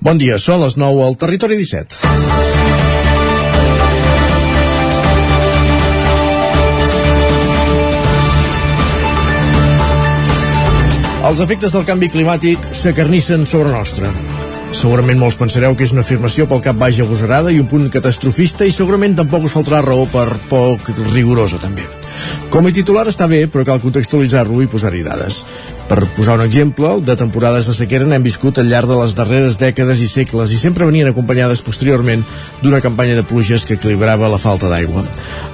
Bon dia, són les 9 al Territori 17. Els efectes del canvi climàtic s'acarnissen sobre nostra. Segurament molts pensareu que és una afirmació pel cap baix agosarada i un punt catastrofista i segurament tampoc us faltarà raó per poc rigorosa també. Com a titular està bé, però cal contextualitzar-lo i posar-hi dades. Per posar un exemple, de temporades de sequera n'hem viscut al llarg de les darreres dècades i segles i sempre venien acompanyades posteriorment d'una campanya de pluges que equilibrava la falta d'aigua.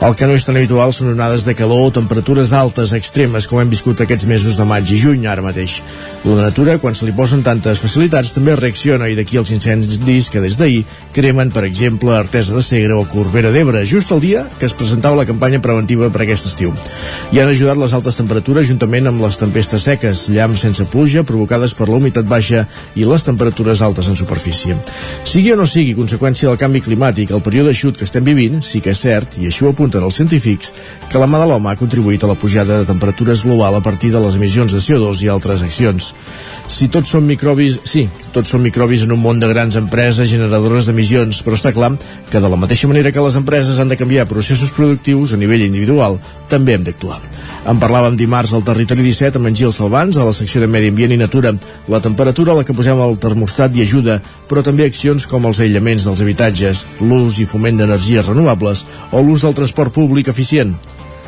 El que no és tan habitual són onades de calor o temperatures altes extremes com hem viscut aquests mesos de maig i juny ara mateix. La natura, quan se li posen tantes facilitats, també reacciona i d'aquí els incendis que des d'ahir cremen, per exemple, Artesa de Segre o Corbera d'Ebre, just el dia que es presentava la campanya preventiva per aquest estiu. I han ajudat les altes temperatures juntament amb les tempestes seques, llamps sense pluja provocades per la humitat baixa i les temperatures altes en superfície. Sigui o no sigui conseqüència del canvi climàtic, el període eixut que estem vivint sí que és cert, i així ho apunten els científics, que la mà de l'home ha contribuït a la pujada de temperatures global a partir de les emissions de CO2 i altres accions. Si tots són microbis, sí, tots són microbis en un món de grans empreses generadores d'emissions, però està clar que de la mateixa manera que les empreses han de canviar processos productius a nivell individual, també hem d'actuar. En parlàvem dimarts al Territori 17 amb en Gil Salvans, a la secció de Medi Ambient i Natura. La temperatura a la que posem al termostat i ajuda, però també accions com els aïllaments dels habitatges, l'ús i foment d'energies renovables o l'ús del transport públic eficient.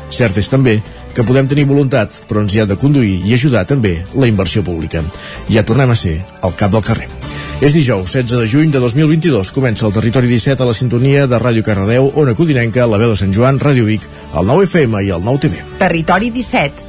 Cert és també que podem tenir voluntat, però ens hi ha de conduir i ajudar també la inversió pública. Ja tornem a ser al cap del carrer. És dijous, 16 de juny de 2022. Comença el Territori 17 a la sintonia de Ràdio Cardedeu, Ona Codinenca, la veu de Sant Joan, Ràdio Vic, el 9 FM i el 9 TV. Territori 17,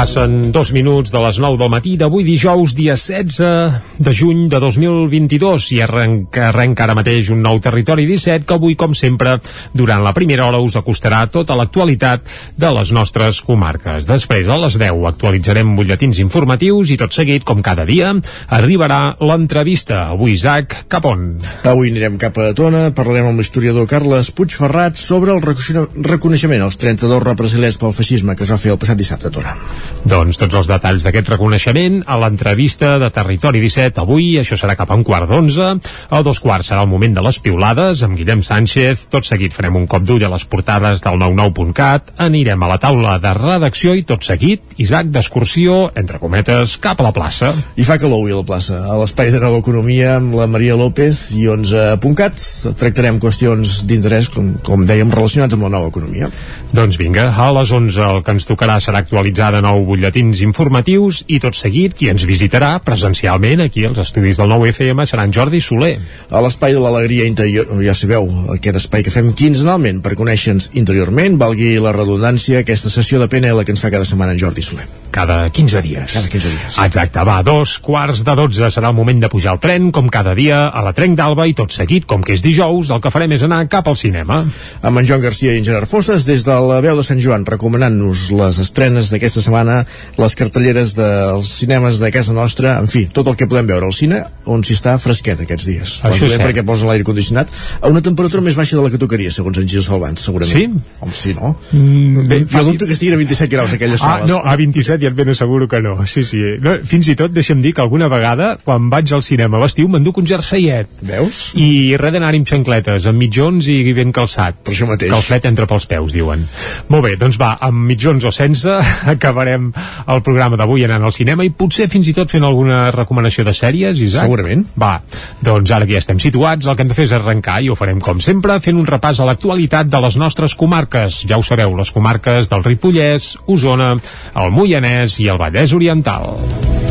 Passen dos minuts de les 9 del matí d'avui dijous, dia 16 de juny de 2022 i arrenca, arrenca ara mateix un nou territori 17 que avui, com sempre, durant la primera hora us acostarà tota l'actualitat de les nostres comarques. Després, a les 10, actualitzarem butlletins informatius i tot seguit, com cada dia, arribarà l'entrevista. Avui, Isaac, cap on? Avui anirem cap a Tona, parlarem amb l'historiador Carles Puigferrat sobre el reconeixement als 32 represaliats pel feixisme que es va fer el passat dissabte a Tona. Doncs tots els detalls d'aquest reconeixement a l'entrevista de Territori 17 avui, això serà cap a un quart d'onze, a dos quarts serà el moment de les piulades. Amb Guillem Sánchez, tot seguit farem un cop d'ull a les portades del 99.cat, anirem a la taula de redacció i tot seguit, Isaac d'excursió, entre cometes, cap a la plaça. I fa calor avui a la plaça, a l'espai de nova economia amb la Maria López i 11.cat tractarem qüestions d'interès, com, com dèiem, relacionats amb la nova economia. Doncs vinga, a les 11 el que ens tocarà serà actualitzar de nou butlletins informatius i tot seguit qui ens visitarà presencialment aquí als estudis del nou FM serà en Jordi Soler. A l'espai de l'alegria interior, ja sabeu, aquest espai que fem quinzenalment per conèixer-nos interiorment, valgui la redundància, aquesta sessió de PNL que ens fa cada setmana en Jordi Soler. Cada 15 dies. Cada 15 dies. Exacte, va, dos quarts de 12 serà el moment de pujar al tren, com cada dia a la Trenc d'Alba i tot seguit, com que és dijous, el que farem és anar cap al cinema. Amb en Joan Garcia i en Gerard Fosses, des de la veu de Sant Joan, recomanant-nos les estrenes d'aquesta setmana, les cartelleres dels cinemes de casa nostra, en fi, tot el que podem veure al cine, on s'hi està fresquet aquests dies. Això és perquè posen l'aire condicionat a una temperatura més baixa de la que tocaria, segons en Gil Salvans, segurament. Sí? Home, sí, no? Mm, jo dubto que estiguin a 27 graus aquelles Ah, sales. no, a 27 ja et ben asseguro que no. Sí, sí. No, fins i tot, deixa'm dir que alguna vegada, quan vaig al cinema a l'estiu, m'enduc un jerseiet. Veus? I res d'anar amb xancletes, amb mitjons i ben calçat. Per això mateix. Que el fred entra pels peus, diuen. Molt bé, doncs va, amb mitjons o sense, acabarem el programa d'avui anant al cinema i potser fins i tot fent alguna recomanació de sèries, Isaac? Segurament. Va, doncs ara que ja estem situats, el que hem de fer és arrencar i ho farem com sempre fent un repàs a l'actualitat de les nostres comarques. Ja ho sabeu, les comarques del Ripollès, Osona, el Moianès i el Vallès Oriental.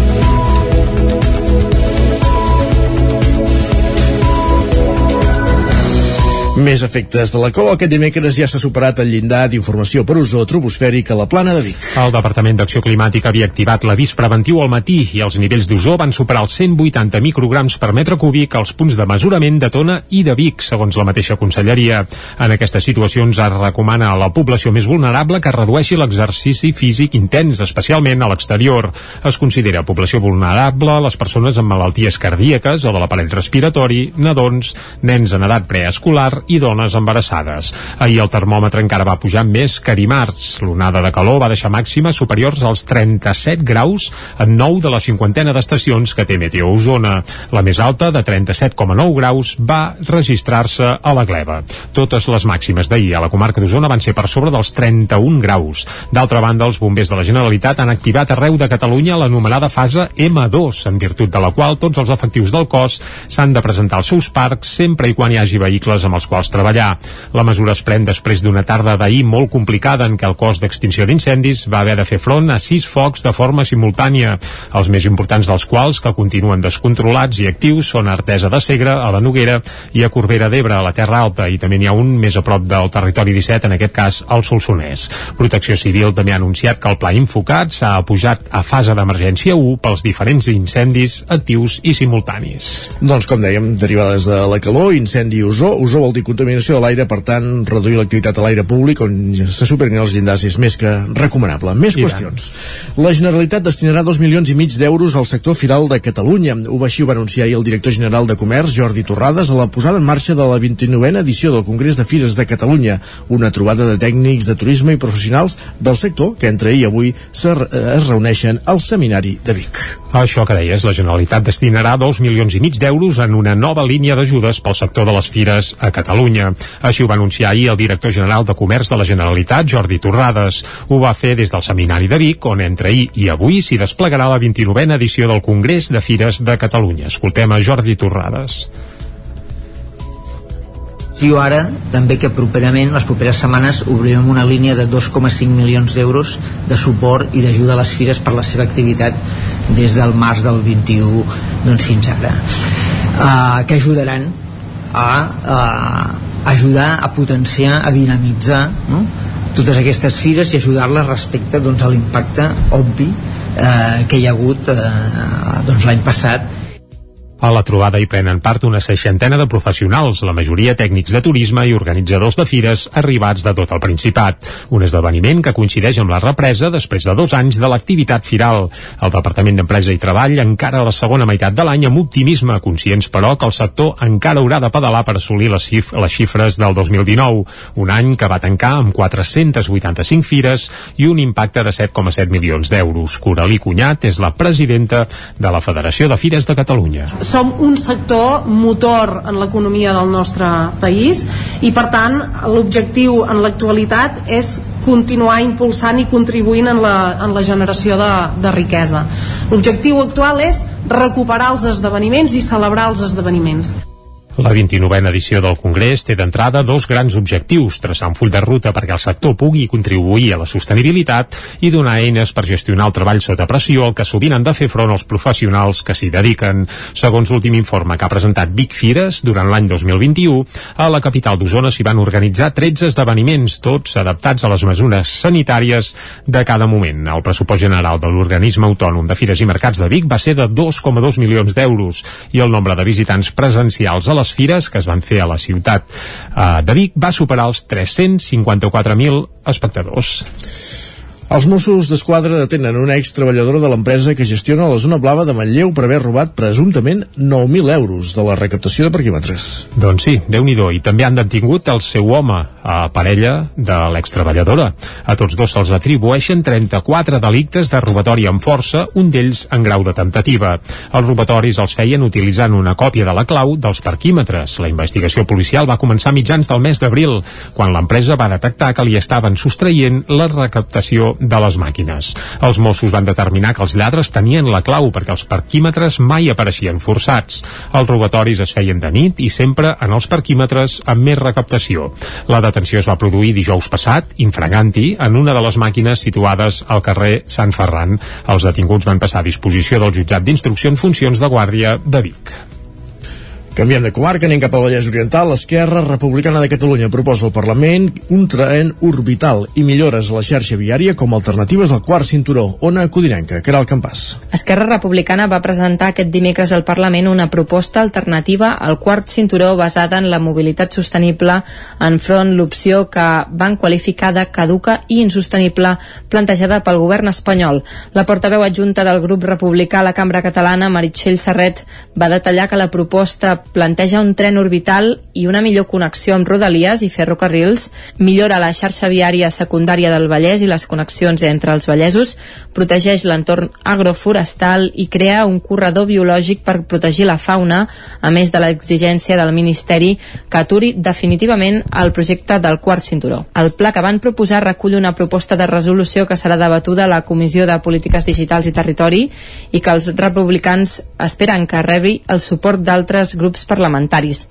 Més efectes de la cola. Aquest dimecres ja s'ha superat el llindar d'informació per ozó troposfèric a la plana de Vic. El Departament d'Acció Climàtica havia activat l'avís preventiu al matí i els nivells d'ozó van superar els 180 micrograms per metre cúbic als punts de mesurament de Tona i de Vic, segons la mateixa conselleria. En aquestes situacions es recomana a la població més vulnerable que redueixi l'exercici físic intens, especialment a l'exterior. Es considera població vulnerable les persones amb malalties cardíaques o de l'aparell respiratori, nadons, nens en edat preescolar i dones embarassades. Ahir el termòmetre encara va pujar més que dimarts. L'onada de calor va deixar màximes superiors als 37 graus en 9 de la cinquantena d'estacions que té Meteo Osona. La més alta, de 37,9 graus, va registrar-se a la Gleva. Totes les màximes d'ahir a la comarca d'Osona van ser per sobre dels 31 graus. D'altra banda, els bombers de la Generalitat han activat arreu de Catalunya l'anomenada fase M2, en virtut de la qual tots els efectius del cos s'han de presentar als seus parcs sempre i quan hi hagi vehicles amb els quals treballar. La mesura es pren després d'una tarda d'ahir molt complicada en què el cos d'extinció d'incendis va haver de fer front a sis focs de forma simultània, els més importants dels quals, que continuen descontrolats i actius, són a Artesa de Segre, a la Noguera i a Corbera d'Ebre, a la Terra Alta, i també n'hi ha un més a prop del territori 17, en aquest cas al Solsonès. Protecció Civil també ha anunciat que el pla Infocat s'ha pujat a fase d'emergència 1 pels diferents incendis actius i simultanis. Doncs, com dèiem, derivades de la calor, incendi ozó. Ozó vol dir contaminació de l'aire, per tant, reduir l'activitat a l'aire públic on se superin els llindars és més que recomanable. Més I qüestions. Tant. La Generalitat destinarà dos milions i mig d'euros al sector firal de Catalunya. Ho així ho va anunciar ahir el director general de Comerç, Jordi Torrades, a la posada en marxa de la 29a edició del Congrés de Fires de Catalunya, una trobada de tècnics de turisme i professionals del sector que entre ahir i avui es reuneixen al Seminari de Vic. Això que deies, la Generalitat destinarà dos milions i mig d'euros en una nova línia d'ajudes pel sector de les fires a Catalunya. Així ho va anunciar ahir el director general de Comerç de la Generalitat, Jordi Torrades. Ho va fer des del Seminari de Vic, on entre ahir i avui s'hi desplegarà la 29a edició del Congrés de Fires de Catalunya. Escoltem a Jordi Torrades anuncio ara també que properament, les properes setmanes, obrirem una línia de 2,5 milions d'euros de suport i d'ajuda a les fires per la seva activitat des del març del 21 doncs, fins ara uh, que ajudaran a uh, ajudar a potenciar, a dinamitzar no? totes aquestes fires i ajudar-les respecte doncs, a l'impacte obvi eh, que hi ha hagut eh, doncs, l'any passat a la trobada hi prenen part una seixantena de professionals, la majoria tècnics de turisme i organitzadors de fires arribats de tot el Principat. Un esdeveniment que coincideix amb la represa després de dos anys de l'activitat firal. El Departament d'Empresa i Treball encara la segona meitat de l'any amb optimisme, conscients però que el sector encara haurà de pedalar per assolir les, xif les xifres del 2019, un any que va tancar amb 485 fires i un impacte de 7,7 milions d'euros. Coralí Cunyat és la presidenta de la Federació de Fires de Catalunya som un sector motor en l'economia del nostre país i per tant l'objectiu en l'actualitat és continuar impulsant i contribuint en la, en la generació de, de riquesa. L'objectiu actual és recuperar els esdeveniments i celebrar els esdeveniments. La 29a edició del Congrés té d'entrada dos grans objectius, traçar un full de ruta perquè el sector pugui contribuir a la sostenibilitat i donar eines per gestionar el treball sota pressió al que sovint han de fer front els professionals que s'hi dediquen. Segons l'últim informe que ha presentat Vic Fires durant l'any 2021, a la capital d'Osona s'hi van organitzar 13 esdeveniments, tots adaptats a les mesures sanitàries de cada moment. El pressupost general de l'organisme autònom de Fires i Mercats de Vic va ser de 2,2 milions d'euros i el nombre de visitants presencials a les les fires que es van fer a la ciutat eh, de Vic va superar els 354.000 espectadors. Els Mossos d'Esquadra detenen una ex-treballadora de l'empresa que gestiona la zona blava de Manlleu per haver robat presumptament 9.000 euros de la recaptació de parquímetres. Doncs sí, déu nhi I també han detingut el seu home, a parella de l'ex-treballadora. A tots dos se'ls atribueixen 34 delictes de robatori amb força, un d'ells en grau de temptativa. Els robatoris els feien utilitzant una còpia de la clau dels parquímetres. La investigació policial va començar mitjans del mes d'abril, quan l'empresa va detectar que li estaven sostraient la recaptació de les màquines. Els Mossos van determinar que els lladres tenien la clau perquè els parquímetres mai apareixien forçats. Els robatoris es feien de nit i sempre en els parquímetres amb més recaptació. La detenció es va produir dijous passat, infraganti, en una de les màquines situades al carrer Sant Ferran. Els detinguts van passar a disposició del jutjat d'instrucció en funcions de guàrdia de Vic. Canviem de comarca, anem cap al Vallès Oriental. L'Esquerra Republicana de Catalunya proposa al Parlament un tren orbital i millores a la xarxa viària com a alternatives al quart cinturó. Ona Codinenca, que era el campàs. Esquerra Republicana va presentar aquest dimecres al Parlament una proposta alternativa al quart cinturó basada en la mobilitat sostenible enfront l'opció que van qualificar de caduca i insostenible plantejada pel govern espanyol. La portaveu adjunta del grup republicà a la cambra catalana, Meritxell Serret, va detallar que la proposta planteja un tren orbital i una millor connexió amb rodalies i ferrocarrils, millora la xarxa viària secundària del Vallès i les connexions entre els vallesos, protegeix l'entorn agroforestal i crea un corredor biològic per protegir la fauna, a més de l'exigència del Ministeri que aturi definitivament el projecte del quart cinturó. El pla que van proposar recull una proposta de resolució que serà debatuda a la Comissió de Polítiques Digitals i Territori i que els republicans esperen que rebi el suport d'altres grups parlamentaris.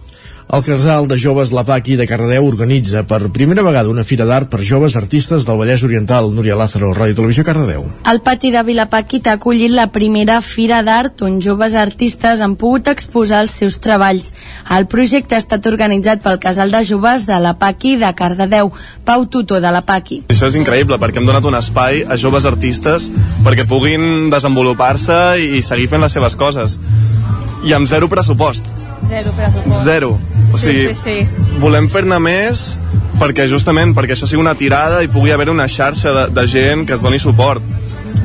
El casal de joves La Paqui de Cardedeu organitza per primera vegada una fira d'art per joves artistes del Vallès Oriental. Núria Lázaro, Ràdio Televisió Cardedeu. El pati de Vilapaqui t'ha acollit la primera fira d'art on joves artistes han pogut exposar els seus treballs. El projecte ha estat organitzat pel casal de joves de La Paqui de Cardedeu, Pau Tutor de La Paqui. Això és increïble perquè hem donat un espai a joves artistes perquè puguin desenvolupar-se i seguir fent les seves coses i amb zero pressupost. Zero pressupost. Zero. O Sí, sigui, sí, sí. volem fer-ne més perquè justament perquè això sigui una tirada i pugui haver una xarxa de, de gent que es doni suport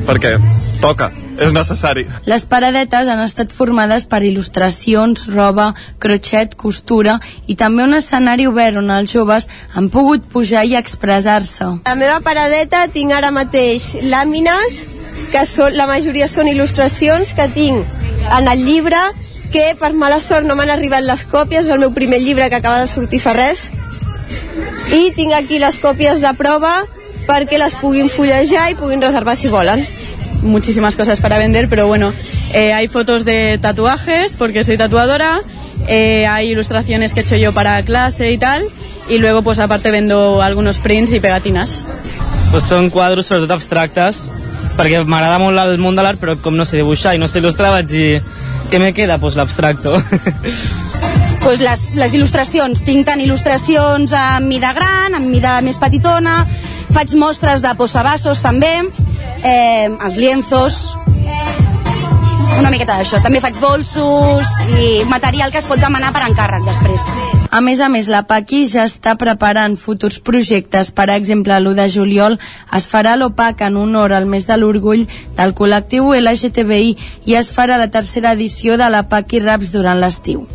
perquè toca, és necessari Les paradetes han estat formades per il·lustracions, roba, crochet, costura i també un escenari obert on els joves han pogut pujar i expressar-se. La meva paradeta tinc ara mateix làmines, que són, la majoria són il·lustracions que tinc en el llibre, que per mala sort no m'han arribat les còpies, és el meu primer llibre que acaba de sortir fa res, i tinc aquí les còpies de prova perquè les puguin fullejar i puguin reservar si volen. Muchísimas cosas para vender, pero bueno, eh, hay fotos de tatuajes porque soy tatuadora, eh, hay ilustraciones que he hecho yo para clase y tal, y luego pues aparte vendo algunos prints y pegatinas. pues són quadros sobretot abstractes perquè m'agrada molt el món de l'art però com no sé dibuixar i no sé il·lustrar vaig dir què me queda? Pues l'abstracto pues les, les il·lustracions. Tinc tant il·lustracions amb mida gran, amb mida més petitona, faig mostres de posabassos també, eh, els lienzos, una miqueta d'això. També faig bolsos i material que es pot demanar per encàrrec després. A més a més, la Paqui ja està preparant futurs projectes. Per exemple, l'1 de juliol es farà l'OPAC en honor al mes de l'orgull del col·lectiu LGTBI i es farà la tercera edició de la Paqui Raps durant l'estiu.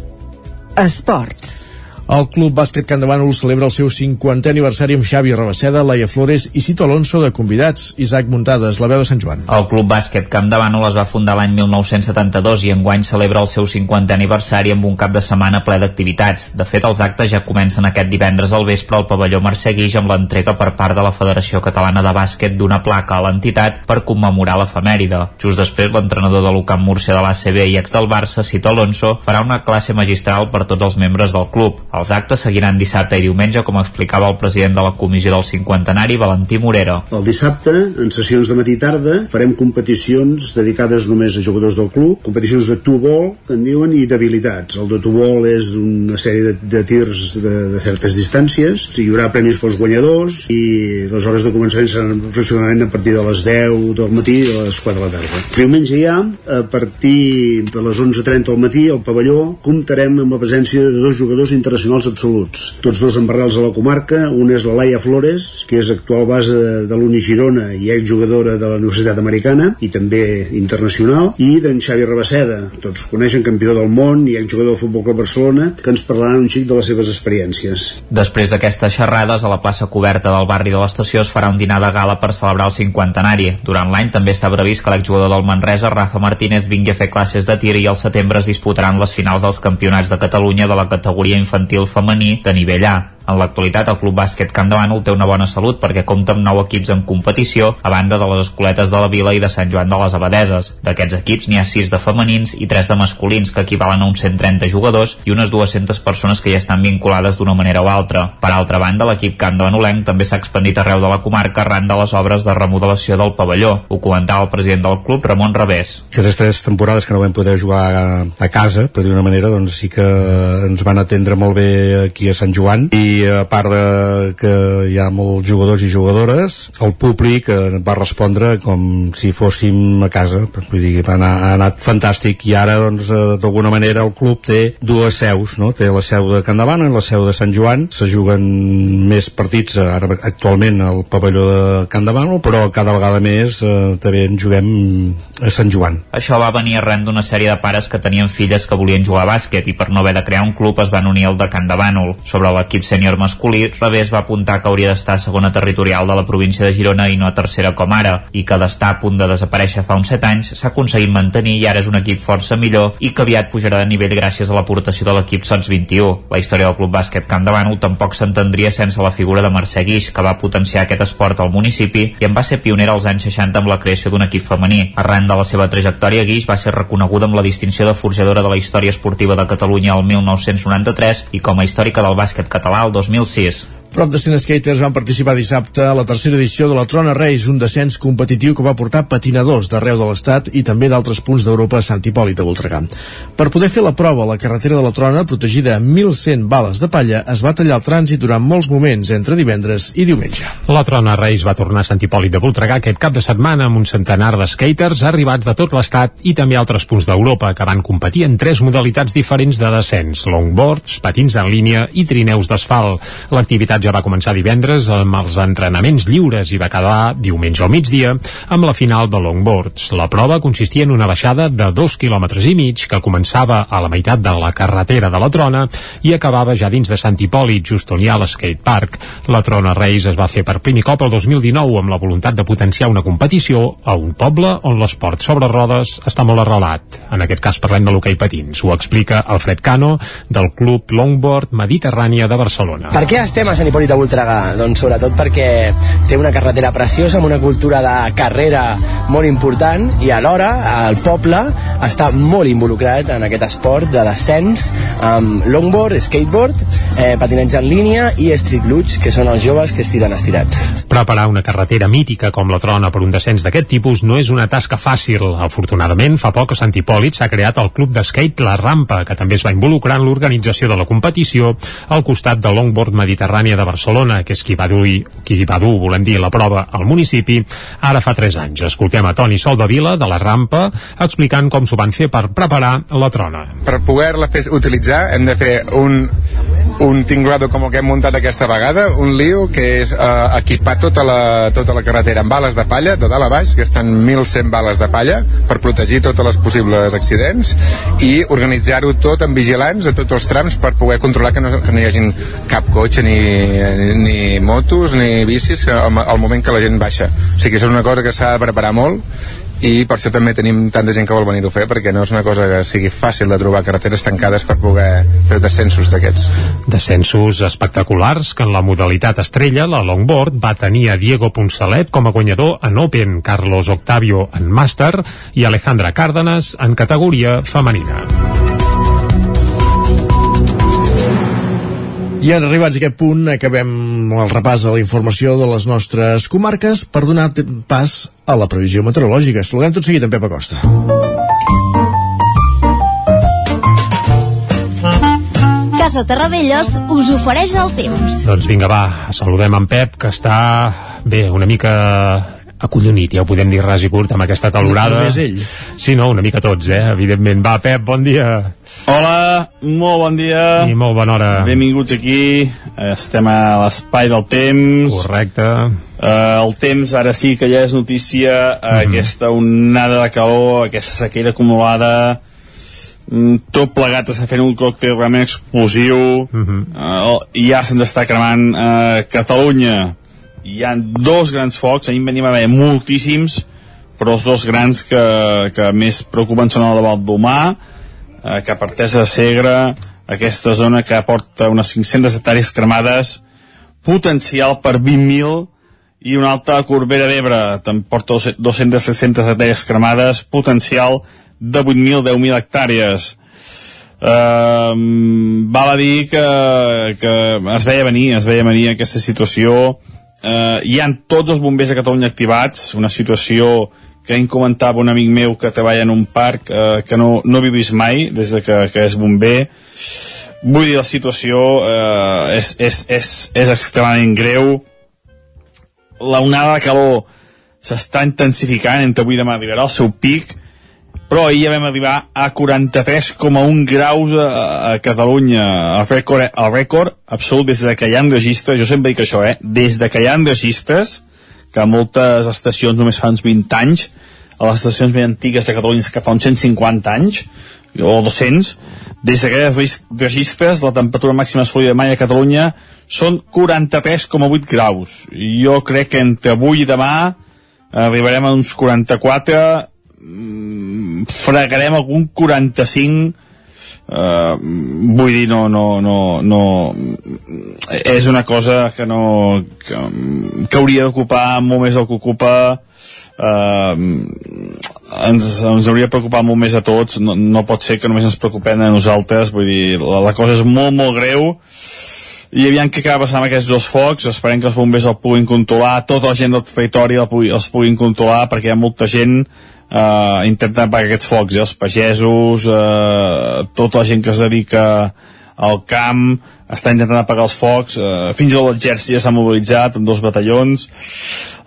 Esports. El Club Bàsquet Can de Bànol celebra el seu 50è aniversari amb Xavi Rabaceda, Laia Flores i Cito Alonso de convidats. Isaac Muntades, la veu de Sant Joan. El Club Bàsquet Camp de Bànol es va fundar l'any 1972 i enguany celebra el seu 50è aniversari amb un cap de setmana ple d'activitats. De fet, els actes ja comencen aquest divendres al vespre al pavelló Mercè Guix amb l'entrega per part de la Federació Catalana de Bàsquet d'una placa a l'entitat per commemorar l'efemèride. Just després, l'entrenador de l'UCAM Múrcia de l'ACB i ex del Barça, Cito Alonso, farà una classe magistral per tots els membres del club. Els actes seguiran dissabte i diumenge, com explicava el president de la comissió del cinquantenari, Valentí Morera. El dissabte, en sessions de matí i tarda, farem competicions dedicades només a jugadors del club, competicions de two-ball, que en diuen, i d'habilitats. El de two-ball és una sèrie de, de tirs de, de certes distàncies, o sigui, hi haurà premis pels guanyadors i les hores de començament seran aproximadament a partir de les 10 del matí i a les 4 de la tarda. Diumenge ja, a partir de les 11.30 del matí, al pavelló, comptarem amb la presència de dos jugadors internacionals absoluts. Tots dos embarrals a la comarca, un és la Laia Flores, que és actual base de, l'Uni Girona i exjugadora de la Universitat Americana i també internacional, i d'en Xavi Rabaceda, tots coneixen campió del món i exjugador del Futbol Club Barcelona, que ens parlaran un xic de les seves experiències. Després d'aquestes xerrades, a la plaça coberta del barri de l'estació es farà un dinar de gala per celebrar el cinquantenari. Durant l'any també està previst que l'exjugador del Manresa, Rafa Martínez, vingui a fer classes de tir i al setembre es disputaran les finals dels campionats de Catalunya de la categoria infantil femení de nivell A. En l'actualitat, el Club Bàsquet Camp de Bànol té una bona salut perquè compta amb nou equips en competició, a banda de les escoletes de la Vila i de Sant Joan de les Abadeses. D'aquests equips n'hi ha 6 de femenins i 3 de masculins, que equivalen a uns 130 jugadors i unes 200 persones que hi estan vinculades d'una manera o altra. Per altra banda, l'equip Camp de Banolenc també s'ha expandit arreu de la comarca arran de les obres de remodelació del pavelló. Ho comentava el president del club, Ramon Revés. Aquestes tres temporades que no vam poder jugar a, a casa, per dir una manera, doncs sí que ens van atendre molt bé aquí a Sant Joan i a part de que hi ha molts jugadors i jugadores, el públic eh, va respondre com si fóssim a casa, vull dir, anar, ha anat fantàstic i ara doncs eh, d'alguna manera el club té dues seus, no? té la seu de Can Davant i la seu de Sant Joan, se juguen més partits eh, ara actualment al pavelló de Can Davant, però cada vegada més eh, també en juguem a Sant Joan. Això va venir arran d'una sèrie de pares que tenien filles que volien jugar a bàsquet i per no haver de crear un club es van unir al de Can Davànol. Sobre l'equip sènior masculí, Revés va apuntar que hauria d'estar segona territorial de la província de Girona i no a tercera com ara, i que d'estar a punt de desaparèixer fa uns 7 anys s'ha aconseguit mantenir i ara és un equip força millor i que aviat pujarà de nivell gràcies a l'aportació de l'equip Sots 21. La història del Club Bàsquet Camp de Bànol tampoc s'entendria sense la figura de Mercè Guix, que va potenciar aquest esport al municipi i en va ser pionera als anys 60 amb la creació d'un equip femení. Arran de la seva trajectòria, Guix va ser reconeguda amb la distinció de forjadora de la història esportiva de Catalunya el 1993 i com a històrica del bàsquet català el 2006. Prop de 100 skaters van participar dissabte a la tercera edició de la Trona Reis, un descens competitiu que va portar patinadors d'arreu de l'Estat i també d'altres punts d'Europa a Sant Hipòlit de Voltregà. Per poder fer la prova, la carretera de la Trona, protegida amb 1.100 bales de palla, es va tallar el trànsit durant molts moments entre divendres i diumenge. La Trona Reis va tornar a Sant Hipòlit de Voltregà aquest cap de setmana amb un centenar de skaters arribats de tot l'Estat i també altres punts d'Europa que van competir en tres modalitats diferents de descens, longboards, patins en línia i trineus d'asfalt. L'activitat ja va començar divendres amb els entrenaments lliures i va acabar diumenge al migdia amb la final de longboards. La prova consistia en una baixada de dos quilòmetres i mig que començava a la meitat de la carretera de la Trona i acabava ja dins de Sant Hipòlit, just on hi ha l'skate park. La Trona Reis es va fer per primer cop el 2019 amb la voluntat de potenciar una competició a un poble on l'esport sobre rodes està molt arrelat. En aquest cas parlem de l'hoquei patins. Ho explica Alfred Cano del Club Longboard Mediterrània de Barcelona. Per què estem a Sant Hipòlit de Voltregà? Doncs sobretot perquè té una carretera preciosa amb una cultura de carrera molt important i alhora el poble està molt involucrat en aquest esport de descens amb longboard, skateboard, eh, patinatge en línia i street luge, que són els joves que es tiren estirats. Preparar una carretera mítica com la Trona per un descens d'aquest tipus no és una tasca fàcil. Afortunadament, fa poc a Sant Hipòlit s'ha creat el club d'skate La Rampa, que també es va involucrar en l'organització de la competició al costat de Longboard Mediterrània de Barcelona, que és qui va dur, qui va dur, volem dir, la prova al municipi ara fa 3 anys. Escoltem a Toni Soldavila, de la Rampa, explicant com s'ho van fer per preparar la trona. Per poder-la utilitzar hem de fer un, un tinglado com el que hem muntat aquesta vegada, un lío que és eh, equipar tota la, tota la carretera amb bales de palla, de dalt a baix, que estan 1.100 bales de palla per protegir totes les possibles accidents i organitzar-ho tot amb vigilants a tots els trams per poder controlar que no, que no hi hagin cap cotxe ni, ni motos ni bicis al, al moment que la gent baixa. O sigui que això és una cosa que s'ha de preparar molt i per això també tenim tanta gent que vol venir-ho a fer perquè no és una cosa que sigui fàcil de trobar carreteres tancades per poder fer descensos d'aquests. Descensos espectaculars que en la modalitat estrella, la longboard, va tenir a Diego Poncelet com a guanyador en Open, Carlos Octavio en Master i Alejandra Cárdenas en categoria femenina. I en arribats a aquest punt acabem el repàs a la informació de les nostres comarques per donar pas a la previsió meteorològica. Saludem tot seguit en Pep Acosta. Casa Terradellos us ofereix el temps. Doncs vinga, va, saludem en Pep, que està, bé, una mica acollonit, ja ho podem dir ras i curt, amb aquesta calorada. Només ell. Sí, no, una mica tots, eh, evidentment. Va, Pep, bon dia. Hola, molt bon dia. I molt bona hora. Benvinguts aquí. Estem a l'espai del temps. Correcte. Uh, el temps ara sí que ja és notícia, uh, Mhm. aquesta onada de calor, aquesta sequera acumulada, mm, tot plegat està fent un còctel realment explosiu, Mhm. uh, ja se'ns està cremant uh, Catalunya. Hi ha dos grans focs, ahir en venim a haver moltíssims, però els dos grans que, que més preocupen són el de Valdomar, eh, que parteix de Segre, aquesta zona que aporta unes 500 hectàrees cremades, potencial per 20.000, i una altra a Corbera d'Ebre, porta 200-600 hectàrees cremades, potencial de 8.000, 10.000 hectàrees. Uh, val a dir que, que es veia venir, es veia venir aquesta situació. Uh, hi han tots els bombers a Catalunya activats, una situació que em comentava un amic meu que treballa en un parc uh, que no, no he vist mai des de que, que és bomber. Vull dir, la situació eh, és, és, és, és extremadament greu. La onada de calor s'està intensificant entre avui i demà arribarà al seu pic però ahir ja vam arribar a 43,1 graus a, a Catalunya el rècord, el rècord absolut des de que hi ha registres, jo sempre dic això eh? des de que hi ha registres que moltes estacions només fa uns 20 anys. A les estacions més antigues de Catalunya que fa uns 150 anys o 200 des d'aquests registres la temperatura màxima assolida mai a Catalunya són 43,8 graus. Jo crec que entre avui i demà arribarem a uns 44 mm, fregarem algun 45 uh, vull dir no, no, no, no és una cosa que no que, que hauria d'ocupar molt més el que ocupa uh, ens, ens hauria de preocupar molt més a tots. No, no pot ser que només ens preocupem a nosaltres vull dir, la, la cosa és molt molt greu. I aviam què acaba passant amb aquests dos focs. Esperem que els bombers el puguin controlar tota la gent del territori el pugui, els puguin controlar perquè hi ha molta gent eh, intentant apagar aquests focs, eh? els pagesos, eh, tota la gent que es dedica al camp, està intentant apagar els focs, eh, fins i tot l'exèrcit ja s'ha mobilitzat en dos batallons,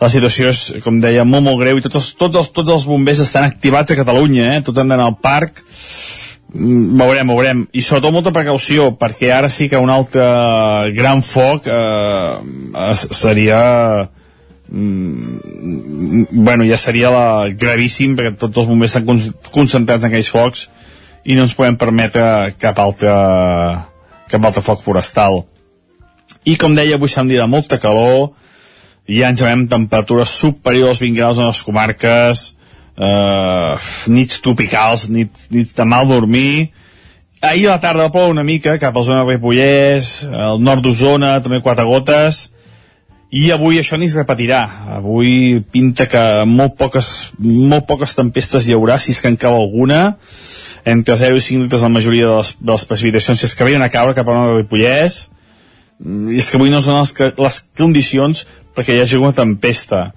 la situació és, com deia, molt, molt greu i tots tots els, tots els bombers estan activats a Catalunya, eh? tot han d'anar al parc, mm, veurem, veurem, i sobretot molta precaució, perquè ara sí que un altre gran foc eh, seria mm, bueno, ja seria la, gravíssim perquè tots els bombers estan con concentrats en aquells focs i no ens podem permetre cap altre cap altre foc forestal. I com deia avui s'ha de molta calor ja ens veiem temperatures superiors als 20 graus en les comarques eh, nits tropicals nits, nits de mal dormir. Ahir a la tarda va ploure una mica cap a la zona de Ripollès al nord d'Osona també quatre gotes i avui això ni es repetirà. Avui pinta que molt poques, molt poques tempestes hi haurà si és que en cau alguna. Entre 0 i 5 litres la majoria de les, de les precipitacions si és que havien a caure cap a la Ripollès. I és que avui no són les, les condicions perquè hi hagi una tempesta.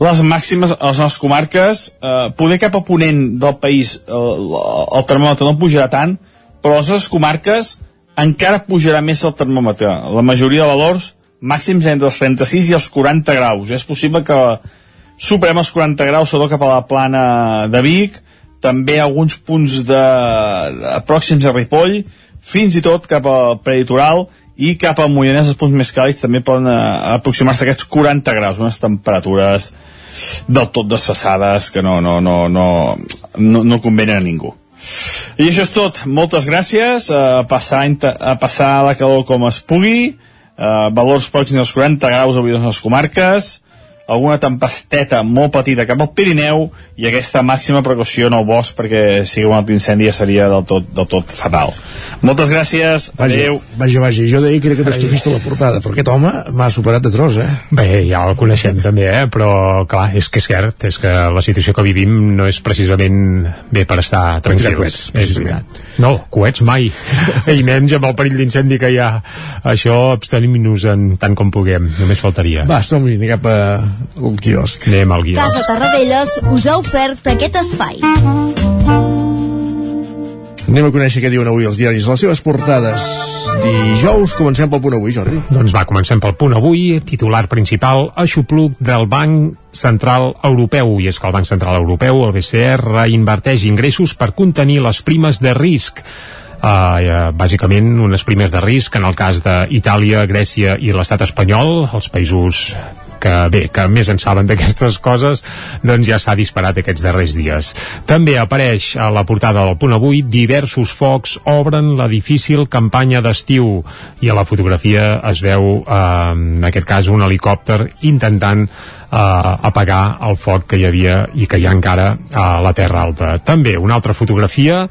Les màximes a les nostres comarques eh, poder cap a ponent del país el, el termòmetre no pujarà tant però a les nostres comarques encara pujarà més el termòmetre. La majoria de valors màxims entre els 36 i els 40 graus. És possible que superem els 40 graus, sobretot cap a la plana de Vic, també alguns punts de, de pròxims a Ripoll, fins i tot cap al preditoral i cap al Moianès, els punts més càlids, també poden eh, aproximar-se a aquests 40 graus, unes temperatures del tot desfassades que no, no, no, no, no, no convenen a ningú. I això és tot. Moltes gràcies. A passar, a passar la calor com es pugui eh, valors pròxims als 40 graus avui a les comarques, alguna tempesteta molt petita cap al Pirineu i aquesta màxima precaució en el bosc perquè si un altre incendi ja seria del tot, del tot fatal. Moltes gràcies, vaja, adeu. Vaja, vaja, jo deia que era catastrofista la portada, però aquest home m'ha superat de tros, eh? Bé, ja el coneixem també, eh? però clar, és que és cert, és que la situació que vivim no és precisament bé per estar tranquils. Coets, és veritat. No, coets mai. I menys amb el perill d'incendi que hi ha. Això abstenim-nos en tant com puguem, només faltaria. Va, som-hi, cap a un quiosc. Anem al quiosc. Casa Tarradellas us ha ofert aquest espai. Anem a conèixer què diuen avui els diaris, les seves portades. Dijous, comencem pel punt avui, Jordi. Doncs va, comencem pel punt avui. Titular principal, aixopluc del Banc Central Europeu. I és que el Banc Central Europeu, el BCE, reinverteix ingressos per contenir les primes de risc. Uh, bàsicament unes primes de risc en el cas d'Itàlia, Grècia i l'estat espanyol, els països que bé, que més en saben d'aquestes coses, doncs ja s'ha disparat aquests darrers dies. També apareix a la portada del punt avui diversos focs obren la difícil campanya d'estiu i a la fotografia es veu, eh, en aquest cas, un helicòpter intentant eh, apagar el foc que hi havia i que hi ha encara a la Terra Alta. També una altra fotografia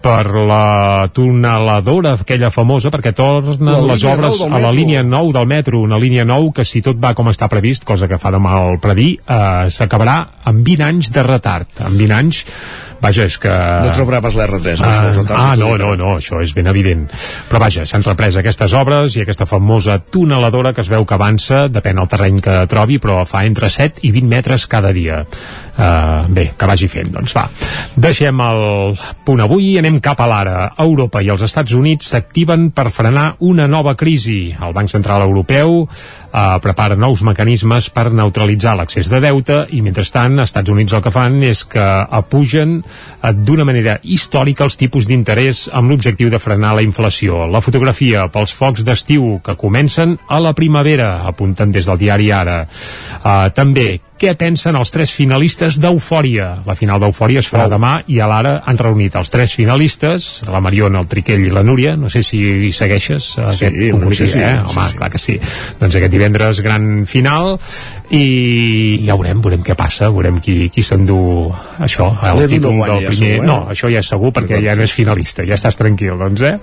per la tuneladora aquella famosa perquè tornen La les obres a la línia 9 del metro una línia 9 que si tot va com està previst cosa que fa de mal predir eh, s'acabarà amb 20 anys de retard amb 20 anys vaja, és que... No trobarà pas l'R3, no, això, Ah, retards ah, no, no, no, això és ben evident. Però vaja, s'han reprès aquestes obres i aquesta famosa tuneladora que es veu que avança, depèn del terreny que trobi, però fa entre 7 i 20 metres cada dia. Uh, bé, que vagi fent, doncs va. Deixem el punt avui i anem cap a l'ara. Europa i els Estats Units s'activen per frenar una nova crisi. El Banc Central Europeu uh, prepara nous mecanismes per neutralitzar l'accés de deute i, mentrestant, als Estats Units el que fan és que apugen d'una manera històrica els tipus d'interès amb l'objectiu de frenar la inflació. La fotografia pels focs d'estiu que comencen a la primavera, apunten des del diari Ara. Uh, també, què pensen els tres finalistes d'Eufòria? La final d'Eufòria es farà Wow. demà i a l'Ara han reunit els tres finalistes, la Mariona, el Triquell i la Núria. No sé si hi segueixes Sí, aquest una mica concurs, sí, eh? sí, Home, sí. clar que sí. Doncs aquest divendres gran final i ja veurem, veurem què passa, veurem qui, qui s'endú això, el no títol guanya, del ja primer... segur, eh? No, això ja és segur perquè ja no és finalista, ja estàs tranquil, doncs, eh?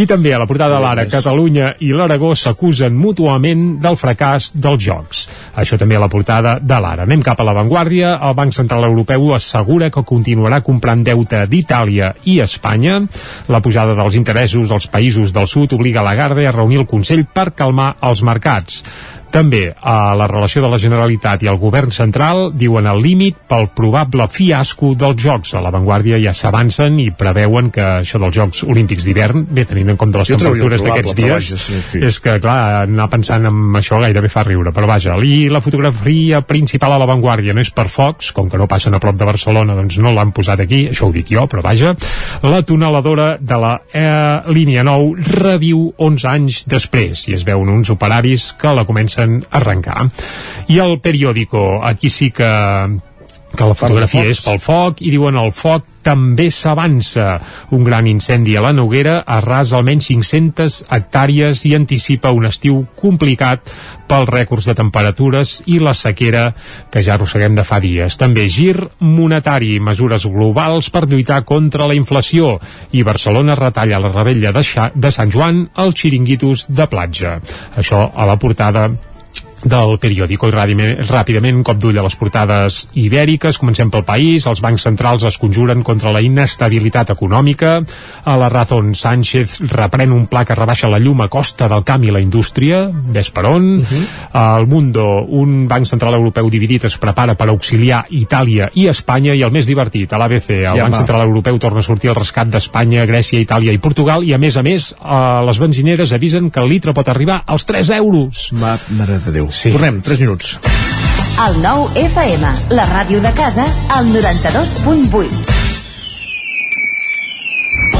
I també a la portada de l'Ara, Catalunya i l'Aragó s'acusen mútuament del fracàs dels jocs. Això també a la portada de l'Ara. Anem cap a l'avantguàrdia. El Banc Central Europeu assegura que continuarà comprant deute d'Itàlia i Espanya. La pujada dels interessos als països del sud obliga Lagarde a reunir el Consell per calmar els mercats. També a la relació de la Generalitat i el govern central diuen el límit pel probable fiasco dels Jocs. A l'avantguàrdia ja s'avancen i preveuen que això dels Jocs Olímpics d'hivern, bé, tenint en compte les Jo temperatures d'aquests dies, vaja, sí, fi. és que, clar, anar pensant en això gairebé fa riure, però vaja, i la fotografia principal a l'avantguàrdia no és per Fox, com que no passen a prop de Barcelona, doncs no l'han posat aquí, això ho dic jo, però vaja, la tuneladora de la eh, línia 9 reviu 11 anys després, i es veuen uns operaris que la comencen a arrencar. I el periòdico, aquí sí que que la fotografia és pel foc i diuen el foc també s'avança. Un gran incendi a la Noguera arrasa almenys 500 hectàrees i anticipa un estiu complicat pels rècords de temperatures i la sequera que ja arrosseguem de fa dies. També gir monetari, mesures globals per lluitar contra la inflació i Barcelona retalla la rebella de, Xa de Sant Joan als xiringuitos de platja. Això a la portada del periòdico. I ràpidament un cop d'ull a les portades ibèriques comencem pel país, els bancs centrals es conjuren contra la inestabilitat econòmica. A la Razón Sánchez reprèn un pla que rebaixa la llum a costa del camp i la indústria. Ves per on, al Mundo un banc central europeu dividit es prepara per auxiliar Itàlia i Espanya i el més divertit, a l'ABC, el Sí, Banc home. Central Europeu torna a sortir el rescat d'Espanya, Grècia, Itàlia i Portugal i a més a més eh, les benzineres avisen que el litre pot arribar als 3 euros. Ma, mare de Déu. Sí. Tornem, 3 minuts. El nou FM, la ràdio de casa, al 92.8.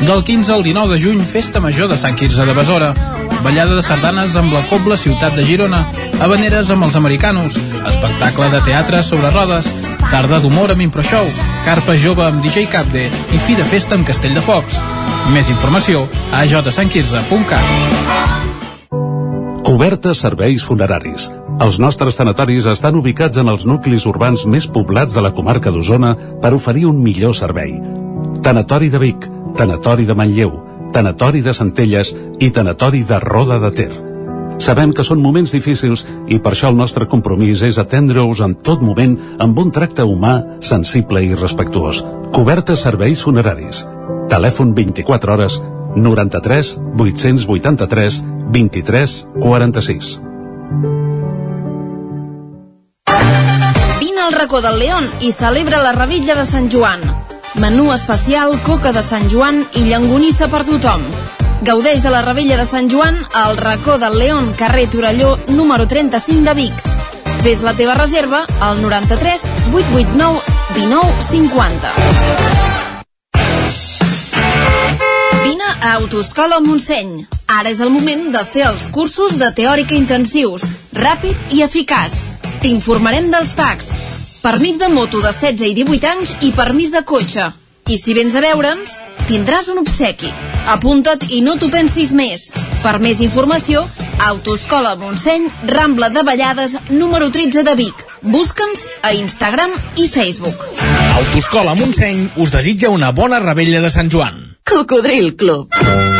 Del 15 al 19 de juny, Festa Major de Sant Quirze de Besora. Ballada de sardanes amb la Cobla Ciutat de Girona. Habaneres amb els americanos. Espectacle de teatre sobre rodes. Tarda d'humor amb Improshow. Carpa jove amb DJ Capde. I fi de festa amb Castell de Focs. Més informació a jsantquirze.cat. Cobertes serveis funeraris. Els nostres tanatoris estan ubicats en els nuclis urbans més poblats de la comarca d'Osona per oferir un millor servei. Tanatori de Vic, Tanatori de Manlleu, Tanatori de Centelles i Tanatori de Roda de Ter. Sabem que són moments difícils i per això el nostre compromís és atendre-us en tot moment amb un tracte humà, sensible i respectuós. Cobertes serveis funeraris. Telèfon 24 hores 93 883 23 46. Vine al racó del León i celebra la rebitlla de Sant Joan. Menú especial, coca de Sant Joan i llangonissa per tothom. Gaudeix de la rebella de Sant Joan al racó del León, carrer Torelló, número 35 de Vic. Fes la teva reserva al 93 889 19 50. Vine a Autoscola Montseny. Ara és el moment de fer els cursos de teòrica intensius, ràpid i eficaç. T'informarem dels PACs, permís de moto de 16 i 18 anys i permís de cotxe. I si vens a veure'ns, tindràs un obsequi. Apunta't i no t'ho pensis més. Per més informació, Autoscola Montseny, Rambla de Vallades, número 13 de Vic. Busca'ns a Instagram i Facebook. Autoscola Montseny us desitja una bona rebella de Sant Joan. Cocodril Club.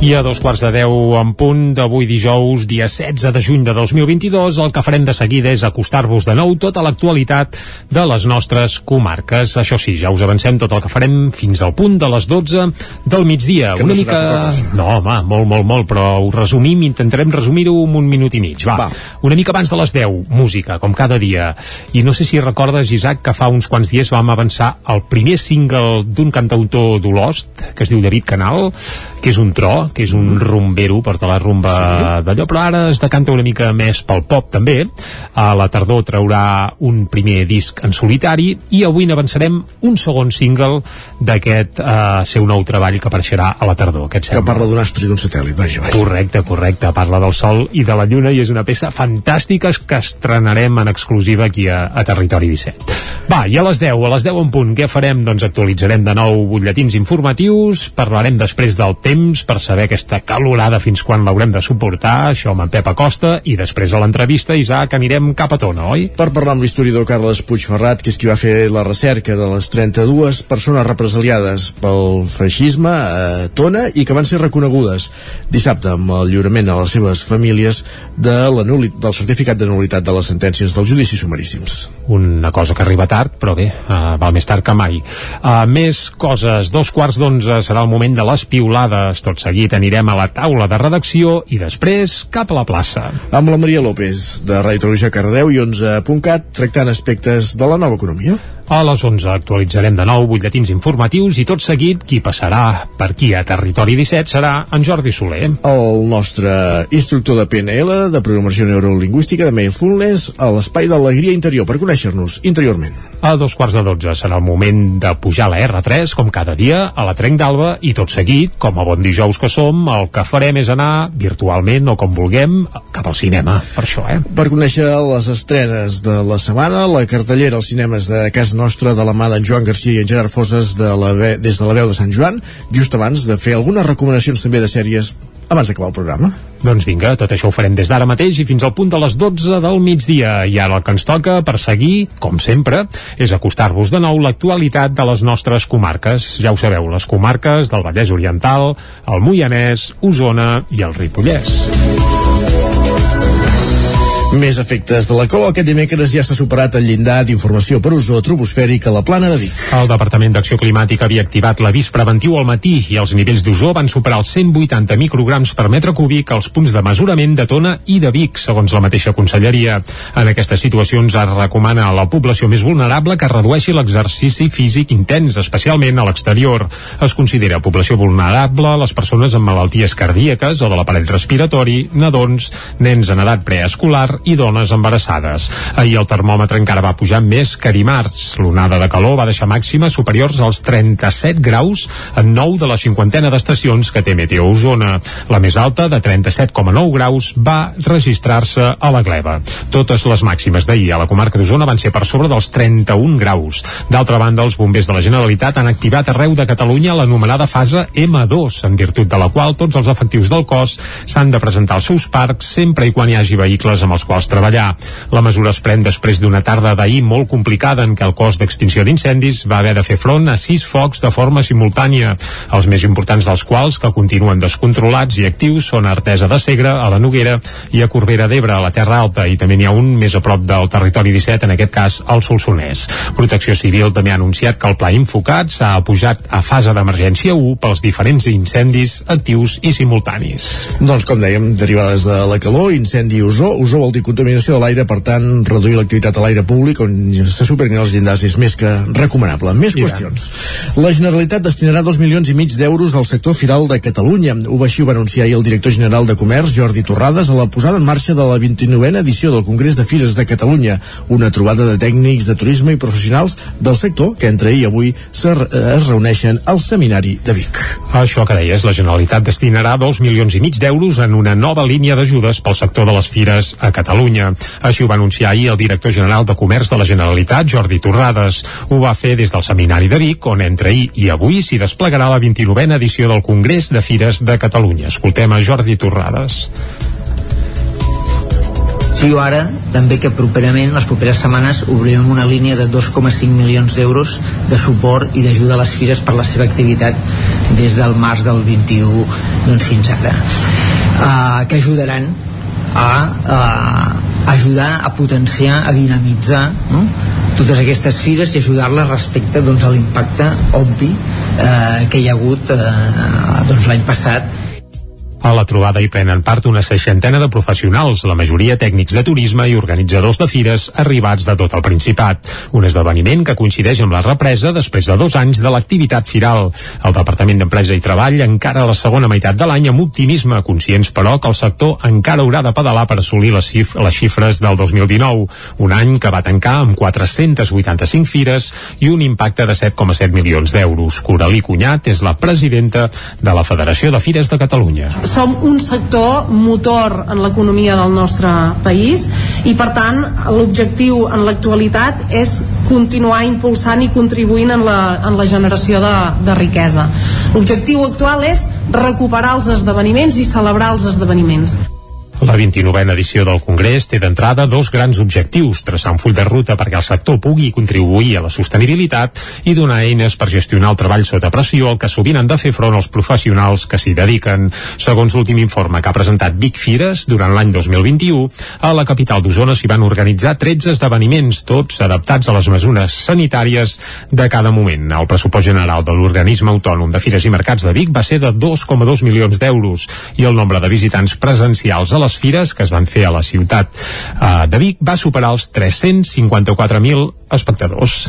I a dos quarts de deu en punt d'avui dijous, dia 16 de juny de 2022, el que farem de seguida és acostar-vos de nou tota l'actualitat de les nostres comarques. Això sí, ja us avancem tot el que farem fins al punt de les 12 del migdia. Que Una no mica... cosa. No, home, molt, molt, molt, però ho resumim, intentarem resumir-ho en un minut i mig. Va. Va. Una mica abans de les 10, música, com cada dia. I no sé si recordes, Isaac, que fa uns quants dies vam avançar el primer single d'un cantautor d'Olost, que es diu David Canal, que és un tro, que és un rumbero, porta la rumba sí. d'allò, però ara es decanta una mica més pel pop també. A la tardor traurà un primer disc en solitari i avui n'avançarem un segon single d'aquest eh, seu nou treball que apareixerà a la tardor. Que parla d'un astre i d'un satèl·lit, vaja, vaja. Correcte, correcte. Parla del Sol i de la Lluna i és una peça fantàstica que estrenarem en exclusiva aquí a, a Territori 17. Va, i a les 10, a les 10 en punt, què farem? Doncs actualitzarem de nou butlletins informatius, parlarem després del temps per saber aquesta calorada fins quan l'haurem de suportar, això amb en Pep Acosta, i després a l'entrevista, Isaac, anirem cap a Tona, oi? Per parlar amb l'historiador Carles Puigferrat, que és qui va fer la recerca de les 32 persones represaliades pel feixisme a Tona i que van ser reconegudes dissabte amb el lliurament a les seves famílies de la del certificat de nulitat de les sentències dels judicis sumaríssims. una cosa que arriba tard, però bé, uh, val més tard que mai. Uh, més coses, dos quarts d'onze serà el moment de les piulades. Tot seguit anirem a la taula de redacció i després cap a la plaça. Amb la Maria López, de Ràdio Televisió Cardeu i 11.cat, tractant aspectes de la nova economia. A les 11 actualitzarem de nou butlletins informatius i tot seguit qui passarà per aquí a Territori 17 serà en Jordi Soler. El nostre instructor de PNL, de programació neurolingüística, de Mindfulness, a l'espai d'alegria interior, per conèixer-nos interiorment. A dos quarts de dotze serà el moment de pujar la R3, com cada dia, a la Trenc d'Alba, i tot seguit, com a bon dijous que som, el que farem és anar virtualment o com vulguem cap al cinema, per això, eh? Per conèixer les estrenes de la setmana, la cartellera als cinemes de casa nostra de la mà d'en Joan Garcia i en Gerard Foses de la ve des de la veu de Sant Joan, just abans de fer algunes recomanacions també de sèries abans d'acabar el programa. Doncs vinga, tot això ho farem des d'ara mateix i fins al punt de les 12 del migdia. I ara el que ens toca per seguir, com sempre, és acostar-vos de nou l'actualitat de les nostres comarques. Ja ho sabeu, les comarques del Vallès Oriental, el Moianès, Osona i el Ripollès. Més efectes de la cola. Aquest dimecres ja s'ha superat el llindar d'informació per ozó troposfèric a la plana de Vic. El Departament d'Acció Climàtica havia activat l'avís preventiu al matí i els nivells d'ozó van superar els 180 micrograms per metre cúbic als punts de mesurament de Tona i de Vic, segons la mateixa conselleria. En aquestes situacions es recomana a la població més vulnerable que redueixi l'exercici físic intens, especialment a l'exterior. Es considera població vulnerable les persones amb malalties cardíaques o de l'aparell respiratori, nadons, nens en edat preescolar i dones embarassades. Ahir el termòmetre encara va pujar més que dimarts. L'onada de calor va deixar màximes superiors als 37 graus en 9 de la cinquantena d'estacions que té Meteo Osona. La més alta, de 37,9 graus, va registrar-se a la Gleva. Totes les màximes d'ahir a la comarca d'Osona van ser per sobre dels 31 graus. D'altra banda, els bombers de la Generalitat han activat arreu de Catalunya l'anomenada fase M2, en virtut de la qual tots els efectius del cos s'han de presentar als seus parcs sempre i quan hi hagi vehicles amb els quals treballar. La mesura es pren després d'una tarda d'ahir molt complicada en què el cos d'extinció d'incendis va haver de fer front a sis focs de forma simultània, els més importants dels quals, que continuen descontrolats i actius, són a Artesa de Segre, a la Noguera i a Corbera d'Ebre, a la Terra Alta, i també n'hi ha un més a prop del territori 17, en aquest cas al Solsonès. Protecció Civil també ha anunciat que el pla Infocat s'ha pujat a fase d'emergència 1 pels diferents incendis actius i simultanis. Doncs, com dèiem, derivades de la calor, incendi ozó. Ozó vol dir contaminació de l'aire, per tant, reduir l'activitat a l'aire públic on se superin els llindars és més que recomanable. Més I qüestions. La Generalitat destinarà dos milions i mig d'euros al sector firal de Catalunya. Ho va així ho va anunciar ahir el director general de Comerç, Jordi Torrades, a la posada en marxa de la 29a edició del Congrés de Fires de Catalunya, una trobada de tècnics de turisme i professionals del sector que entre ahir i avui eh, es reuneixen al Seminari de Vic. Això que deies, la Generalitat destinarà dos milions i mig d'euros en una nova línia d'ajudes pel sector de les fires a Catalunya. Així ho va anunciar ahir el director general de Comerç de la Generalitat, Jordi Torrades. Ho va fer des del Seminari de Vic, on entre ahir i avui s'hi desplegarà la 29a edició del Congrés de Fires de Catalunya. Escoltem a Jordi Torrades. Diu ara també que properament, les properes setmanes, obrirem una línia de 2,5 milions d'euros de suport i d'ajuda a les fires per la seva activitat des del març del 21 doncs, fins ara. Uh, que ajudaran a uh, ajudar a potenciar, a dinamitzar no? totes aquestes fires i ajudar-les respecte doncs, a l'impacte obvi eh, que hi ha hagut eh, doncs, l'any passat A la trobada hi prenen part una seixantena de professionals, la majoria tècnics de turisme i organitzadors de fires arribats de tot el Principat. Un esdeveniment que coincideix amb la represa després de dos anys de l'activitat firal. El Departament d'Empresa i Treball encara la segona meitat de l'any amb optimisme, conscients però que el sector encara haurà de pedalar per assolir les, xif les xifres del 2019, un any que va tancar amb 485 fires i un impacte de 7,7 milions d'euros. Coralí Cunyat és la presidenta de la Federació de Fires de Catalunya. Som un sector motor en l'economia del nostre país i per tant l'objectiu en l'actualitat és continuar impulsant i contribuint en la, en la generació de, de riquesa. L'objectiu actual és recuperar els esdeveniments i celebrar els esdeveniments. La 29a edició del Congrés té d'entrada dos grans objectius, traçar un full de ruta perquè el sector pugui contribuir a la sostenibilitat i donar eines per gestionar el treball sota pressió al que sovint han de fer front els professionals que s'hi dediquen. Segons l'últim informe que ha presentat Vic Fires durant l'any 2021, a la capital d'Osona s'hi van organitzar 13 esdeveniments, tots adaptats a les mesures sanitàries de cada moment. El pressupost general de l'organisme autònom de Fires i Mercats de Vic va ser de 2,2 milions d'euros i el nombre de visitants presencials a les fires que es van fer a la ciutat eh, de Vic va superar els 354.000 espectadors.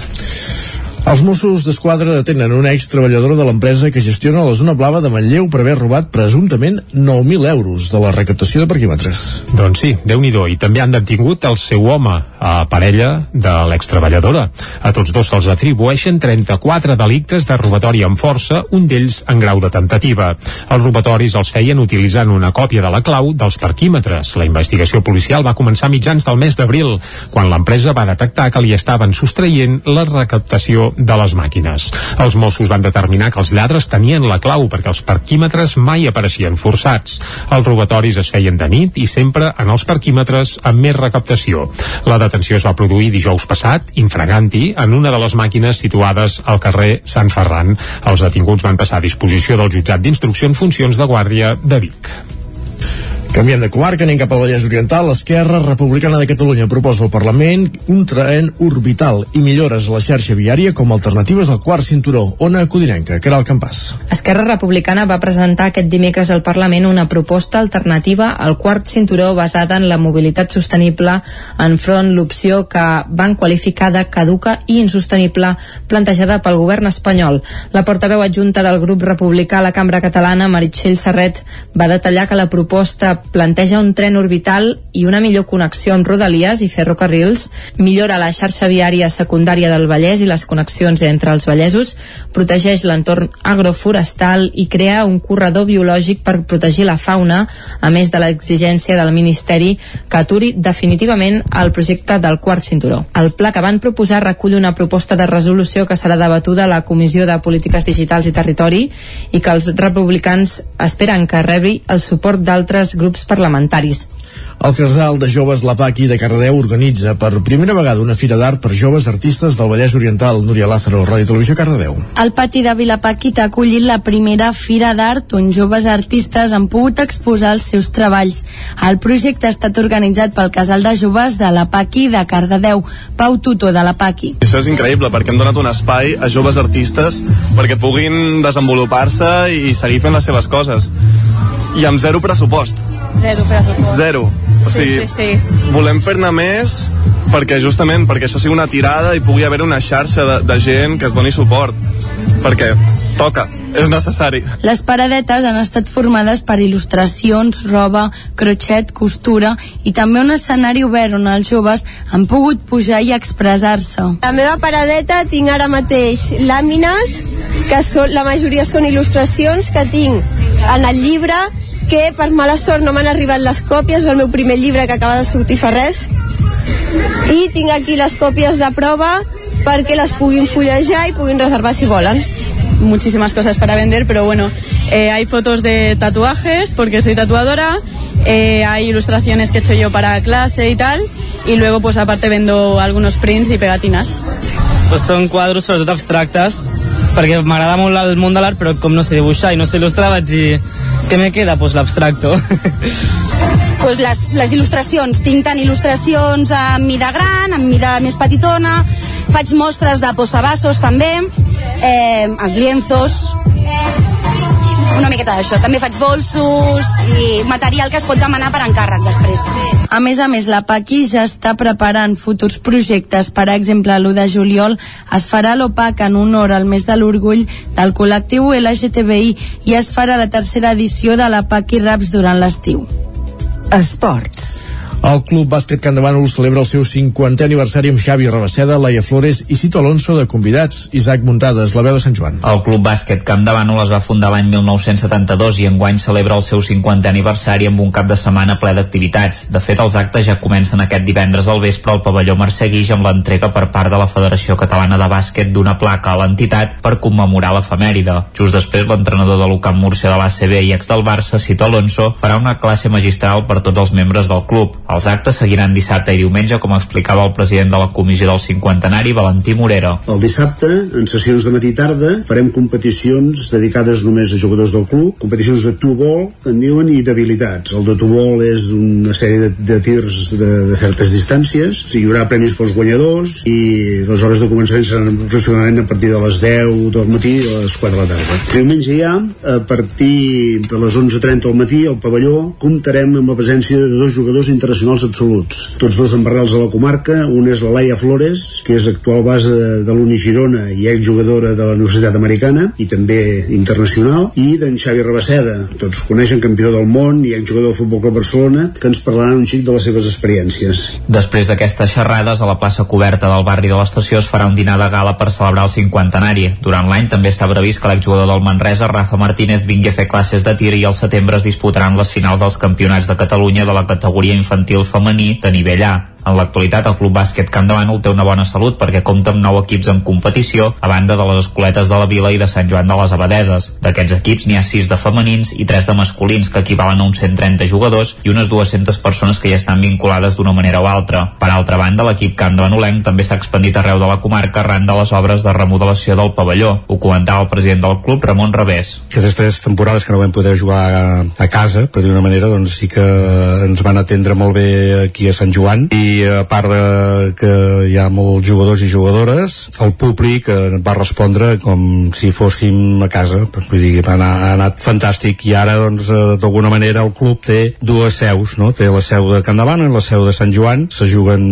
Els Mossos d'Esquadra detenen una ex-treballadora de l'empresa que gestiona la zona blava de Manlleu per haver robat presumptament 9.000 euros de la recaptació de parquímetres. Doncs sí, déu nhi I també han detingut el seu home, a parella de l'ex-treballadora. A tots dos se'ls atribueixen 34 delictes de robatori amb força, un d'ells en grau de tentativa. Els robatoris els feien utilitzant una còpia de la clau dels parquímetres. La investigació policial va començar mitjans del mes d'abril, quan l'empresa va detectar que li estaven sostraient la recaptació de les màquines. Els Mossos van determinar que els lladres tenien la clau perquè els parquímetres mai apareixien forçats. Els robatoris es feien de nit i sempre en els parquímetres amb més recaptació. La detenció es va produir dijous passat, infraganti, en una de les màquines situades al carrer Sant Ferran. Els detinguts van passar a disposició del jutjat d'instrucció en funcions de guàrdia de Vic. Canviem de comarca, anem cap al Vallès Oriental. L'Esquerra Republicana de Catalunya proposa al Parlament un tren orbital i millores a la xarxa viària com a alternatives al quart cinturó. Ona Codinenca, que era el campàs. Esquerra Republicana va presentar aquest dimecres al Parlament una proposta alternativa al quart cinturó basada en la mobilitat sostenible enfront l'opció que van qualificar de caduca i insostenible plantejada pel govern espanyol. La portaveu adjunta del grup republicà a la Cambra Catalana, Meritxell Serret, va detallar que la proposta planteja un tren orbital i una millor connexió amb rodalies i ferrocarrils, millora la xarxa viària secundària del Vallès i les connexions entre els vallesos, protegeix l'entorn agroforestal i crea un corredor biològic per protegir la fauna, a més de l'exigència del Ministeri que aturi definitivament el projecte del quart cinturó. El pla que van proposar recull una proposta de resolució que serà debatuda a la Comissió de Polítiques Digitals i Territori i que els republicans esperen que rebi el suport d'altres grups grups parlamentaris. El casal de joves La Paqui de Cardedeu organitza per primera vegada una fira d'art per joves artistes del Vallès Oriental. Núria Lázaro, Ràdio Televisió Cardedeu. El pati de Vilapaqui t'ha acollit la primera fira d'art on joves artistes han pogut exposar els seus treballs. El projecte ha estat organitzat pel casal de joves de La Paqui de Cardedeu, Pau Tutor de La Paqui. Això és increïble perquè hem donat un espai a joves artistes perquè puguin desenvolupar-se i seguir fent les seves coses. I amb zero pressupost. Zero pressupost. Zero. O sigui, sí, sí, sí. volem fer-ne més perquè justament perquè això sigui una tirada i pugui haver una xarxa de, de gent que es doni suport perquè toca, és necessari Les paradetes han estat formades per il·lustracions, roba, crochet, costura i també un escenari obert on els joves han pogut pujar i expressar-se. La meva paradeta tinc ara mateix làmines, que són, la majoria són il·lustracions que tinc en el llibre que per mala sort no m'han arribat les còpies, és el meu primer llibre que acaba de sortir fa res i tinc aquí les còpies de prova perquè les puguin fullejar i puguin reservar si volen. Muchísimas cosas para vender, pero bueno, eh, hay fotos de tatuajes porque soy tatuadora, eh, hay ilustraciones que he hecho yo para clase y tal, y luego pues aparte vendo algunos prints y pegatinas. Pues són quadros sobretot abstractes, perquè m'agrada molt el món de l'art, però com no sé dibuixar i no sé il·lustrar, vaig dir, què me queda? Pues l'abstracto. pues les, les il·lustracions. Tinc tant il·lustracions amb mida gran, amb mida més petitona, faig mostres de posabassos també, eh, els lienzos, una miqueta d'això. També faig bolsos i material que es pot demanar per encàrrec després. A més a més, la Paqui ja està preparant futurs projectes. Per exemple, l'1 de juliol es farà l'OPAC en honor al mes de l'orgull del col·lectiu LGTBI i es farà la tercera edició de la Paqui Raps durant l'estiu. Esports. El Club Bàsquet Can de Bànol celebra el seu 50è aniversari amb Xavi Rabaseda, Laia Flores i Cito Alonso de convidats. Isaac Muntades, la veu de Sant Joan. El Club Bàsquet Camp de Bànol es va fundar l'any 1972 i enguany celebra el seu 50è aniversari amb un cap de setmana ple d'activitats. De fet, els actes ja comencen aquest divendres al vespre al pavelló Mercè Guix amb l'entrega per part de la Federació Catalana de Bàsquet d'una placa a l'entitat per commemorar l'efemèride. Just després, l'entrenador de l'UCAM Múrcia de l'ACB i ex del Barça, Cito Alonso, farà una classe magistral per tots els membres del club. Els actes seguiran dissabte i diumenge, com explicava el president de la comissió del cinquantenari, Valentí Morera. El dissabte, en sessions de matí i tarda, farem competicions dedicades només a jugadors del club, competicions de que en diuen, i d'habilitats. El de two-ball és una sèrie de, de tirs de, de certes distàncies, hi haurà premis pels guanyadors i les hores de començament seran aproximadament a partir de les 10 del matí a les 4 de la tarda. Diumenge ja, a partir de les 11.30 del matí, al pavelló, comptarem amb la presència de dos jugadors internacionals absoluts. Tots dos embarrals a la comarca, un és la Laia Flores, que és actual base de, de l'Uni Girona i exjugadora de la Universitat Americana i també internacional, i d'en Xavi Rabaseda, tots coneixen campió del món i exjugador del Futbol Club Barcelona, que ens parlaran un xic de les seves experiències. Després d'aquestes xerrades, a la plaça coberta del barri de l'estació es farà un dinar de gala per celebrar el cinquantenari. Durant l'any també està previst que l'exjugador del Manresa, Rafa Martínez, vingui a fer classes de tir i al setembre es disputaran les finals dels campionats de Catalunya de la categoria infantil femení de nivell A. En l'actualitat, el Club Bàsquet Camp de Bànol té una bona salut perquè compta amb nou equips en competició, a banda de les escoletes de la Vila i de Sant Joan de les Abadeses. D'aquests equips n'hi ha 6 de femenins i 3 de masculins, que equivalen a uns 130 jugadors i unes 200 persones que ja estan vinculades d'una manera o altra. Per altra banda, l'equip Camp de Banolenc també s'ha expandit arreu de la comarca arran de les obres de remodelació del pavelló. Ho comentava el president del club, Ramon Revés. Aquestes tres temporades que no vam poder jugar a, a casa, per dir una manera, doncs sí que ens van atendre molt bé aquí a Sant Joan i a part de que hi ha molts jugadors i jugadores, el públic eh, va respondre com si fóssim a casa, vull dir, anar, ha anat fantàstic i ara doncs eh, d'alguna manera el club té dues seus, no? té la seu de Can Davant i la seu de Sant Joan, se juguen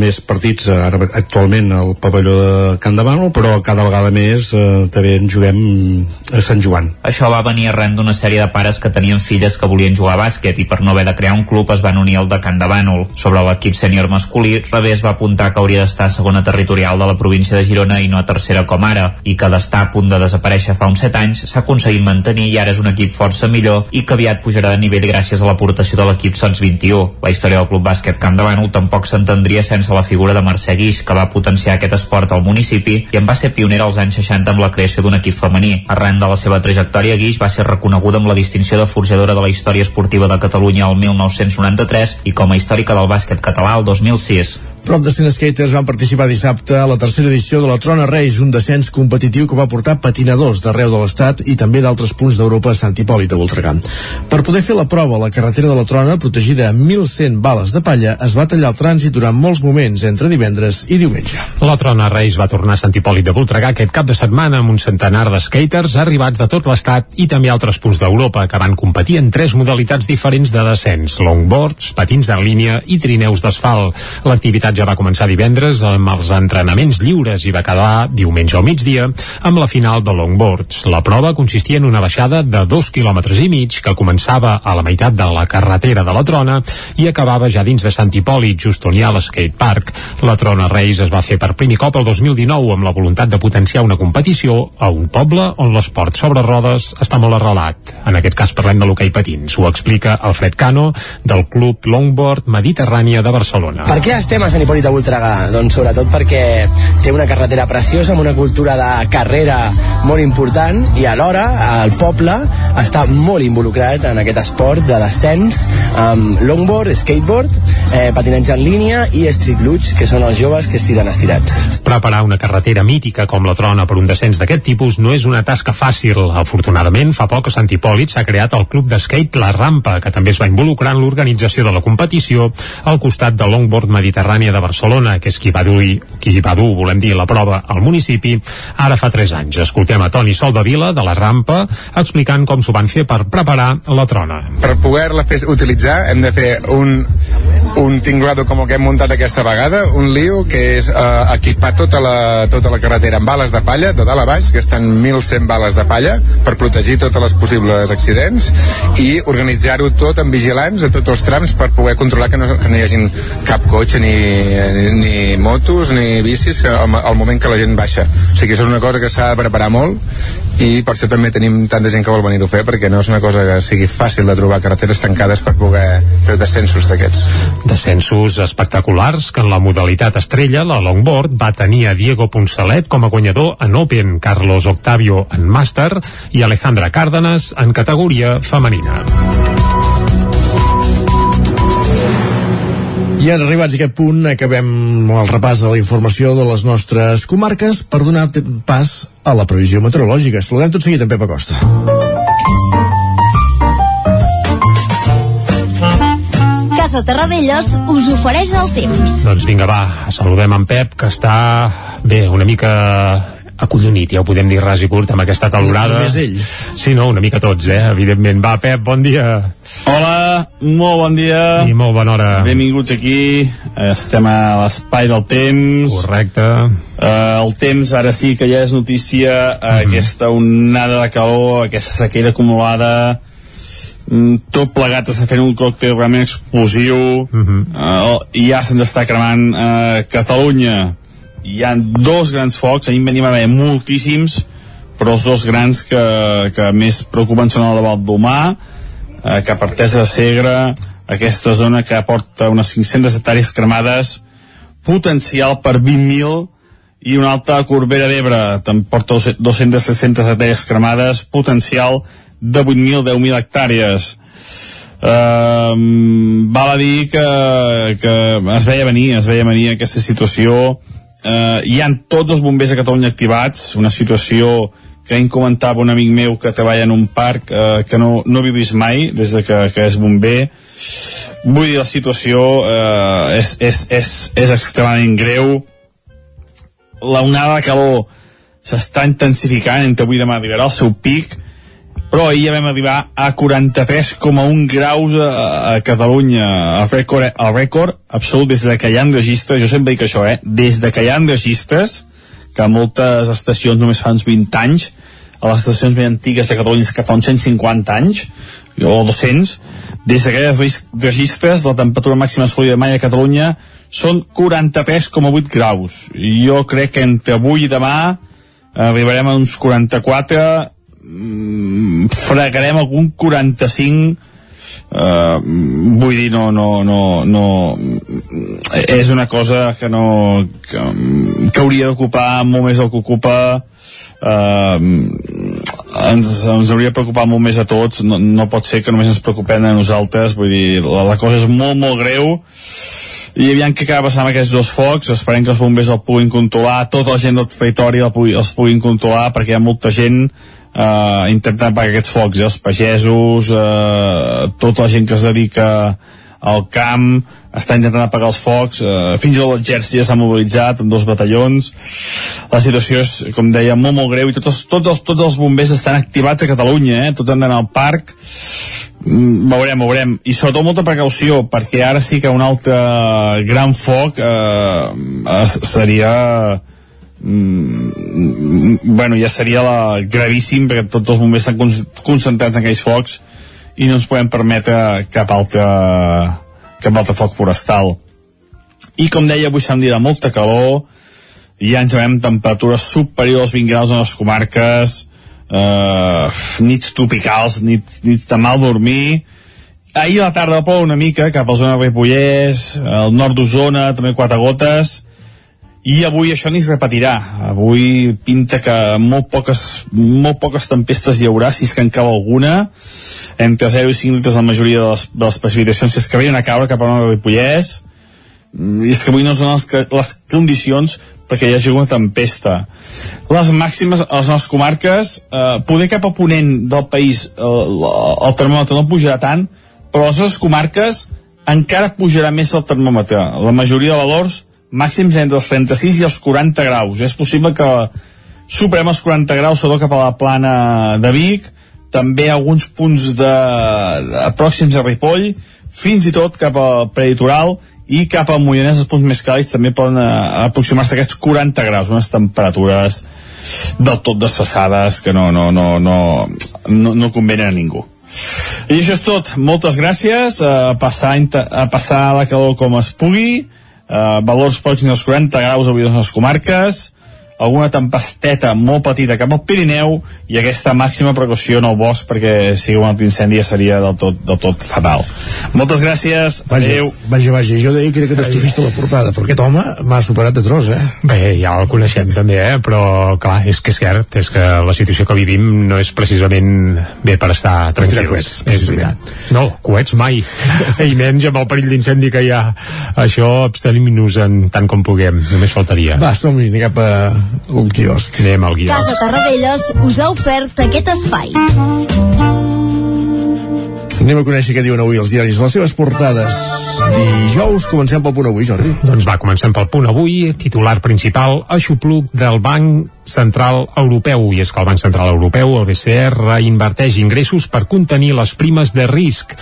més partits ara actualment al pavelló de Can Davant, però cada vegada més eh, també en juguem a Sant Joan. Això va venir arran d'una sèrie de pares que tenien filles que volien jugar a bàsquet i per no haver de crear un club es van unir al de Can de Bànol. Sobre l'equip sènior masculí, Revés va apuntar que hauria d'estar segona territorial de la província de Girona i no a tercera com ara, i que d'estar a punt de desaparèixer fa uns 7 anys s'ha aconseguit mantenir i ara és un equip força millor i que aviat pujarà de nivell gràcies a l'aportació de l'equip Sons 21. La història del Club Bàsquet Camp de Bànol tampoc s'entendria sense la figura de Mercè Guix, que va potenciar aquest esport al municipi i en va ser pionera als anys 60 amb la creació d'un equip femení. Arran de la seva trajectòria, Guix va ser reconeguda amb la distinció de forjadora de la història esportiva de Catalunya el 1993 i com a històrica del bàsquet català el 2006. Prop de 100 skaters van participar dissabte a la tercera edició de la Trona Reis, un descens competitiu que va portar patinadors d'arreu de l'Estat i també d'altres punts d'Europa a Sant Hipòlit de Voltregà. Per poder fer la prova, la carretera de la Trona, protegida amb 1.100 bales de palla, es va tallar el trànsit durant molts moments entre divendres i diumenge. La Trona Reis va tornar a Sant Hipòlit de Voltregà aquest cap de setmana amb un centenar de skaters arribats de tot l'Estat i també altres punts d'Europa que van competir en tres modalitats diferents de descens, longboards, patins en línia i trineus d'asfalt. L'activitat ja va començar divendres amb els entrenaments lliures i va acabar diumenge al migdia amb la final de longboards. La prova consistia en una baixada de dos quilòmetres i mig que començava a la meitat de la carretera de la Trona i acabava ja dins de Sant Hipòlit, just on hi ha l'skate park. La Trona Reis es va fer per primer cop el 2019 amb la voluntat de potenciar una competició a un poble on l'esport sobre rodes està molt arrelat. En aquest cas parlem de l'hoquei patins. Ho explica Alfred Cano del Club Longboard Mediterrània de Barcelona. Per què estem a Sant Hipòlit de Voltregà? Doncs sobretot perquè té una carretera preciosa amb una cultura de carrera molt important i alhora el poble està molt involucrat en aquest esport de descens amb longboard, skateboard, eh, patinatge en línia i street luge, que són els joves que estiren estirats. Preparar una carretera mítica com la Trona per un descens d'aquest tipus no és una tasca fàcil. Afortunadament, fa poc a Sant Hipòlit s'ha creat el club d'skate La Rampa, que també es va involucrar en l'organització de la competició al costat de Longboard Mediterrània de Barcelona, que és qui va dur, qui va dur, volem dir, la prova al municipi ara fa 3 anys. Escoltem a Toni Soldavila de La Rampa explicant com s'ho van fer per preparar la Trona. Per poder-la fer utilitzar hem de fer un, un tinglado com el que hem muntat aquesta vegada, un lío que és eh, equipar tota la, tota la carretera amb bales de palla, de dalt a baix, que estan 1.100 bales de palla per protegir totes les possibles accidents i organitzar-ho tot amb vigilants a tots els trams per poder controlar que no, que no hi hagin cap cotxe ni, ni, ni motos ni bicis al, al moment que la gent baixa. O sigui, això és una cosa que s'ha de preparar molt i per això també tenim tanta gent que vol venir-ho a fer perquè no és una cosa que sigui fàcil de trobar carreteres tancades per poder fer descensos d'aquests. Descensos espectaculars que en la modalitat estrella, la longboard, va tenir a Diego Poncelet com a guanyador en Open, Carlos Octavio en Master i Alejandra Cárdenas en categoria femenina. I en arribats a aquest punt acabem el repàs de la informació de les nostres comarques per donar pas a la previsió meteorològica. Saludem tot seguit en Pep Acosta. Casa Terradellos us ofereix el temps. Doncs vinga, va, saludem en Pep, que està bé, una mica acollonit, ja ho podem dir ras i curt amb aquesta calorada. Només ell. Sí, no, una mica tots, eh, evidentment. Va, Pep, bon dia. Hola, molt bon dia. I molt bona hora. Benvinguts aquí. Estem a l'espai del temps. Correcte. Uh, el temps ara sí que ja és notícia, uh, Mhm. aquesta onada de calor, aquesta sequera acumulada, mm, tot plegat està fent un còctel realment explosiu, Mhm. uh, i ja se'ns està cremant uh, Catalunya. Hi ha dos grans focs, ahir en venim a haver moltíssims, però els dos grans que, que més preocupen són el de Valdomar, eh, cap a Artesa de Segre, aquesta zona que porta unes 500 hectàrees cremades, potencial per 20.000, i una altra Corbera d'Ebre, porta 200-300 hectàrees cremades, potencial de 8.000, 10.000 hectàrees. Uh, val a dir que, que es veia venir, es veia venir aquesta situació. Uh, hi han tots els bombers a Catalunya activats, una situació que em comentava un amic meu que treballa en un parc uh, que no, no havia vist mai des de que, que és bomber. Vull dir, la situació uh, és, és, és, és extremadament greu. La onada de calor s'està intensificant, entre avui i demà arribarà al seu pic, però ahir ja vam arribar a 43,1 graus a, a Catalunya el rècord, el rècord absolut des de que hi ha registres, jo sempre dic això eh? des de que hi ha registres que moltes estacions només fa uns 20 anys a les estacions més antigues de Catalunya que fa uns 150 anys o 200 des de ha registres la temperatura màxima assolida mai a Catalunya són 43,8 graus. Jo crec que entre avui i demà arribarem a uns 44, mm, fregarem algun 45, Uh, vull dir, no, no, no, no és una cosa que no que, que hauria d'ocupar molt més el que ocupa uh, ens, ens hauria de preocupar molt més a tots no, no pot ser que només ens preocupem a nosaltres vull dir, la, la cosa és molt, molt greu i aviam què acaba passant amb aquests dos focs esperem que els bombers el puguin controlar tota la gent del territori el pugui, els puguin controlar perquè hi ha molta gent eh, intentant apagar aquests focs, eh, els pagesos, eh, tota la gent que es dedica al camp, està intentant apagar els focs, eh, fins i tot l'exèrcit ja s'ha mobilitzat amb dos batallons. La situació és, com deia, molt, molt greu i tots tots els, tots els bombers estan activats a Catalunya, eh? tots han d'anar al parc, mm, veurem, veurem. I sobretot molta precaució, perquè ara sí que un altre gran foc eh, seria mm, bueno, ja seria la, gravíssim perquè tots els bombers estan concentrats en aquells focs i no ens podem permetre cap altre cap altre foc forestal. I com deia avui dit de molta calor ja ens veiem temperatures superiors als 20 graus en les comarques eh, nits tropicals nits, nits de mal dormir. Ahir a la tarda plou una mica cap a la zona de Ripollès al nord d'Osona també quatre gotes i avui això ni es repetirà. Avui pinta que molt poques, molt poques tempestes hi haurà si és que en cau alguna. Entre 0 i 5 litres la majoria de les, de les precipitacions si és que havien a caure cap a la Ripollès. Mm, i és que avui no són les, les condicions perquè hi hagi una tempesta. Les màximes a les nostres comarques eh, poder cap a ponent del país eh, el termòmetre no pujarà tant però a les nostres comarques encara pujarà més el termòmetre. La majoria de valors màxims entre els 36 i els 40 graus. És possible que superem els 40 graus, sobretot cap a la plana de Vic, també alguns punts de, de pròxims a Ripoll, fins i tot cap al preditoral i cap al Moianès, els punts més càlids també poden eh, aproximar-se a aquests 40 graus, unes temperatures del tot desfassades que no, no, no, no, no, no convenen a ningú. I això és tot. Moltes gràcies. A passar, a passar la calor com es pugui eh, valors pròxims als 40 graus avui a les comarques, alguna tempesteta molt petita cap al Pirineu i aquesta màxima precaució en el bosc perquè si un altre incendi ja seria del tot, del tot fatal. Moltes gràcies, vaja, adeu. Vaja, vaja, jo deia que era catastrofista la portada, però aquest home m'ha superat de tros, eh? Bé, ja el coneixem també, eh? però clar, és que és cert, és que la situació que vivim no és precisament bé per estar tranquils. Coets, és veritat. No, coets mai. I menys amb el perill d'incendi que hi ha. Això abstenim-nos en tant com puguem, només faltaria. Va, som-hi, anem cap a un quiosc. Anem al quiosc. Casa Tarradellas us ha ofert aquest espai. Anem a conèixer què diuen avui els diaris, les seves portades. Dijous comencem pel punt avui, Jordi. Doncs va, comencem pel punt avui. Titular principal, aixopluc del Banc Central Europeu. I és que el Banc Central Europeu, el BCE, reinverteix ingressos per contenir les primes de risc.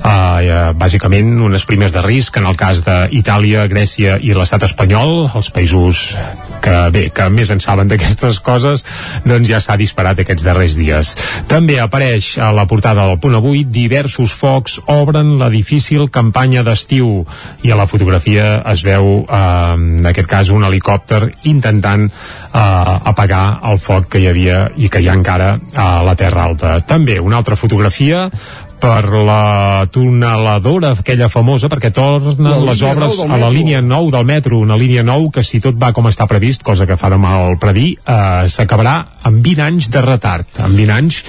Uh, bàsicament unes primes de risc en el cas d'Itàlia, Grècia i l'estat espanyol, els països que bé, que més en saben d'aquestes coses, doncs ja s'ha disparat aquests darrers dies. També apareix a la portada del punt avui diversos focs obren la difícil campanya d'estiu i a la fotografia es veu eh, en aquest cas un helicòpter intentant eh, apagar el foc que hi havia i que hi ha encara a la Terra Alta. També una altra fotografia per la tuneladora aquella famosa perquè tornen les obres a la línia 9 del metro, una línia 9 que si tot va com està previst, cosa que fa de mal predir eh, s'acabarà amb 20 anys de retard, amb 20 anys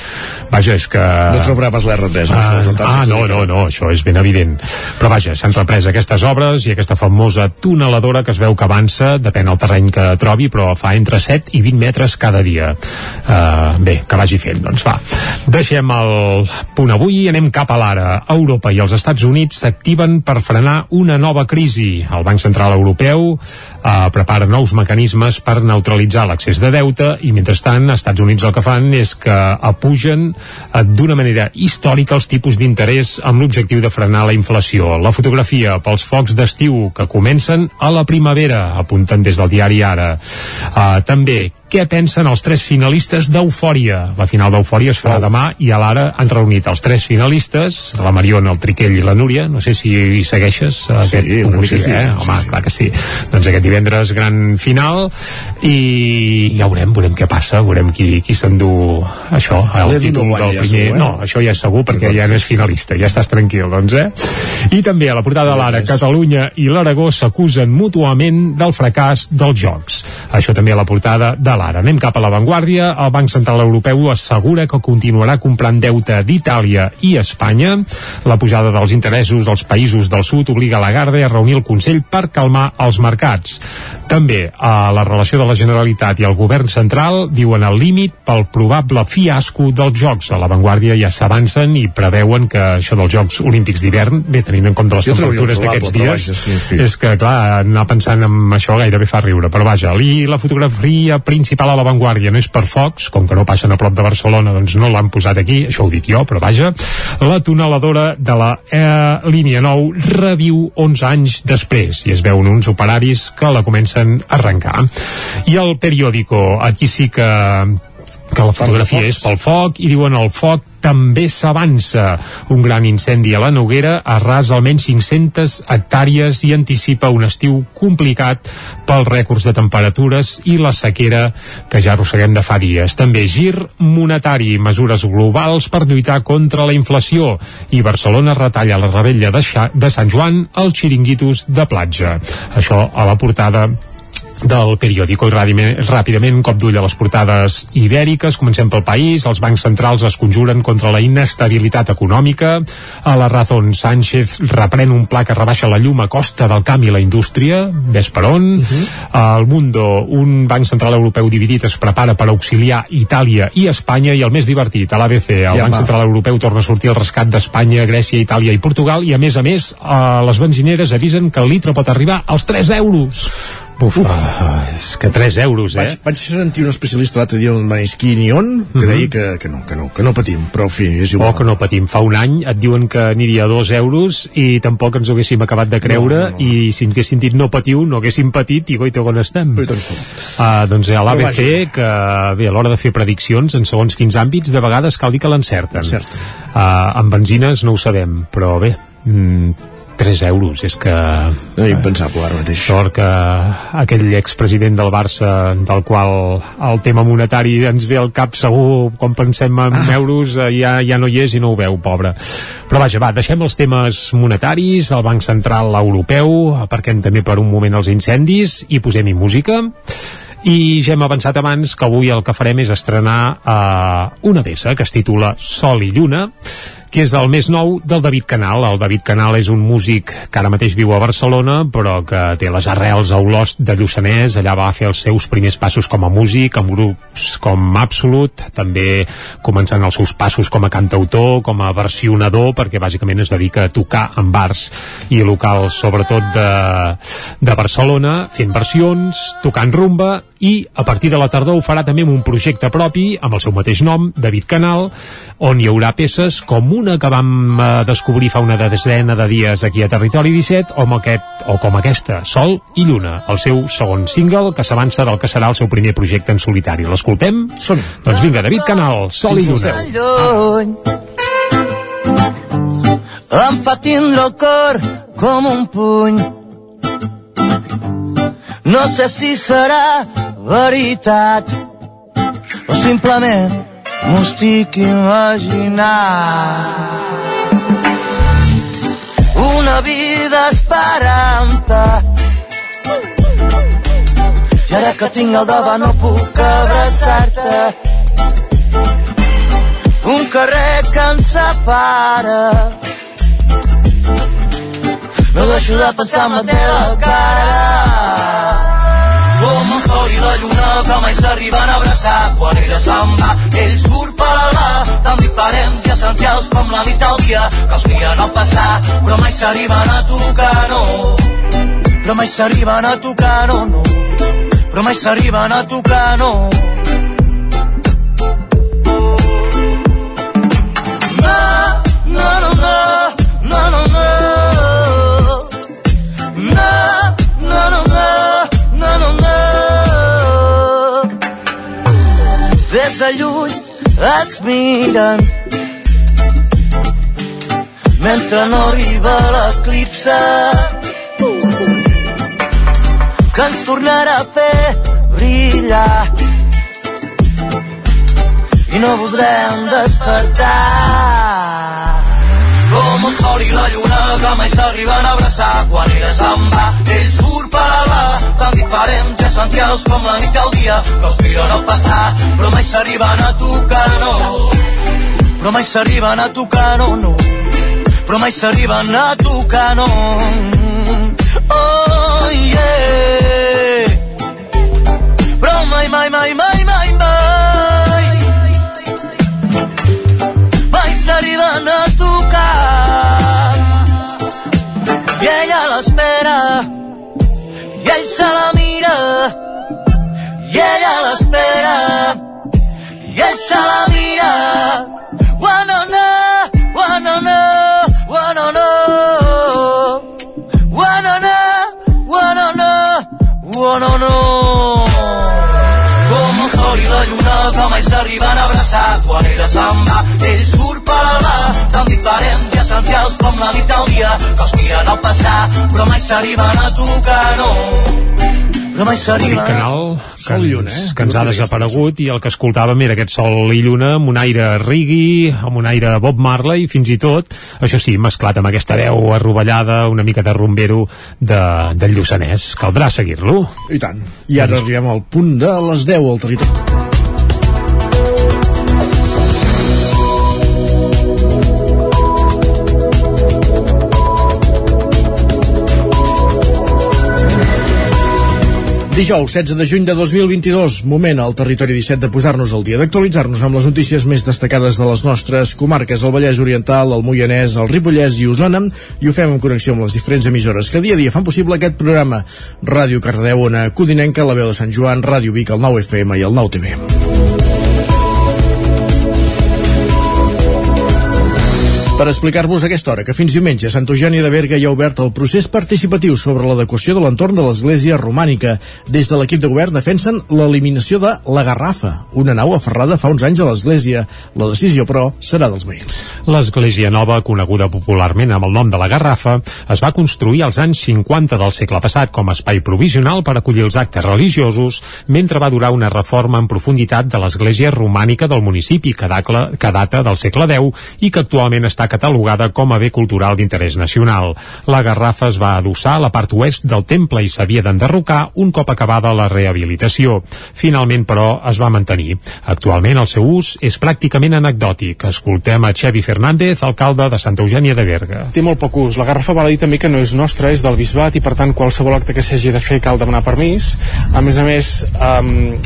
vaja, és que... No trobarà pas l'R3 ah, ah, no, no, no, això és ben evident. Però vaja, s'han reprès aquestes obres i aquesta famosa tuneladora que es veu que avança, depèn del terreny que trobi però fa entre 7 i 20 metres cada dia. Uh, bé, que vagi fent, doncs va. Deixem el punt avui i anem anem cap a l'ara. Europa i els Estats Units s'activen per frenar una nova crisi. El Banc Central Europeu eh, prepara nous mecanismes per neutralitzar l'accés de deute i, mentrestant, als Estats Units el que fan és que apugen eh, d'una manera històrica els tipus d'interès amb l'objectiu de frenar la inflació. La fotografia pels focs d'estiu que comencen a la primavera, apunten des del diari Ara. Eh, també què pensen els tres finalistes d'Eufòria. La final d'Eufòria es farà oh. demà i a l'ara han reunit els tres finalistes, la Mariona, el Triquell i la Núria. No sé si hi segueixes sí, aquest sí, sí, eh? Home, sí, sí. clar que sí. Doncs aquest divendres gran final i ja veurem, veurem què passa, veurem qui, qui s'endú això, el títol no del ja primer... segur, eh? No, això ja és segur perquè ja no és finalista, ja estàs tranquil, doncs, eh? I també a la portada de l'Ara, Catalunya i l'Aragó s'acusen mútuament del fracàs dels Jocs. Això també a la portada de l'Ara. Anem cap a l'avantguàrdia. El Banc Central Europeu assegura que continuarà comprant deute d'Itàlia i Espanya. La pujada dels interessos dels països del sud obliga Lagarde a reunir el Consell per calmar els mercats. També a la relació de la Generalitat i el govern central diuen el límit pel probable fiasco dels Jocs. A l'avantguàrdia ja s'avancen i preveuen que això dels Jocs Olímpics d'hivern, bé, tenint en compte les Jo temperatures d'aquests dies, vaja, sí, sí. és que, clar, anar pensant en això gairebé fa riure, però vaja, i la fotografia principal a l'avantguàrdia no és per Fox, com que no passen a prop de Barcelona, doncs no l'han posat aquí, això ho dic jo, però vaja, la tuneladora de la eh, línia 9 reviu 11 anys després, i es veuen uns operaris que la comencen a arrencar. I el periòdico, aquí sí que que la fotografia és pel foc i diuen el foc també s'avança. Un gran incendi a la Noguera arrasa almenys 500 hectàrees i anticipa un estiu complicat pels rècords de temperatures i la sequera que ja arrosseguem de fa dies. També gir monetari, mesures globals per lluitar contra la inflació i Barcelona retalla la rebella de, Xa de Sant Joan als xiringuitos de platja. Això a la portada del periòdico. I ràpidament un cop d'ull a les portades ibèriques. Comencem pel país, els bancs centrals es conjuren contra la inestabilitat econòmica. A la Razón Sánchez reprèn un pla que rebaixa la llum a costa del camp i la indústria. Ves per on. Uh -huh. al Mundo, un banc central europeu dividit es prepara per auxiliar Itàlia i Espanya. I el més divertit a l'ABC, el Ja Banc. Central Europeu torna a sortir al rescat d'Espanya, Grècia, Itàlia i Portugal. I a més a més eh, les benzineres avisen que el litre pot arribar als 3 euros Uf, Uf. és que 3 euros, eh? Vaig, vaig sentir un especialista l'altre dia en Maneskin i On que Mhm. deia que, que no, que no, que no patim, però en fi, és igual. Oh, que no patim. Fa un any et diuen que aniria a dos euros i tampoc ens ho haguéssim acabat de creure No, no, no. i si ens haguessin dit no patiu, no haguéssim patit i goita on estem. Hi som. Uh, doncs a l'ABC, que bé, a l'hora de fer prediccions en segons quins àmbits, de vegades cal dir que l'encerten. Encerten. Uh, amb benzines no ho sabem, però bé, mm, 3 euros, és que... No, impensable ara mateix. Sort que aquell expresident del Barça, del qual el tema monetari ens ve al cap segur, quan pensem en ah. euros, eh, ja, ja no hi és i no ho veu, pobre. Però vaja, va, deixem els temes monetaris, el Banc Central Europeu, aparquem també per un moment els incendis i posem-hi música i ja hem avançat abans que avui el que farem és estrenar eh, una peça que es titula Sol i Lluna que és el més nou del David Canal. El David Canal és un músic que ara mateix viu a Barcelona, però que té les arrels a Olost de Lluçanès. Allà va fer els seus primers passos com a músic, amb grups com Absolut, també començant els seus passos com a cantautor, com a versionador, perquè bàsicament es dedica a tocar en bars i locals, sobretot de, de Barcelona, fent versions, tocant rumba, i a partir de la tardor ho farà també amb un projecte propi, amb el seu mateix nom, David Canal, on hi haurà peces com una que vam eh, descobrir fa una desena de dies aquí a Territori 17, o com, aquest, o com aquesta, Sol i Lluna, el seu segon single, que s'avança del que serà el seu primer projecte en solitari. L'escoltem? Som Doncs vinga, David Canal, Sol i Lluna. lluny em fa tindre el cor com un puny no sé si serà veritat o simplement m'ho estic imaginant una vida esperant-te. I ara que tinc al davant no puc abraçar-te. Un carrer que ens separa. No deixo de pensar en la teva cara i la lluna que mai s'arriben a abraçar. Quan ella se'n va, ell surt per allà tan diferents i essencials com la nit al dia que els miren al passar. Però mai s'arriben a tocar, no. Però mai s'arriben a tocar, no, no. Però mai s'arriben a tocar, no. No, ens miren mentre no arriba l'eclipse que ens tornarà a fer brillar. I no voldrem despertar. Com el sol i la lluna que mai s'arriben a abraçar. Quan ella se'n va, ell surt la tan diferents. I essencials com la nit i el dia que els miren al passar. Però mai s'arriben a tocar, no. Però mai s'arriben a tocar, no, no. Però mai s'arriben a tocar, no. Oh yeah. Però mai, mai, mai, mai, mai, mai. Mai s'arriben a tocar. I ella l'espera ell se la mira i ella l'espera. I ell se la mira. Wanna know, wanna know, wanna know com el sol i la lluna que mai s'arriben a abraçar. Quan ella se'n va, ell surt per la tan diferents i essencials com la nit al dia que els miren al passar però mai s'arriben a tocar, no però mai s'arriben canal que, Sol i lluna, ens, eh? que ens ha desaparegut i el que escoltàvem era aquest sol i lluna amb un aire Riggy, amb un aire Bob Marley fins i tot, això sí, mesclat amb aquesta veu arrovellada, una mica de rumbero de, del Lluçanès. Caldrà seguir-lo. I tant. I ara arribem al punt de les 10 al territori. Dijous, 16 de juny de 2022, moment al territori 17 de posar-nos al dia, d'actualitzar-nos amb les notícies més destacades de les nostres comarques, el Vallès Oriental, el Moianès, el Ripollès i Osona, i ho fem en connexió amb les diferents emissores que dia a dia fan possible aquest programa. Ràdio Cardedeu, Ona Codinenca, la veu de Sant Joan, Ràdio Vic, el 9 FM i el 9 Per explicar-vos aquesta hora que fins diumenge a Santa Eugènia de Berga hi ha obert el procés participatiu sobre l'adequació de l'entorn de l'església romànica. Des de l'equip de govern defensen l'eliminació de la Garrafa, una nau aferrada fa uns anys a l'església. La decisió, però, serà dels veïns. L'església nova, coneguda popularment amb el nom de la Garrafa, es va construir als anys 50 del segle passat com a espai provisional per acollir els actes religiosos, mentre va durar una reforma en profunditat de l'església romànica del municipi, que data del segle X i que actualment està catalogada com a bé cultural d'interès nacional. La Garrafa es va adossar a la part oest del temple i s'havia d'enderrocar un cop acabada la rehabilitació. Finalment, però, es va mantenir. Actualment el seu ús és pràcticament anecdòtic. Escoltem a Xevi Fernández, alcalde de Santa Eugènia de Berga. té molt poc ús. La Garrafa val a dir també que no és nostra, és del bisbat i per tant qualsevol acte que s'hagi de fer cal demanar permís. A més a més, um,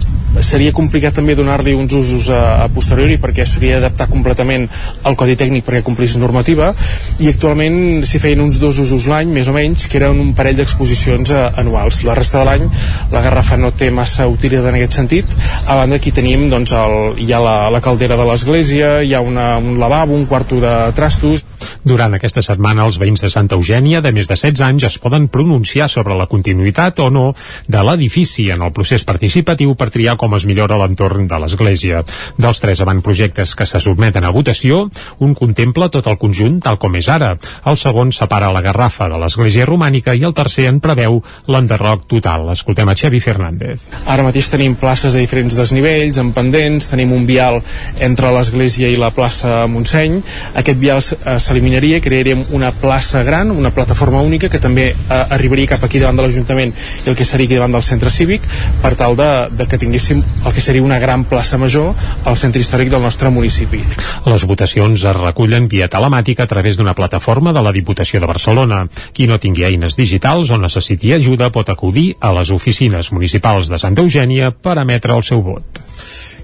seria complicat també donar-li uns usos a, a posteriori perquè s'hauria d'adaptar completament al codi tècnic perquè complís normativa i actualment s'hi feien uns dos usos l'any, més o menys, que eren un parell d'exposicions eh, anuals. La resta de l'any la Garrafa no té massa utilitat en aquest sentit. A banda aquí tenim doncs, el, hi ha la, la caldera de l'església, hi ha una, un lavabo, un quarto de trastos. Durant aquesta setmana, els veïns de Santa Eugènia de més de 16 anys es poden pronunciar sobre la continuïtat o no de l'edifici en el procés participatiu per triar com es millora l'entorn de l'església. Dels tres avantprojectes que se sotmeten a votació, un contempla tot el conjunt tal com és ara. El segon separa la garrafa de l'església romànica i el tercer en preveu l'enderroc total. Escoltem a Xavi Fernández. Ara mateix tenim places de diferents desnivells, en pendents, tenim un vial entre l'església i la plaça Montseny. Aquest vial eh, s'eliminaria, crearíem una plaça gran, una plataforma única que també eh, arribaria cap aquí davant de l'Ajuntament i el que seria aquí davant del centre cívic per tal de, de que tinguéssim el que seria una gran plaça major al centre històric del nostre municipi. Les votacions es recullen via telemàtica a través d'una plataforma de la Diputació de Barcelona. Qui no tingui eines digitals o necessiti ajuda pot acudir a les oficines municipals de Santa Eugènia per emetre el seu vot.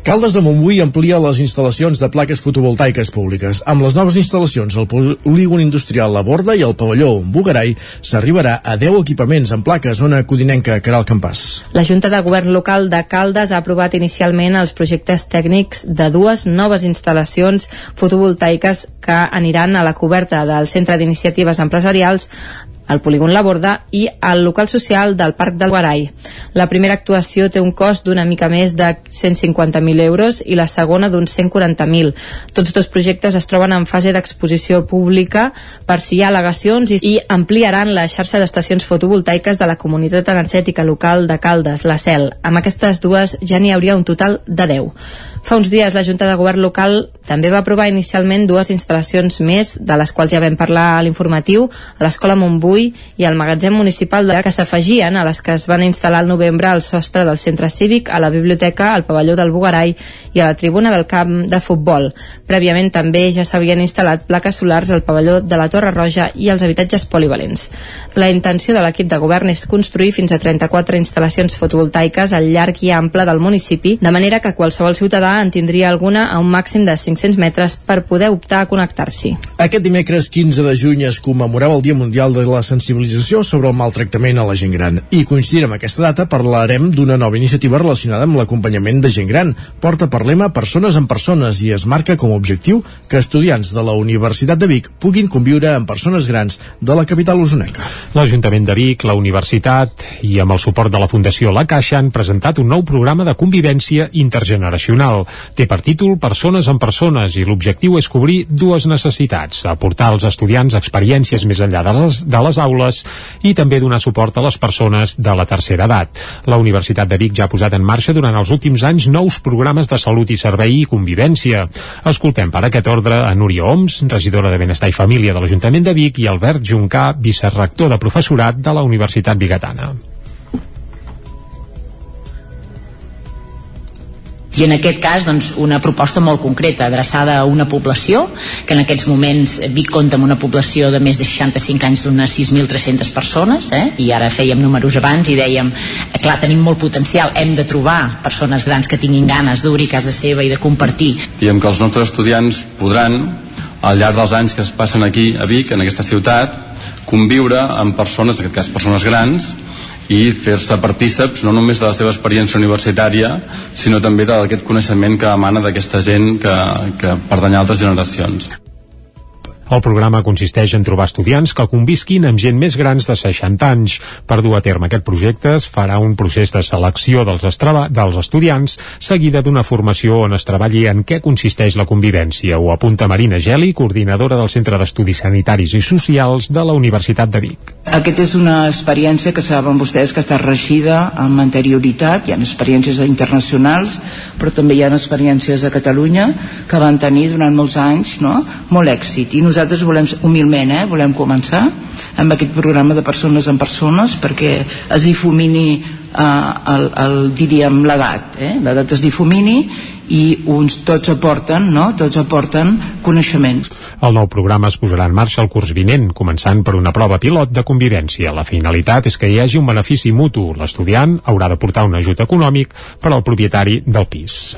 Caldes de Montbui amplia les instal·lacions de plaques fotovoltaiques públiques. Amb les noves instal·lacions al polígon industrial La Borda i al pavelló Bugarai s'arribarà a 10 equipaments en plaques zona codinenca Caral Campàs. La Junta de Govern Local de Caldes ha aprovat inicialment els projectes tècnics de dues noves instal·lacions fotovoltaiques que aniran a la coberta del Centre d'Iniciatives Empresarials el polígon La Borda i el local social del Parc del Guarai. La primera actuació té un cost d'una mica més de 150.000 euros i la segona d'uns 140.000. Tots dos projectes es troben en fase d'exposició pública per si hi ha al·legacions i ampliaran la xarxa d'estacions fotovoltaiques de la comunitat energètica local de Caldes, la CEL. Amb aquestes dues ja n'hi hauria un total de 10. Fa uns dies la Junta de Govern local també va aprovar inicialment dues instal·lacions més, de les quals ja vam parlar a l'informatiu, a l'Escola Montbui i al magatzem municipal de que s'afegien a les que es van instal·lar al novembre al sostre del centre cívic, a la biblioteca, al pavelló del Bugarai i a la tribuna del camp de futbol. Prèviament també ja s'havien instal·lat plaques solars al pavelló de la Torre Roja i als habitatges polivalents. La intenció de l'equip de govern és construir fins a 34 instal·lacions fotovoltaiques al llarg i ample del municipi, de manera que qualsevol ciutadà en tindria alguna a un màxim de 500 metres per poder optar a connectar-s'hi. Aquest dimecres 15 de juny es commemorava el Dia Mundial de la Sensibilització sobre el maltractament a la gent gran i coincidint amb aquesta data parlarem d'una nova iniciativa relacionada amb l'acompanyament de gent gran. Porta per lema Persones en Persones i es marca com a objectiu que estudiants de la Universitat de Vic puguin conviure amb persones grans de la capital usonenca. L'Ajuntament de Vic, la Universitat i amb el suport de la Fundació La Caixa han presentat un nou programa de convivència intergeneracional Té per títol Persones en Persones i l'objectiu és cobrir dues necessitats, aportar als estudiants experiències més enllà de les, de les aules i també donar suport a les persones de la tercera edat. La Universitat de Vic ja ha posat en marxa durant els últims anys nous programes de salut i servei i convivència. Escoltem per aquest ordre a Núria Oms, regidora de Benestar i Família de l'Ajuntament de Vic i Albert Juncà, vicerrector de professorat de la Universitat Bigatana. I en aquest cas doncs, una proposta molt concreta adreçada a una població que en aquests moments Vic compta amb una població de més de 65 anys d'unes 6.300 persones eh? i ara fèiem números abans i dèiem eh, clar, tenim molt potencial, hem de trobar persones grans que tinguin ganes d'obrir casa seva i de compartir. I amb que els nostres estudiants podran al llarg dels anys que es passen aquí a Vic, en aquesta ciutat, conviure amb persones, en aquest cas persones grans, i fer-se partíceps no només de la seva experiència universitària sinó també d'aquest coneixement que emana d'aquesta gent que, que pertany a altres generacions. El programa consisteix en trobar estudiants que convisquin amb gent més grans de 60 anys. Per dur a terme aquest projecte es farà un procés de selecció dels, estrava, dels estudiants seguida d'una formació on es treballi en què consisteix la convivència. Ho apunta Marina Geli, coordinadora del Centre d'Estudis Sanitaris i Socials de la Universitat de Vic. Aquesta és una experiència que saben vostès que està regida amb anterioritat, hi ha experiències internacionals, però també hi ha experiències a Catalunya que van tenir durant molts anys no? molt èxit. I nosaltres nosaltres volem, humilment, eh, volem començar amb aquest programa de persones en persones perquè es difumini eh, el, el, diríem l'edat eh? l'edat es difumini i uns tots aporten, no? Tots aporten coneixements. El nou programa es posarà en marxa el curs vinent, començant per una prova pilot de convivència. La finalitat és que hi hagi un benefici mutu. L'estudiant haurà de portar un ajut econòmic per al propietari del pis.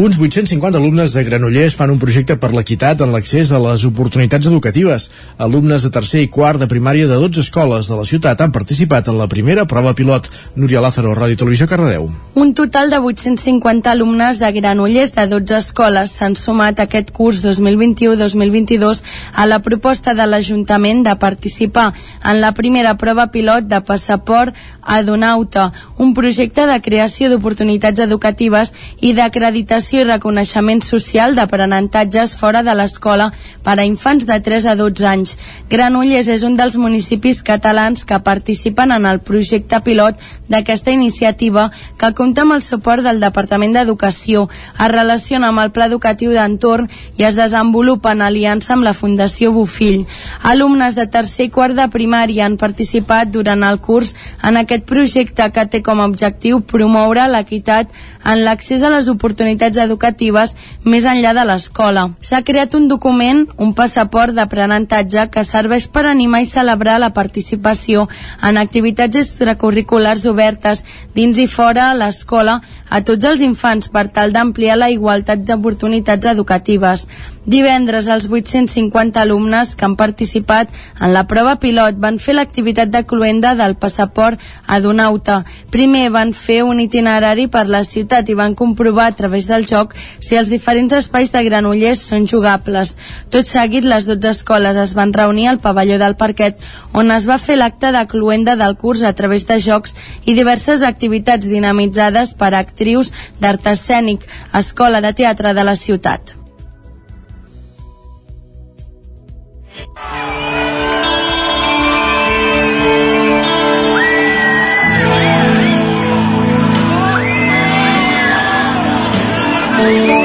Uns 850 alumnes de Granollers fan un projecte per l'equitat en l'accés a les oportunitats educatives. Alumnes de tercer i quart de primària de 12 escoles de la ciutat han participat en la primera prova pilot. Núria Lázaro, Ràdio Televisió, Cardedeu. Un total de 850 alumnes de Granollers Granollers de 12 escoles s'han sumat aquest curs 2021-2022 a la proposta de l'Ajuntament de participar en la primera prova pilot de passaport Adonauta, un projecte de creació d'oportunitats educatives i d'acreditació i reconeixement social d'aprenentatges fora de l'escola per a infants de 3 a 12 anys. Granollers és un dels municipis catalans que participen en el projecte pilot d'aquesta iniciativa que compta amb el suport del Departament d'Educació, es relaciona amb el Pla Educatiu d'Entorn i es desenvolupa en aliança amb la Fundació Bofill. Alumnes de tercer i quart de primària han participat durant el curs en aquest projecte que té com a objectiu promoure l'equitat en l'accés a les oportunitats educatives més enllà de l'escola. S'ha creat un document, un passaport d'aprenentatge que serveix per animar i celebrar la participació en activitats extracurriculars obertes dins i fora l'escola a tots els infants per tal d'ampliar la igualtat d'oportunitats educatives. Divendres, els 850 alumnes que han participat en la prova pilot van fer l'activitat de cluenda del passaport adonauta. Primer van fer un itinerari per la ciutat i van comprovar a través del joc si els diferents espais de Granollers són jugables. Tot seguit, les 12 escoles es van reunir al pavelló del parquet on es va fer l'acte de cluenda del curs a través de jocs i diverses activitats dinamitzades per a actrius d'art escènic, escola de teatre de la ciutat.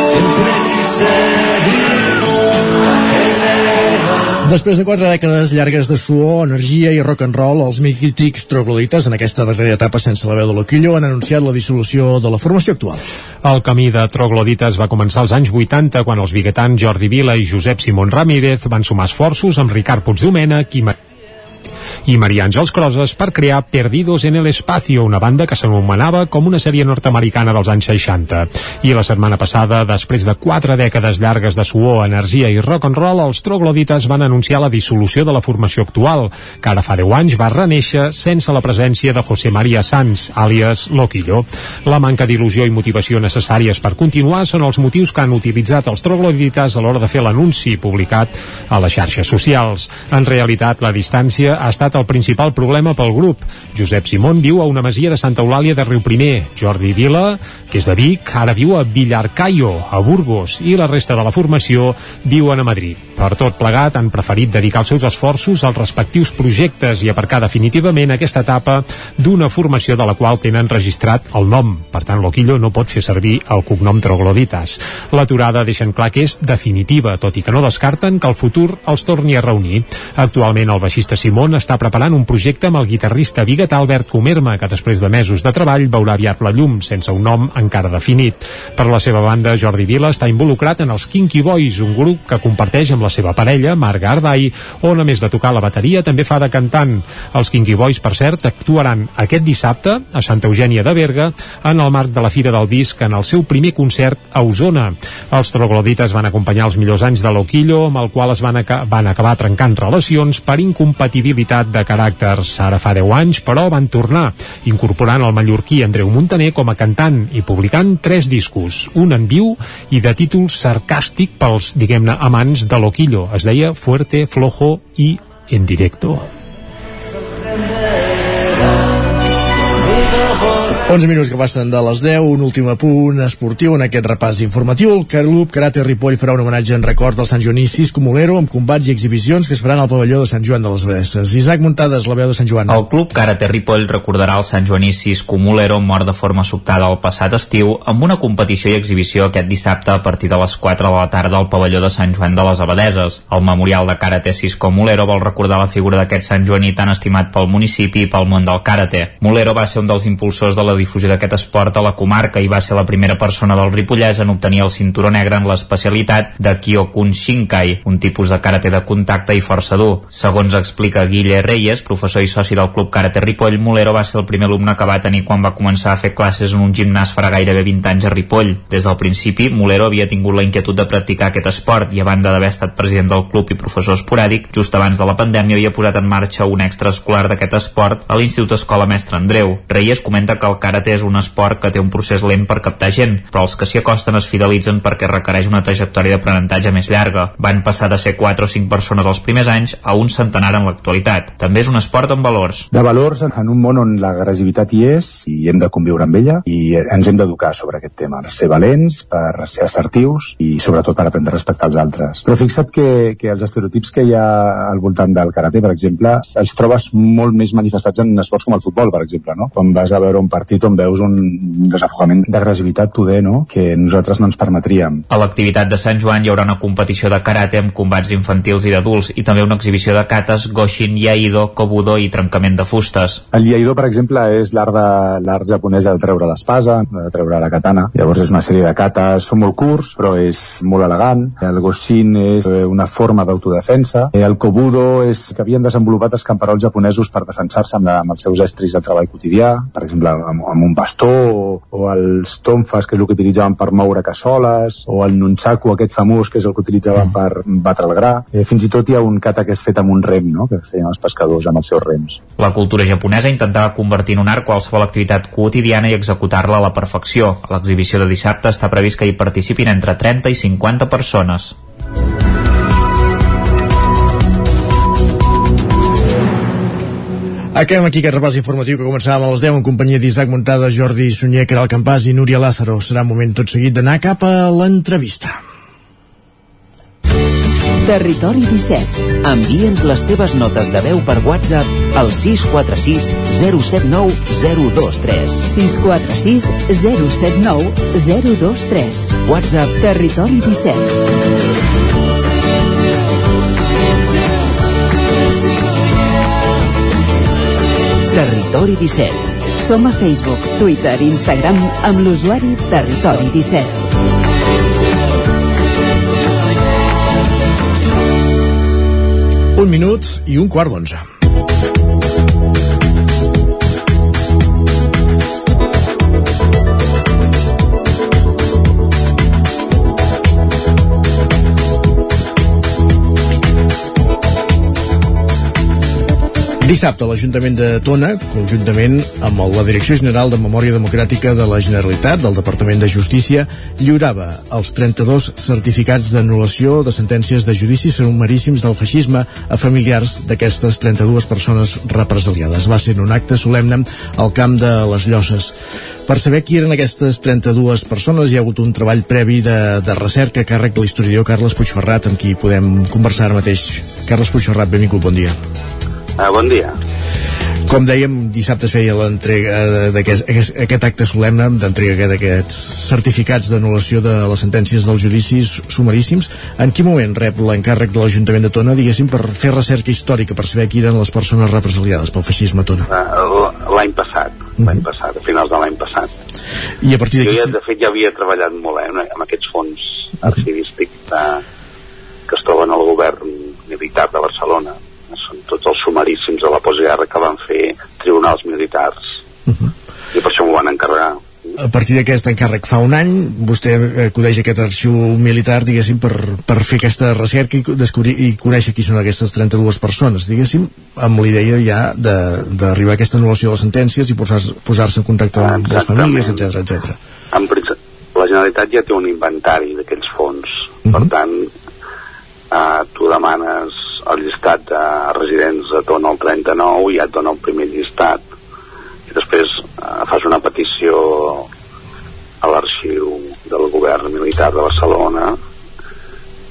Siempre quise Després de quatre dècades llargues de suor, energia i rock and roll, els mítics troglodites en aquesta darrera etapa sense la veu de Loquillo han anunciat la dissolució de la formació actual. El camí de troglodites va començar als anys 80 quan els biguetans Jordi Vila i Josep Simón Ramírez van sumar esforços amb Ricard Puigdomènech i i Maria Àngels Croses per crear Perdidos en el Espacio, una banda que s'anomenava com una sèrie nord-americana dels anys 60. I la setmana passada, després de quatre dècades llargues de suor, energia i rock and roll, els troglodites van anunciar la dissolució de la formació actual, que ara fa 10 anys va reneixer sense la presència de José María Sanz, àlies Loquillo. La manca d'il·lusió i motivació necessàries per continuar són els motius que han utilitzat els troglodites a l'hora de fer l'anunci publicat a les xarxes socials. En realitat, la distància ha estat el principal problema pel grup. Josep Simón viu a una masia de Santa Eulàlia de Riu Primer. Jordi Vila, que és de Vic, ara viu a Villarcayo, a Burgos, i la resta de la formació viuen a Madrid. Per tot plegat, han preferit dedicar els seus esforços als respectius projectes i aparcar definitivament aquesta etapa d'una formació de la qual tenen registrat el nom. Per tant, Loquillo no pot fer servir el cognom Trogloditas. L'aturada deixen clar que és definitiva, tot i que no descarten que el futur els torni a reunir. Actualment el baixista Simón està preparant un projecte amb el guitarrista biguetà Albert Comerma, que després de mesos de treball veurà aviat la llum, sense un nom encara definit. Per la seva banda, Jordi Vila està involucrat en els Kinky Boys, un grup que comparteix amb la seva parella, Marga Ardai, on a més de tocar la bateria també fa de cantant. Els Kinky Boys, per cert, actuaran aquest dissabte a Santa Eugènia de Berga en el marc de la Fira del Disc en el seu primer concert a Osona. Els troglodites van acompanyar els millors anys de Loquillo, amb el qual es van, aca van acabar trencant relacions per incompatibilitat de caràcters ara fa 10 anys, però van tornar, incorporant el mallorquí Andreu Montaner com a cantant i publicant tres discos, un en viu i de títol sarcàstic pels, diguem-ne, amants de Loquillo. Es deia Fuerte, Flojo i En Directo. 11 minuts que passen de les 10, un últim apunt esportiu en aquest repàs informatiu. El Club Karate Ripoll farà un homenatge en record del Sant Joaní Cisco Molero amb combats i exhibicions que es faran al pavelló de Sant Joan de les Abadesses. Isaac Muntades, la veu de Sant Joan. El Club Karate Ripoll recordarà el Sant Joaní Cisco Molero mort de forma sobtada el passat estiu amb una competició i exhibició aquest dissabte a partir de les 4 de la tarda al pavelló de Sant Joan de les Abadeses. El memorial de Karate Cisco Molero vol recordar la figura d'aquest Sant Joaní tan estimat pel municipi i pel món del karate. Molero va ser un dels impulsors de la difusió d'aquest esport a la comarca i va ser la primera persona del Ripollès en obtenir el cinturó negre en l'especialitat de Kyokun Shinkai, un tipus de karate de contacte i força dur. Segons explica Guille Reyes, professor i soci del Club Karate Ripoll, Molero va ser el primer alumne que va tenir quan va començar a fer classes en un gimnàs farà gairebé 20 anys a Ripoll. Des del principi, Molero havia tingut la inquietud de practicar aquest esport i a banda d'haver estat president del club i professor esporàdic, just abans de la pandèmia havia posat en marxa un extraescolar d'aquest esport a l'Institut Escola Mestre Andreu. Reyes comenta que el karate és un esport que té un procés lent per captar gent, però els que s'hi acosten es fidelitzen perquè requereix una trajectòria d'aprenentatge més llarga. Van passar de ser 4 o 5 persones els primers anys a un centenar en l'actualitat. També és un esport amb valors. De valors en un món on l'agressivitat hi és i hem de conviure amb ella i ens hem d'educar sobre aquest tema, per ser valents, per ser assertius i sobretot per aprendre a respectar els altres. Però fixa't que, que els estereotips que hi ha al voltant del karate, per exemple, els trobes molt més manifestats en esports com el futbol, per exemple, no? Quan vas a veure un partit on veus un desafogament d'agressivitat poder, no?, que nosaltres no ens permetríem. A l'activitat de Sant Joan hi haurà una competició de karate amb combats infantils i d'adults i també una exhibició de katas, goshin, yaido, kobudo i trencament de fustes. El yaido, per exemple, és l'art de l'art japonès de treure l'espasa, de treure la katana. Llavors és una sèrie de katas, són molt curts, però és molt elegant. El goshin és eh, una forma d'autodefensa. El kobudo és que havien desenvolupat els camperols japonesos per defensar-se amb, la, amb els seus estris de treball quotidià. per exemple, amb, amb un bastó, o, o els tonfas, que és el que utilitzaven per moure cassoles, o el nunchaku, aquest famós, que és el que utilitzaven mm. per batre el gra. Eh, fins i tot hi ha un kata que és fet amb un rem, no?, que feien els pescadors amb els seus rems. La cultura japonesa intentava convertir en un art qualsevol activitat quotidiana i executar-la a la perfecció. A l'exhibició de dissabte està previst que hi participin entre 30 i 50 persones. Acabem aquí aquest repàs informatiu que començàvem a les 10 en companyia d'Isaac Montada, Jordi Sunyer, Caral Campàs i Núria Lázaro. Serà un moment tot seguit d'anar cap a l'entrevista. Territori 17. Envia'ns les teves notes de veu per WhatsApp al 646 079 023. 646 079 023. WhatsApp Territori 17. Territori 17. Som a Facebook, Twitter i Instagram amb l'usuari Territori 17. Un minut i un quart d'onze. Dissabte, l'Ajuntament de Tona, conjuntament amb la Direcció General de Memòria Democràtica de la Generalitat del Departament de Justícia, lliurava els 32 certificats d'anul·lació de sentències de judicis sumaríssims del feixisme a familiars d'aquestes 32 persones represaliades. Va ser un acte solemne al camp de les Llosses. Per saber qui eren aquestes 32 persones hi ha hagut un treball previ de, de recerca a càrrec de l'historiador Carles Puigferrat, amb qui podem conversar ara mateix. Carles Puigferrat, benvingut, bon dia. Uh, bon dia. Com dèiem, dissabte es feia l'entrega d'aquest aquest acte solemne d'entrega d'aquests certificats d'anul·lació de les sentències dels judicis sumaríssims. En quin moment rep l'encàrrec de l'Ajuntament de Tona, diguéssim, per fer recerca històrica, per saber qui eren les persones represaliades pel feixisme a Tona? Uh, l'any passat, -huh. l'any passat, a finals de l'any passat. I a partir d'aquí... Jo ja, de fet, ja havia treballat molt eh, amb aquests fons arxivístics uh, que es troben al govern militar de Barcelona tots els sumaríssims de la postguerra que van fer tribunals militars uh -huh. i per això m'ho van encarregar a partir d'aquest encàrrec fa un any vostè acudeix a aquest arxiu militar diguéssim per, per fer aquesta recerca i descobrir i conèixer qui són aquestes 32 persones diguéssim amb l'idea ja d'arribar a aquesta anul·lació de les sentències i posar-se posar en contacte amb les famílies, etc etc. La Generalitat ja té un inventari d'aquells fons uh -huh. per tant eh, tu demanes el llistat de residents et dona el 39 i ja et dona el primer llistat i després eh, fas una petició a l'arxiu del govern militar de Barcelona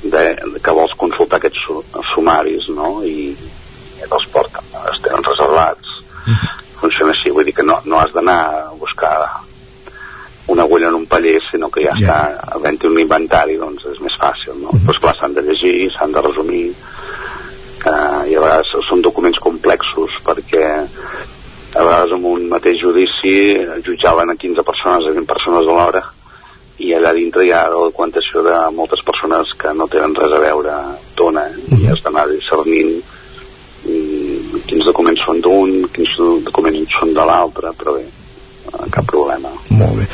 de, de que vols consultar aquests sumaris no? i, i els porten, es tenen reservats funciona així, vull dir que no, no has d'anar a buscar una agulla en un paller, sinó que ja yeah. està havent un inventari, doncs és més fàcil, no? Uh -huh. Però, clar, s'han de llegir, s'han de resumir, eh, i a vegades són documents complexos perquè a vegades en un mateix judici jutjaven a 15 persones, a 20 persones a l'hora i allà dintre hi ha la documentació de moltes persones que no tenen res a veure dona -huh. i mhm. has d'anar discernint mm, quins documents són d'un, quins documents són de l'altre, però bé, cap problema. Molt bé.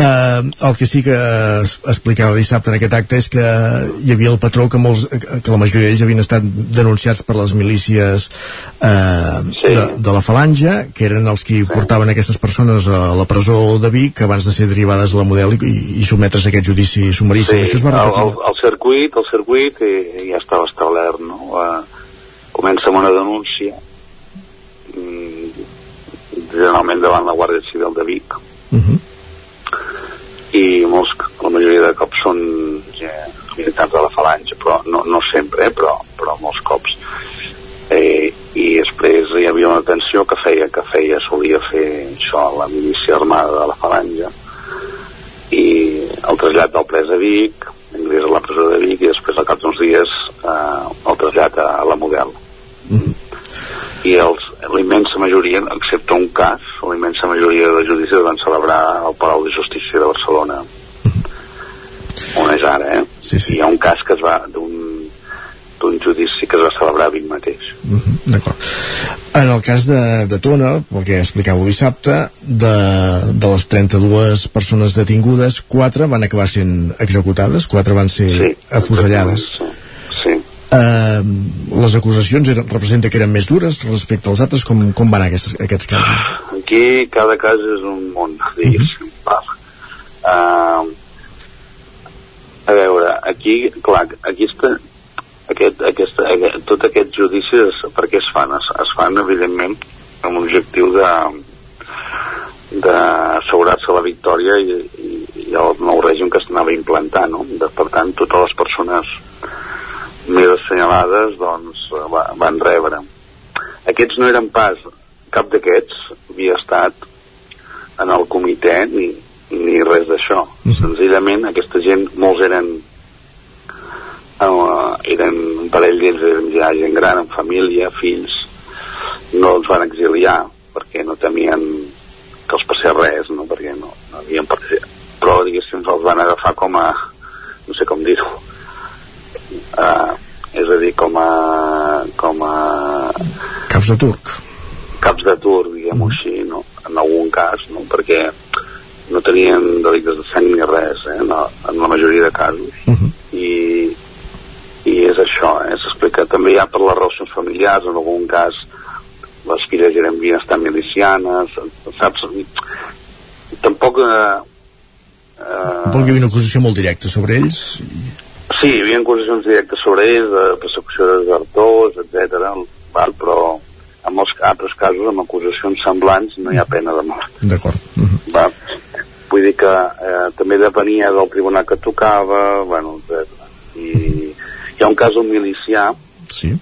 Uh, el que sí que es, explicava dissabte en aquest acte és que hi havia el patró que, molts, que la majoria d'ells havien estat denunciats per les milícies uh, sí. de, de la falange, que eren els que sí. portaven aquestes persones a la presó de Vic abans de ser derivades a la model i, i sotmetre's a aquest judici sumaríssim. Sí, Això es va repetir. El, el, el circuit, el circuit eh, ja estava establert, no? Uh, comença amb una denúncia generalment davant la Guàrdia Civil de Vic uh mhm. -huh. i molts, la majoria de cops són ja, militants de la falange però no, no sempre, eh, però, però molts cops eh, i després hi havia una tensió que feia que feia, solia fer això la milícia armada de la falange i el trasllat del pres a Vic ingrés a la presó de Vic i després al cap d'uns dies eh, el trasllat a, a la Model uh mhm. -huh. i els, la immensa majoria, excepte un cas, la immensa majoria de judicis van celebrar al Palau de Justícia de Barcelona. On és ara, eh? Sí, sí. Hi ha un cas que es va d'un d'un judici que es va celebrar a Vic mateix. Mm -hmm, D'acord. En el cas de, de Tona, pel que explicàveu dissabte, de, de les 32 persones detingudes, 4 van acabar sent executades, 4 van ser sí, afusellades. Sí. Uh, les acusacions eren, representa que eren més dures respecte als altres, com, com van aquests, aquests casos? Aquí cada cas és un món, diguéssim. Uh -huh. uh, a veure, aquí, clar, aquí està, aquest, aquest, aquest, tot aquests judicis per què es fan? Es, es fan evidentment amb l'objectiu de d'assegurar-se la victòria i, i, i el nou règim que s'anava implantant no? de, per tant totes les persones més assenyalades doncs va, van rebre aquests no eren pas cap d'aquests havia estat en el comitè ni, ni res d'això mm -hmm. senzillament aquesta gent molts eren uh, eren un parell d'ells eren ja gent gran, amb família, fills, no els van exiliar perquè no temien que els passés res, no? perquè no, no havien participat. Però, diguéssim, els van agafar com a, no sé com dir-ho, a dir, com a... com a... Caps de turc. Caps de turc, diguem-ho mm. així, no? En algun cas, no? Perquè no tenien delictes de sang ni res, eh? la, en la majoria de casos. Uh -huh. I, i és això, eh? s'explica també ja per les relacions familiars, en algun cas les filles eren estan milicianes, saps? Tampoc... Eh, eh... Havia una acusació molt directa sobre ells? Sí, hi havia acusacions directes sobre ells, de persecució de desertors, etc. Val, però en molts altres casos, amb acusacions semblants, no hi ha pena de mort. D'acord. Uh -huh. Va. Vull dir que eh, també depenia del tribunal que tocava, bueno, etc. I, hi ha un cas d'un milicià sí.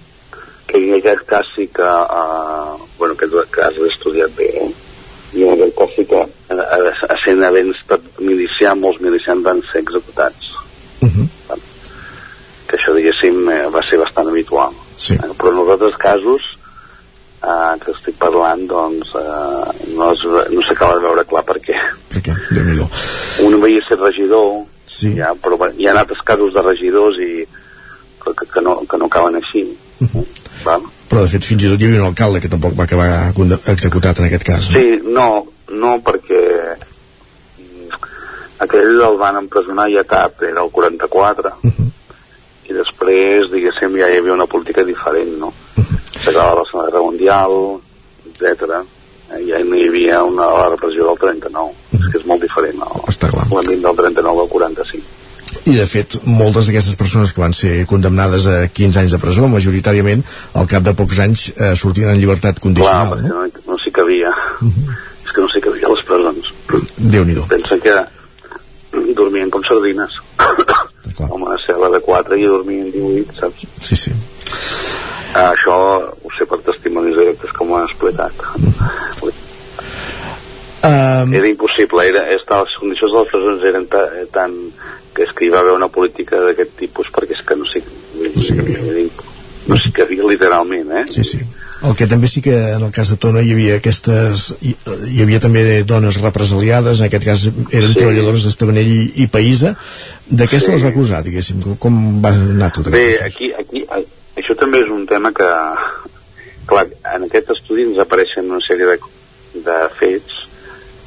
que en aquest cas sí que uh, bueno, aquest cas l'he estudiat bé eh? i en aquest cas sí que uh, sent havent estat milicià molts milicians van ser executats uh -huh. Que això diguéssim eh, va ser bastant habitual sí. eh, però en els altres casos uh, que estic parlant doncs uh, no, es, no s'acaba de veure clar per què per què? un havia ser regidor sí. ja, però hi ha altres casos de regidors i que, que, no, que no acaben així. Uh -huh. Val? Però, de fet, fins i tot hi havia un alcalde que tampoc va acabar executat en aquest cas. No? Sí, no, no perquè aquell el van empresonar ja tard, era el 44, uh -huh. I després, diguéssim, ja hi havia una política diferent, no? S'acabava la Segona Guerra Mundial, etc. Eh, ja no hi havia una la repressió del 39. Uh -huh. És que és molt diferent, no? L'àmbit del 39 al 45 i de fet moltes d'aquestes persones que van ser condemnades a 15 anys de presó majoritàriament al cap de pocs anys eh, sortien en llibertat condicional Clar, no, no, no s'hi cabia uh Mhm. -huh. és que no s'hi cabia a les presons déu nhi pensa que dormien com sardines com una cel·la de 4 i dormien 18 saps? sí, sí uh, això ho sé per testimonis directes com ho han explicat -huh. Um... Era impossible, era, estar, les condicions de les presons eren ta, tan... que és que hi va haver una política d'aquest tipus perquè és que no s'hi no s'hi cabia. no s'hi cabia literalment, eh? Sí, sí. El que també sí que en el cas de Tona hi havia aquestes... hi, hi havia també dones represaliades, en aquest cas eren sí. treballadores d'Estavanell i, i Païsa. D'aquesta sí. les va acusar, diguéssim? Com, va anar tot Bé, aquí, aquí, això també és un tema que... Clar, en aquest estudi ens apareixen una sèrie de, de fets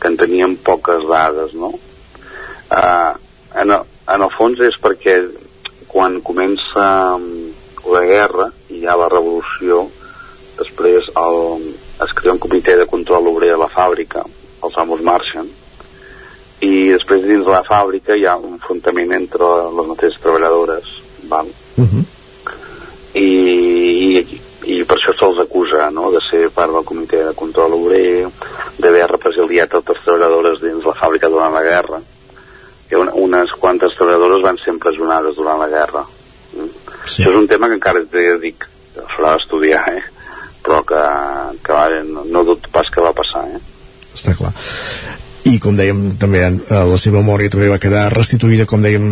que en teníem poques dades, no? Uh, en, el, en el fons és perquè quan comença la guerra i hi ha la revolució, després el, es crea un comitè de control obrer a la fàbrica, els amos marxen, i després dins de la fàbrica hi ha un enfrontament entre les mateixes treballadores, val? Uh -huh. I, i, i per això se'ls acusa no? de ser part del comitè de control obrer, d'haver represaliat altres treballadores dins la fàbrica durant la guerra. I una, unes quantes treballadores van ser empresonades durant la guerra. Mm? Sí. Això és un tema que encara dic, s'haurà d'estudiar, eh? Però que, que va, no, no dubto pas que va passar. Eh? Està clar i com dèiem també la seva memòria també va quedar restituïda com dèiem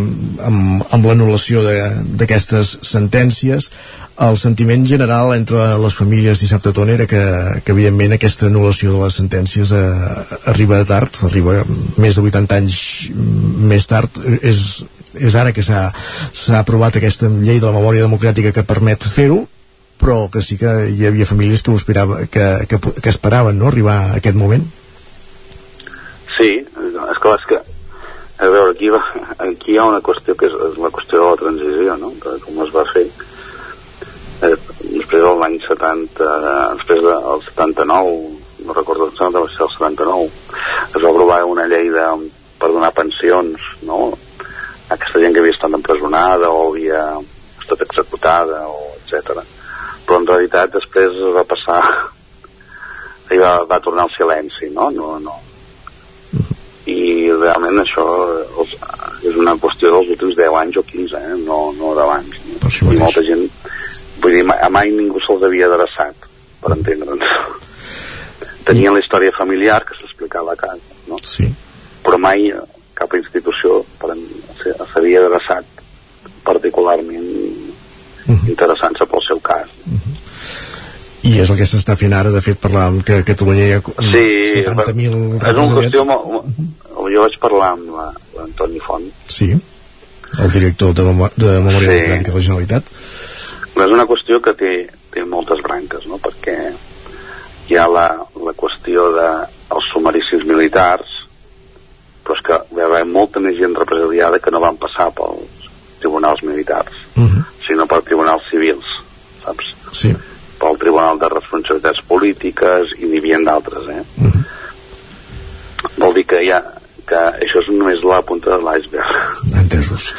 amb, amb l'anul·lació d'aquestes sentències el sentiment general entre les famílies dissabte tona era que, que evidentment aquesta anul·lació de les sentències eh, arriba tard, arriba més de 80 anys més tard és, és ara que s'ha aprovat aquesta llei de la memòria democràtica que permet fer-ho però que sí que hi havia famílies que, esperava, que, que, que esperaven no, arribar a aquest moment Sí, és clar, és que a veure, aquí, va, aquí hi ha una qüestió que és, és la qüestió de la transició, no? De com es va fer eh, després de l'any 70 eh, després del 79 no recordo, sembla que va ser el 79 es va aprovar una llei de, per donar pensions no? aquesta gent que havia estat empresonada o havia estat executada o etc. però en realitat després es va passar i va, va tornar al silenci no? No, no. i realment això els, és una qüestió dels últims 10 anys o 15 eh? no, no d'abans no? i molta gent vull dir, mai, mai ningú se'ls havia adreçat per entendre'ns tenien la història familiar que s'explicava a casa no? sí. però mai cap institució s'havia adreçat particularment uh -huh. interessant-se pel seu cas uh -huh. i és el que s'està fent ara de fet parlàvem que a Catalunya hi ha sí, 70.000 és una qüestió molt, jo vaig parlar amb l'Antoni Font sí, el director de, Memo de Memòria sí. Democràtica de la Generalitat és una qüestió que té, té moltes branques no? perquè hi ha la, la qüestió de els sumaricis militars però és que hi va haver molta més gent represaliada que no van passar pels tribunals militars uh -huh. Sinó per tribunals civils saps? Sí. pel tribunal de responsabilitats polítiques i n'hi havia d'altres eh? Uh -huh. vol dir que ha que això és només la punta de l'iceberg entesos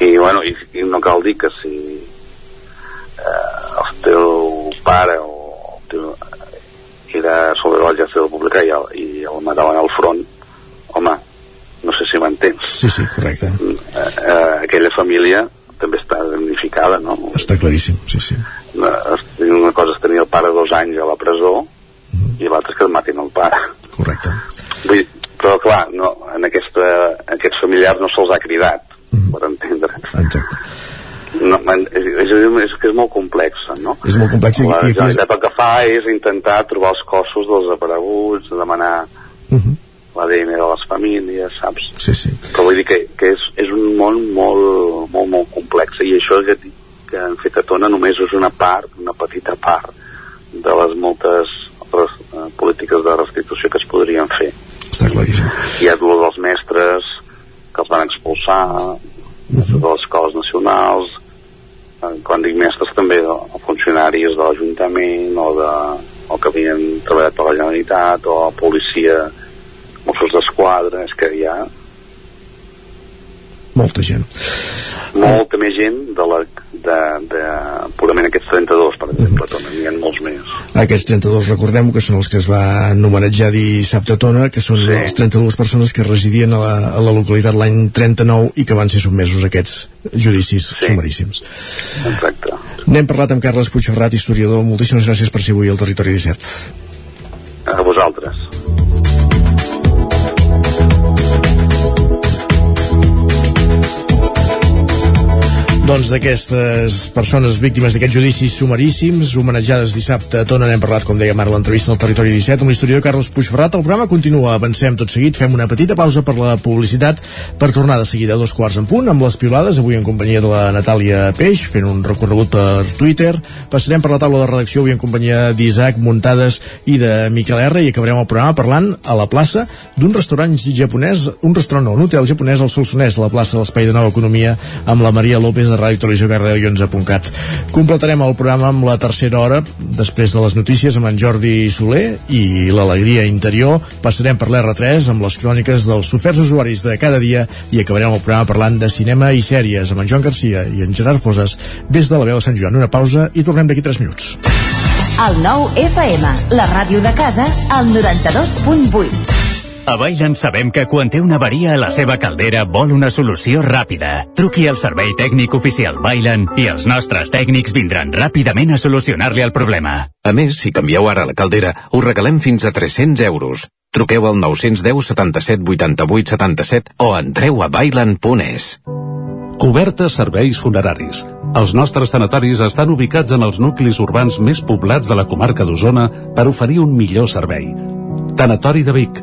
i bueno, i, i no cal dir que si eh, el teu pare o el teu, era sobre l'exèrcit republicà i el, i el mataven al front home, no sé si m'entens sí, sí, correcte eh, eh, aquella família també està damnificada no? està claríssim, sí, sí una cosa és tenir el pare dos anys a la presó mm -hmm. i l'altra és que et matin el pare correcte Vull dir, però clar, no, en, aquesta, en aquests familiars no se'ls ha cridat mm -hmm. per entendre exacte no, és, és, és que és molt complex no? és molt complex la Generalitat el que fa és intentar trobar els cossos dels apareguts demanar uh -huh. l'ADN de les famílies saps? sí, sí. però vull dir que, que és, és un món molt, molt, molt complex i això que, que en fet a Tona només és una part una petita part de les moltes res, uh, polítiques de restitució que es podrien fer està claríssim hi ha el dels mestres que els van expulsar uh -huh. de les escoles nacionals quan dic mestres també funcionaris de l'Ajuntament o, de, o que havien treballat per la Generalitat o policia Mossos d'Esquadra és que hi ha molta gent. molta més gent de, la, de, de purament aquests 32 per exemple, uh -huh. n'hi ha molts més. Aquests 32 recordem que són els que es va homenatjar dissabte a Tona que són sí. les 32 persones que residien a la, a la localitat l'any 39 i que van ser sotmesos a aquests judicis sí. sumaríssims. Exacte. N'hem parlat amb Carles Puigferrat, historiador. Moltíssimes gràcies per ser avui al Territori 17 a vosaltres doncs d'aquestes persones víctimes d'aquests judicis sumaríssims, homenatjades dissabte a Tona, n'hem parlat, com dèiem ara, l'entrevista al Territori 17 amb l'historiador Carles Puigferrat. El programa continua, avancem tot seguit, fem una petita pausa per la publicitat per tornar de seguida a dos quarts en punt amb les piolades, avui en companyia de la Natàlia Peix, fent un recorregut per Twitter. Passarem per la taula de redacció avui en companyia d'Isaac Muntades i de Miquel R i acabarem el programa parlant a la plaça d'un restaurant japonès, un restaurant no, un hotel japonès al Solsonès, la plaça de l'Espai de Nova Economia, amb la Maria López de Ràdio Televisió Cardeu i 11.cat. Completarem el programa amb la tercera hora, després de les notícies amb en Jordi Soler i l'alegria interior. Passarem per l'R3 amb les cròniques dels oferts usuaris de cada dia i acabarem el programa parlant de cinema i sèries amb en Joan Garcia i en Gerard Foses des de la veu de Sant Joan. Una pausa i tornem d'aquí 3 minuts. El nou FM, la ràdio de casa, al 92.8. A Bailen sabem que quan té una avaria a la seva caldera vol una solució ràpida. Truqui al servei tècnic oficial Bailen i els nostres tècnics vindran ràpidament a solucionar-li el problema. A més, si canvieu ara la caldera, us regalem fins a 300 euros. Truqueu al 910 77 88 77 o entreu a bailen.es. Cobertes serveis funeraris. Els nostres tanatoris estan ubicats en els nuclis urbans més poblats de la comarca d'Osona per oferir un millor servei. Tanatori de Vic,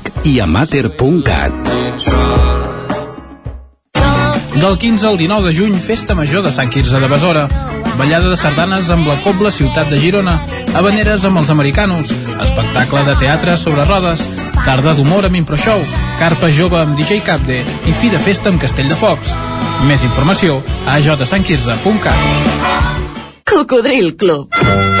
i a mater.cat. Del 15 al 19 de juny, Festa Major de Sant Quirze de Besora. Ballada de sardanes amb la Cobla Ciutat de Girona. Habaneres amb els americanos. Espectacle de teatre sobre rodes. Tarda d'humor amb Improshow. Carpa jove amb DJ Capde. I fi de festa amb Castell de Focs. Més informació a jsankirze.cat. Cocodril Club.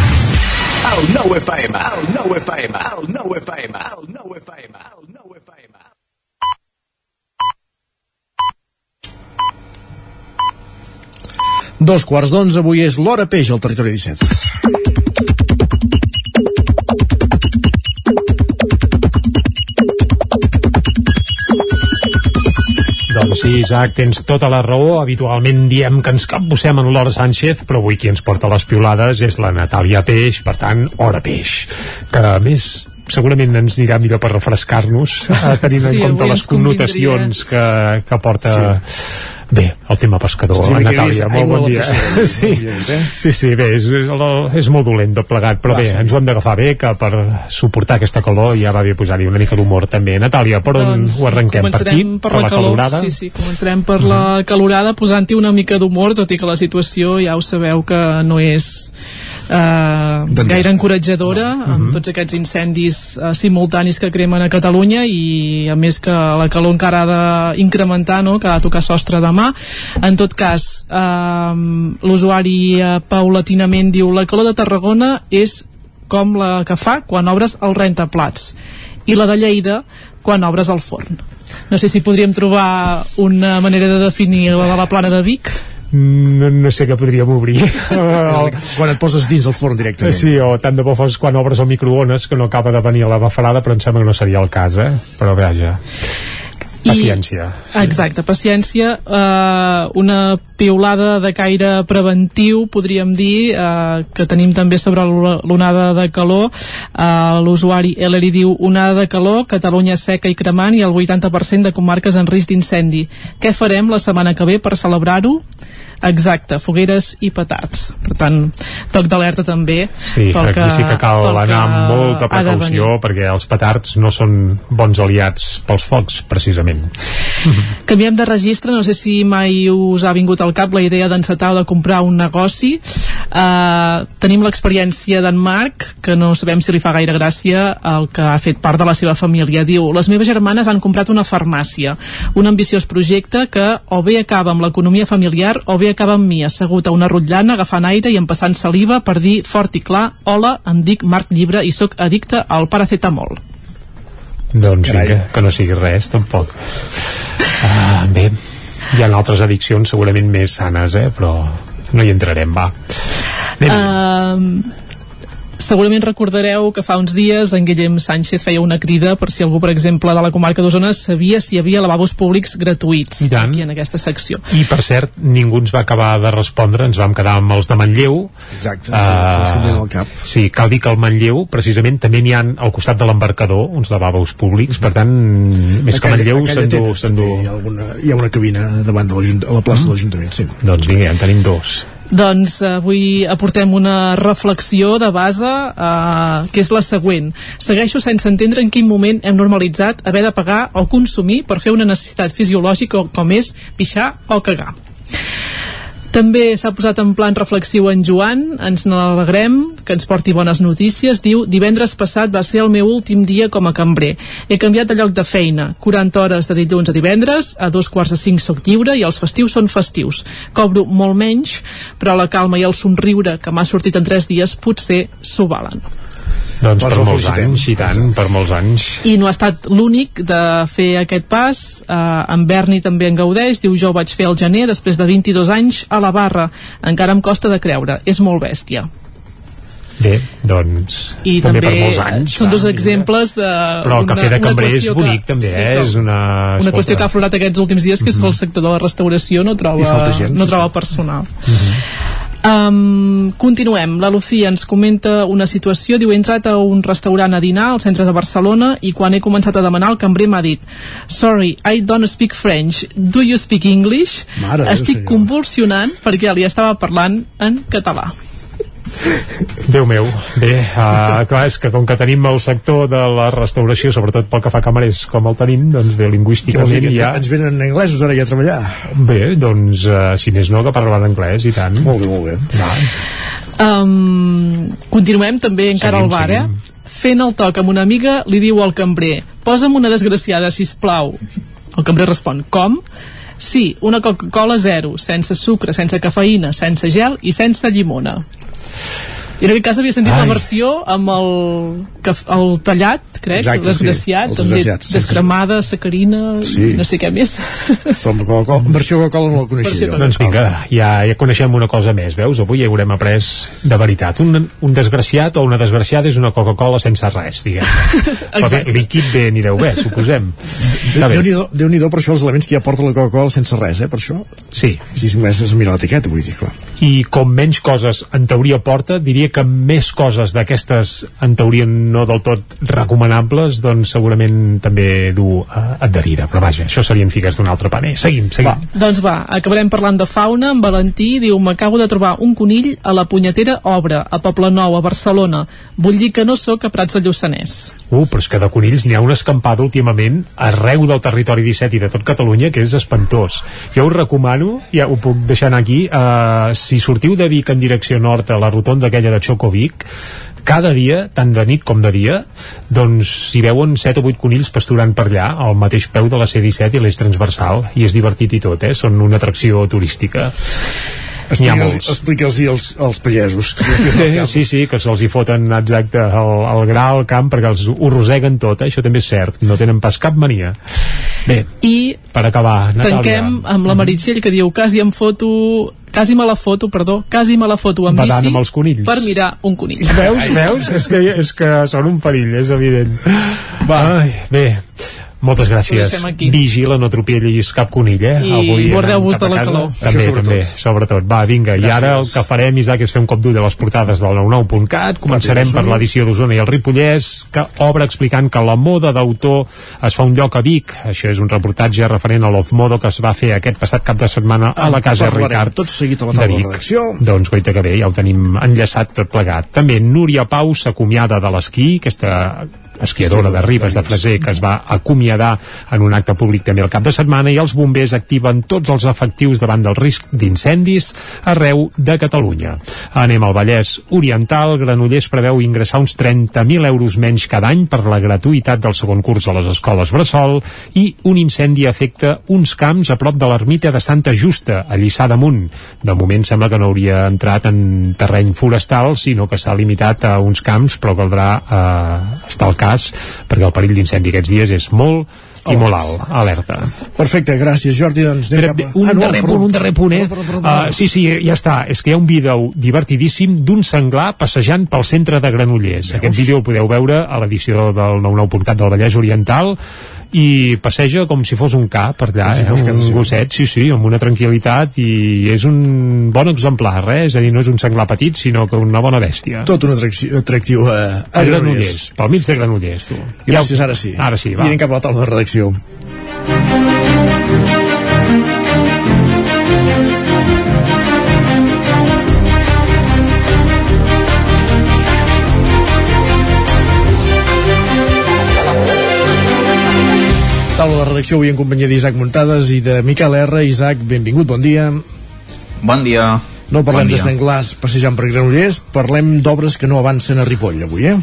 El 9 FM, el 9 FM, el 9 FM, el 9 FM, el 9 FM. Dos quarts d'onze, avui és l'hora peix al territori 17. Sí, Isaac, tens tota la raó. Habitualment diem que ens capbussem en l'Hora Sánchez, però avui qui ens porta les piolades és la Natàlia Peix, per tant, Hora Peix. Que a més segurament ens anirà millor per refrescar-nos eh, tenint Sí, en compte les connotacions que, que porta bé, el tema pescador, mica Natàlia, molt bon de dia sí, bon dia, eh? sí, sí, bé és, és, és molt dolent tot plegat però Va, bé, sí. ens ho hem d'agafar bé que per suportar aquesta calor ja va bé posar-hi una mica d'humor també, Natàlia, per on Doncs ho arrenquem? Per aquí? començarem per, la, calor, calorada? Sí, sí, començarem per la calorada posant-hi una mica d'humor, tot i que la situació ja ho sabeu que no és gaire encoratjadora amb tots aquests incendis eh, simultanis que cremen a Catalunya i a més que la calor encara ha d'incrementar no? que ha de tocar sostre demà. En tot cas eh, l'usuari eh, paulatinament diu la calor de Tarragona és com la que fa quan obres el rentaplats i la de Lleida quan obres el forn. No sé si podríem trobar una manera de definir la de la plana de Vic no, no sé què podríem obrir quan et poses dins el forn directament sí, o tant de bo fos quan obres el microones que no acaba de venir a la bafarada però em sembla que no seria el cas eh? però vaja paciència sí. exacte, paciència eh, una piulada de caire preventiu podríem dir eh, que tenim també sobre l'onada de calor eh, l'usuari Ellery diu onada de calor, Catalunya seca i cremant i el 80% de comarques en risc d'incendi què farem la setmana que ve per celebrar-ho? Exacte, fogueres i petards. Per tant, toc d'alerta també. Sí, pel aquí sí que cal anar amb molta precaució perquè els petards no són bons aliats pels focs, precisament. Canviem de registre, no sé si mai us ha vingut al cap la idea d'encetar o de comprar un negoci. Uh, tenim l'experiència d'en Marc, que no sabem si li fa gaire gràcia el que ha fet part de la seva família. Diu, les meves germanes han comprat una farmàcia, un ambiciós projecte que o bé acaba amb l'economia familiar o bé acaba amb mi, assegut a una rotllana, agafant aire i empassant saliva per dir fort i clar, hola, em dic Marc Llibre i sóc addicte al paracetamol. Doncs sí, que, que no sigui res, tampoc. Ah, bé, hi ha altres addiccions segurament més sanes, eh? però no hi entrarem, va. Anem. Uh, Segurament recordareu que fa uns dies en Guillem Sánchez feia una crida per si algú, per exemple, de la comarca d'Osona sabia si hi havia lavabos públics gratuïts aquí en aquesta secció. I, per cert, ningú ens va acabar de respondre, ens vam quedar amb els de Manlleu. Exacte, uh, sí, al cap. Sí, cal dir que al Manlleu, precisament, també n'hi han al costat de l'embarcador uns lavabos públics, per tant, més que Manlleu s'endú... Hi, ha alguna, hi ha una cabina davant de a la plaça mm. de l'Ajuntament, sí. Doncs vinga, ja en tenim dos. Doncs eh, avui aportem una reflexió de base eh, que és la següent. Segueixo sense entendre en quin moment hem normalitzat haver de pagar o consumir per fer una necessitat fisiològica com és pixar o cagar. També s'ha posat en plan reflexiu en Joan, ens n'alegrem, que ens porti bones notícies. Diu, divendres passat va ser el meu últim dia com a cambrer. He canviat de lloc de feina, 40 hores de dilluns a divendres, a dos quarts de cinc soc lliure i els festius són festius. Cobro molt menys, però la calma i el somriure que m'ha sortit en tres dies potser s'ho valen. Doncs per molts anys, i tant, per molts anys. I no ha estat l'únic de fer aquest pas. Eh, en Berni també en gaudeix, diu jo ho vaig fer al gener, després de 22 anys a la barra. Encara em costa de creure, és molt bèstia. Bé, doncs I també, també per molts anys són dos exemples de però el cafè de cambrer és bonic que, també, sí, eh? és una, una qüestió que ha aflorat aquests últims dies que és que el sector de la restauració no troba, gent, no troba personal uh -huh. Um, continuem. La Lucía ens comenta una situació. Diu, he entrat a un restaurant a dinar al centre de Barcelona i quan he començat a demanar el cambrer m'ha dit Sorry, I don't speak French. Do you speak English? Mare Estic convulsionant perquè li estava parlant en català. Déu meu, bé, uh, clar, és que com que tenim el sector de la restauració, sobretot pel que fa a camarers, com el tenim, doncs bé, lingüísticament ja... Ens venen anglesos ara ja a treballar. Bé, doncs, uh, si més no, que parlen anglès, i tant. Molt bé, molt bé. Va. Um, continuem també encara seguim, al bar, eh? seguim. eh? Fent el toc amb una amiga, li diu al cambrer posa'm una desgraciada, si plau. El cambrer respon, com? Sí, una Coca-Cola zero, sense sucre, sense cafeïna, sense gel i sense llimona. I en aquest cas havia sentit Ai. la versió amb el, el tallat, crec, Exacte, desgraciat, sí, també descremada, sacarina, sí. no sé què més. Però amb Coca-Cola, versió Coca-Cola no la coneixia. Doncs vinga, ja, ja coneixem una cosa més, veus? Avui ja haurem après de veritat. Un, un desgraciat o una desgraciada és una Coca-Cola sense res, diguem. Però bé, líquid bé ni deu bé, suposem. Déu-n'hi-do Déu, Déu per això els elements que ja porta la Coca-Cola sense res, eh, per això. Sí. Si només es mira l'etiqueta, vull dir, clar. I com menys coses en teoria porta, diria que més coses d'aquestes en teoria no del tot recomanables doncs segurament també du uh, adherida, però vaja, això serien figues d'un altre paner. Seguim, seguim. Va. Doncs va, acabarem parlant de fauna, en Valentí diu, m'acabo de trobar un conill a la punyetera obra, a Nou, a Barcelona. Vull dir que no sóc a Prats de Lluçanès. Uh, però és que de conills n'hi ha una escampada últimament arreu del territori 17 i de tot Catalunya que és espantós. Jo us recomano, ja ho puc deixar aquí, uh, si sortiu de Vic en direcció nord a la rotonda aquella de Xocovic, cada dia, tant de nit com de dia, doncs s'hi veuen 7 o 8 conills pasturant per allà, al mateix peu de la C-17 i l'eix transversal, i és divertit i tot, eh? Són una atracció turística. Explica'ls explica als, als pagesos. sí, sí, que se'ls hi foten exacte el, el gra al camp perquè els ho roseguen tot, eh? això també és cert, no tenen pas cap mania. Bé, I per acabar, Natàlia. tanquem amb la Meritxell que diu quasi em foto quasi me la foto, perdó, quasi me la foto amb Badant bici amb els conills. per mirar un conill. Veus, veus? és, que, és que són un perill, és evident. Va. Ai, bé, moltes gràcies. Vigila, no atropellis cap conill, eh? I Avui guardeu-vos de la calor. També, sobretot. també, sobretot. Va, vinga, gràcies. i ara el que farem, Isaac, és fer un cop d'ull a les portades del 99.cat. Començarem per l'edició d'Osona i el Ripollès, que obre explicant que la moda d'autor es fa un lloc a Vic. Això és un reportatge referent a l'Ofmodo que es va fer aquest passat cap de setmana a la Casa Ricard tot seguit a la taula de, de redacció. Doncs goita que bé, ja ho tenim enllaçat tot plegat. També Núria Pau s'acomiada de l'esquí, aquesta esquiadora de Ribes de Freser que es va acomiadar en un acte públic també el cap de setmana i els bombers activen tots els efectius davant del risc d'incendis arreu de Catalunya. Anem al Vallès Oriental. Granollers preveu ingressar uns 30.000 euros menys cada any per la gratuïtat del segon curs a les escoles Bressol i un incendi afecta uns camps a prop de l'ermita de Santa Justa, a Lliçà d'Amunt. De moment sembla que no hauria entrat en terreny forestal, sinó que s'ha limitat a uns camps, però caldrà eh, estar al cas cas perquè el perill d'incendi aquests dies és molt i molt alt, alerta. Perfecte, gràcies Jordi. Doncs anem cap a... Un Ah, no, darrer punt, un darrer punt, eh? Perdó, perdó, perdó. Uh, sí, sí, ja està. És que hi ha un vídeo divertidíssim d'un senglar passejant pel centre de Granollers. Aquest vídeo el podeu veure a l'edició del 99.cat del Vallès Oriental i passeja com si fos un ca per allà, Com si eh? fos un gosset, sí, sí, amb una tranquil·litat i és un bon exemplar, eh? és a dir, no és un senglar petit, sinó que una bona bèstia. Tot un atractiu, atractiu a, a, A Granollers, pel mig de Granollers, tu. Gràcies, ara sí. Ara sí, I va. anem cap a la taula de redacció. Taula de redacció avui en companyia d'Isaac Muntades i de Miquel R. Isaac, benvingut, bon dia. Bon dia. No parlem Bon de dia. senglars passejant per Granollers, parlem d'obres que no avancen a Ripoll avui, eh?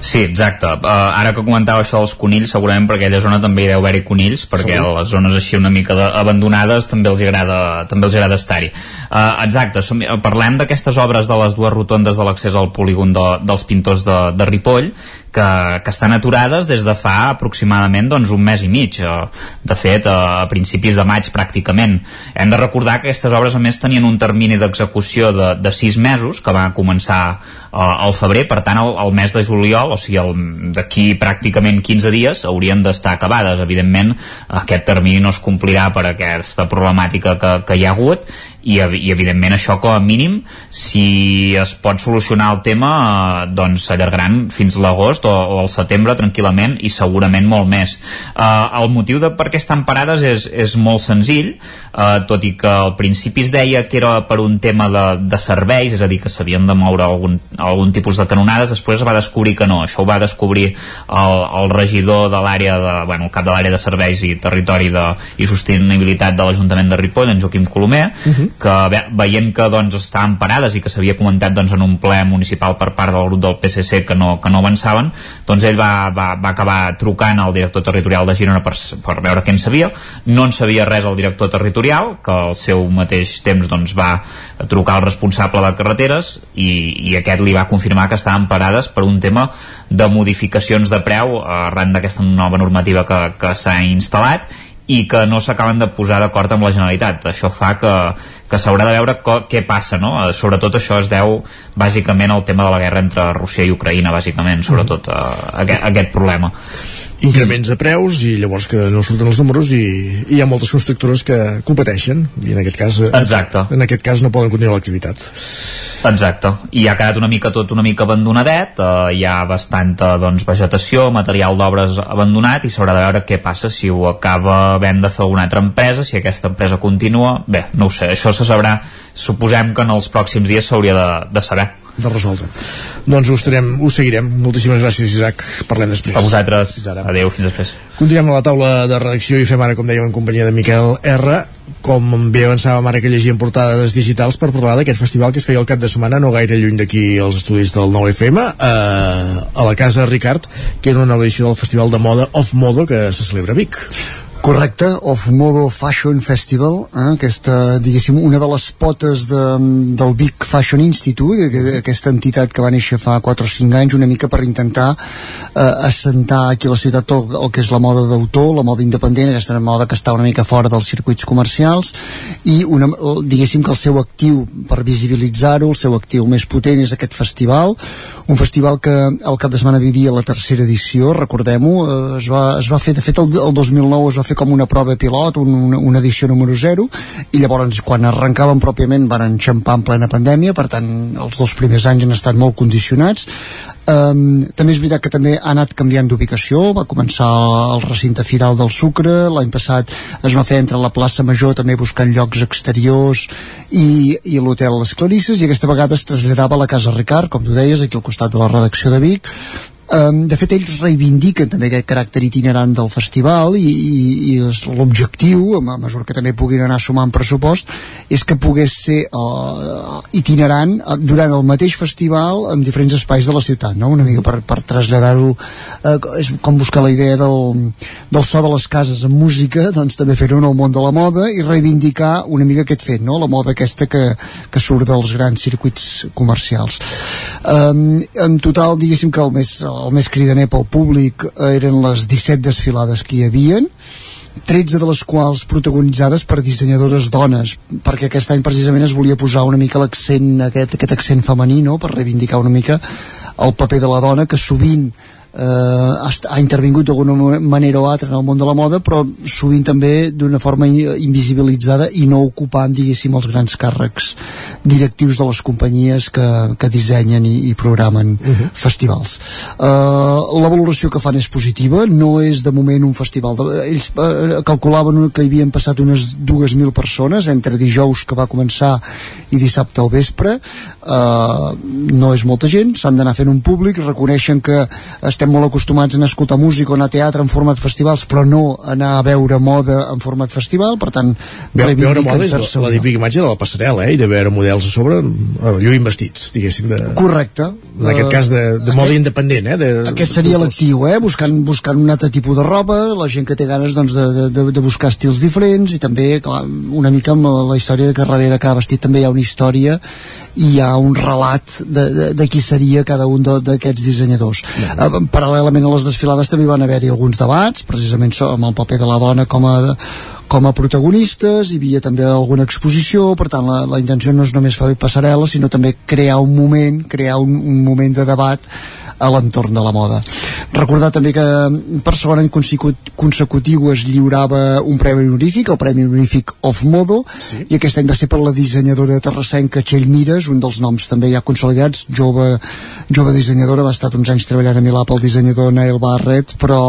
Sí, exacte. Uh, ara que comentava això dels conills, segurament per aquella zona també hi deu haver-hi conills, perquè Segur. les zones així una mica de, abandonades també els agrada, també els agrada estar-hi. Uh, exacte, som, parlem d'aquestes obres de les dues rotondes de l'accés al polígon de, dels pintors de, de Ripoll, que, que estan aturades des de fa aproximadament doncs, un mes i mig. De fet, a principis de maig pràcticament. Hem de recordar que aquestes obres a més tenien un termini d'execució de, de sis mesos, que va començar al febrer, per tant el, el mes de juliol, o sigui d'aquí pràcticament 15 dies haurien d'estar acabades. Evidentment aquest termini no es complirà per aquesta problemàtica que, que hi ha hagut i, i evidentment això com a mínim si es pot solucionar el tema eh, doncs s'allargaran fins l'agost o, o al setembre tranquil·lament i segurament molt més. Eh, el motiu de per què estan parades és, és molt senzill eh, tot i que al principi es deia que era per un tema de, de serveis és a dir que s'havien de moure algun, algun tipus de canonades després es va descobrir que no. Això ho va descobrir el, el regidor de l'àrea de, bueno, el cap de l'àrea de serveis i territori de, i sostenibilitat de l'Ajuntament de Ripoll en Joaquim Colomer que ve, veient que doncs, estaven parades i que s'havia comentat doncs, en un ple municipal per part del grup del PSC que no, que no avançaven, doncs ell va, va, va acabar trucant al director territorial de Girona per, per veure què en sabia. No en sabia res el director territorial, que al seu mateix temps doncs, va trucar al responsable de carreteres i, i aquest li va confirmar que estaven parades per un tema de modificacions de preu arran d'aquesta nova normativa que, que s'ha instal·lat i que no s'acaben de posar d'acord amb la Generalitat. Això fa que, que s'haurà de veure co, què passa, no? Eh, Sobretot això es deu bàsicament al tema de la guerra entre Rússia i Ucraïna, bàsicament, sobretot a, aquest, aquest problema. Increments de preus i llavors que no surten els números i, i hi ha moltes constructores que competeixen i en aquest cas, eh, Exacte. en aquest cas no poden continuar l'activitat. Exacte, i ha quedat una mica tot una mica abandonadet, eh, hi ha bastanta doncs, vegetació, material d'obres abandonat i s'haurà de veure què passa si ho acaba havent de fer alguna altra empresa, si aquesta empresa continua, bé, no ho sé, això se sabrà, suposem que en els pròxims dies s'hauria de, de saber. De resoldre. Doncs ho, estarem, ho seguirem. Moltíssimes gràcies, Isaac. Parlem després. A vosaltres, adeu, fins després. Continuem a la taula de redacció i fem ara, com dèiem, en companyia de Miquel R. Com bé avançàvem ara que llegíem portades digitals per parlar d'aquest festival que es feia el cap de setmana, no gaire lluny d'aquí als estudis del 9FM, eh, a la Casa Ricard, que és una nova edició del Festival de Moda Off Modo que se celebra a Vic. Correcte, Off Modo Fashion Festival, eh, aquesta, diguéssim, una de les potes de, del Big Fashion Institute, que- aquesta entitat que va néixer fa 4 o 5 anys, una mica per intentar eh, assentar aquí a la ciutat tot el que és la moda d'autor, la moda independent, aquesta moda que està una mica fora dels circuits comercials, i una, diguéssim que el seu actiu per visibilitzar-ho, el seu actiu més potent és aquest festival, un festival que el cap de setmana vivia la tercera edició, recordem-ho, eh, es, va, es va fer, de fet el, el 2009 es va fer com una prova pilot, un, una, una edició número 0, i llavors quan arrencaven pròpiament van enxampar en plena pandèmia, per tant els dos primers anys han estat molt condicionats, Um, també és veritat que també ha anat canviant d'ubicació, va començar al recinte firal del Sucre, l'any passat es va fer entre la plaça Major també buscant llocs exteriors i, i l'hotel Les Clarisses i aquesta vegada es traslladava a la Casa Ricard, com tu deies, aquí al costat de la redacció de Vic Um, de fet, ells reivindiquen també aquest caràcter itinerant del festival i, i, i l'objectiu, a mesura que també puguin anar sumant pressupost, és que pogués ser uh, itinerant uh, durant el mateix festival en diferents espais de la ciutat, no? una mica per, per traslladar-ho, uh, és com buscar la idea del, del so de les cases amb música, doncs també fer-ho en el món de la moda i reivindicar una mica aquest fet, no? la moda aquesta que, que surt dels grans circuits comercials. Um, en total, diguéssim que el més, el més cridaner pel públic eren les 17 desfilades que hi havien, 13 de les quals protagonitzades per dissenyadores dones, perquè aquest any precisament es volia posar una mica l'accent, aquest, aquest accent femení, no?, per reivindicar una mica el paper de la dona, que sovint eh, ha, ha intervingut d'alguna manera o altra en el món de la moda però sovint també d'una forma invisibilitzada i no ocupant diguéssim els grans càrrecs directius de les companyies que, que dissenyen i, i programen uh -huh. festivals uh, la valoració que fan és positiva no és de moment un festival de, ells uh, calculaven que hi havien passat unes 2.000 persones entre dijous que va començar i dissabte al vespre uh, no és molta gent s'han d'anar fent un públic reconeixen que es estem molt acostumats a escoltar música o anar a teatre en format festivals, però no anar a veure moda en format festival, per tant... Ve veure moda és la, la típica imatge de la passarel·la, eh? i de veure models a sobre eh, lluïn vestits, diguéssim. De, Correcte. En aquest cas de, de moda aquest, independent, eh? De, aquest seria l'actiu, eh? Buscant, buscant un altre tipus de roba, la gent que té ganes doncs, de, de, de buscar estils diferents i també clar, una mica amb la, història de que darrere cada vestit també hi ha una història i hi ha un relat de, de, de qui seria cada un d'aquests dissenyadors. Ja. Uh, paral·lelament a les desfilades també van haver-hi alguns debats, precisament amb el paper de la dona com a com a protagonistes, hi havia també alguna exposició, per tant la, la intenció no és només fer passarel·la, sinó també crear un moment, crear un, un moment de debat a l'entorn de la moda. Recordar també que per segon any consecutiu es lliurava un premi honorífic, el Premi Honorífic of Modo, sí. i aquest any va ser per la dissenyadora terrassenca Txell Mires, un dels noms també ja consolidats, jove, jove dissenyadora, va estar uns anys treballant a Milà pel dissenyador Neil Barrett, però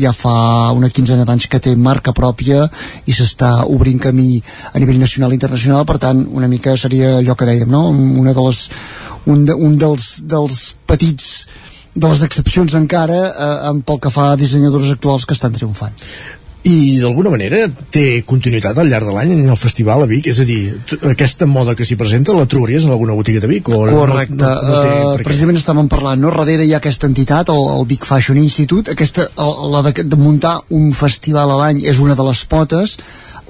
ja fa una quinzena d'anys que té marca pròpia i s'està obrint camí a nivell nacional i internacional, per tant, una mica seria allò que dèiem, no? Una de les un, de, un dels, dels petits de les excepcions encara eh, pel que fa a dissenyadors actuals que estan triomfant. I d'alguna manera té continuïtat al llarg de l'any en el festival a Vic, és a dir, aquesta moda que s'hi presenta la trobaries en alguna botiga de Vic? O Correcte, no, no, no té, uh, precisament estàvem parlant, no? darrere hi ha aquesta entitat, el, el Vic Fashion Institute, aquesta, la de, de muntar un festival a l'any és una de les potes,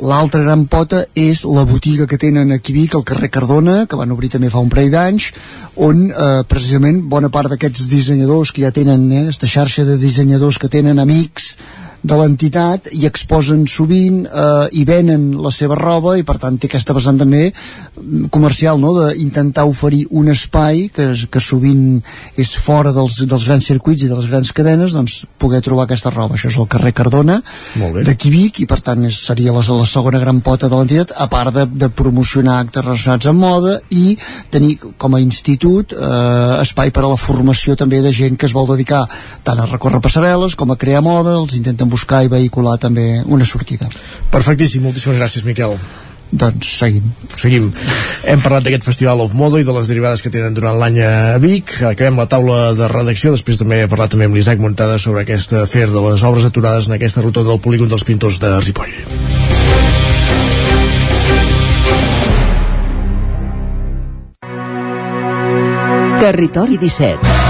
L'altra gran pota és la botiga que tenen aquí Vic, al carrer Cardona, que van obrir també fa un parell d'anys, on eh, precisament bona part d'aquests dissenyadors que ja tenen, eh, aquesta xarxa de dissenyadors que tenen amics de l'entitat i exposen sovint eh, i venen la seva roba i per tant té aquesta vessant també comercial no? d'intentar oferir un espai que, que sovint és fora dels, dels grans circuits i de les grans cadenes doncs poder trobar aquesta roba això és el carrer Cardona de Vic i per tant és, seria la, la segona gran pota de l'entitat a part de, de promocionar actes relacionats amb moda i tenir com a institut eh, espai per a la formació també de gent que es vol dedicar tant a recórrer passarel·les com a crear moda els intenten buscar i vehicular també una sortida. Perfectíssim, moltíssimes gràcies Miquel. Doncs seguim. Seguim. Hem parlat d'aquest Festival of Modo i de les derivades que tenen durant l'any a Vic. Acabem la taula de redacció. Després també he parlat també amb l'Isaac Montada sobre aquest afer de les obres aturades en aquesta ruta del polígon dels pintors de Ripoll. Territori 17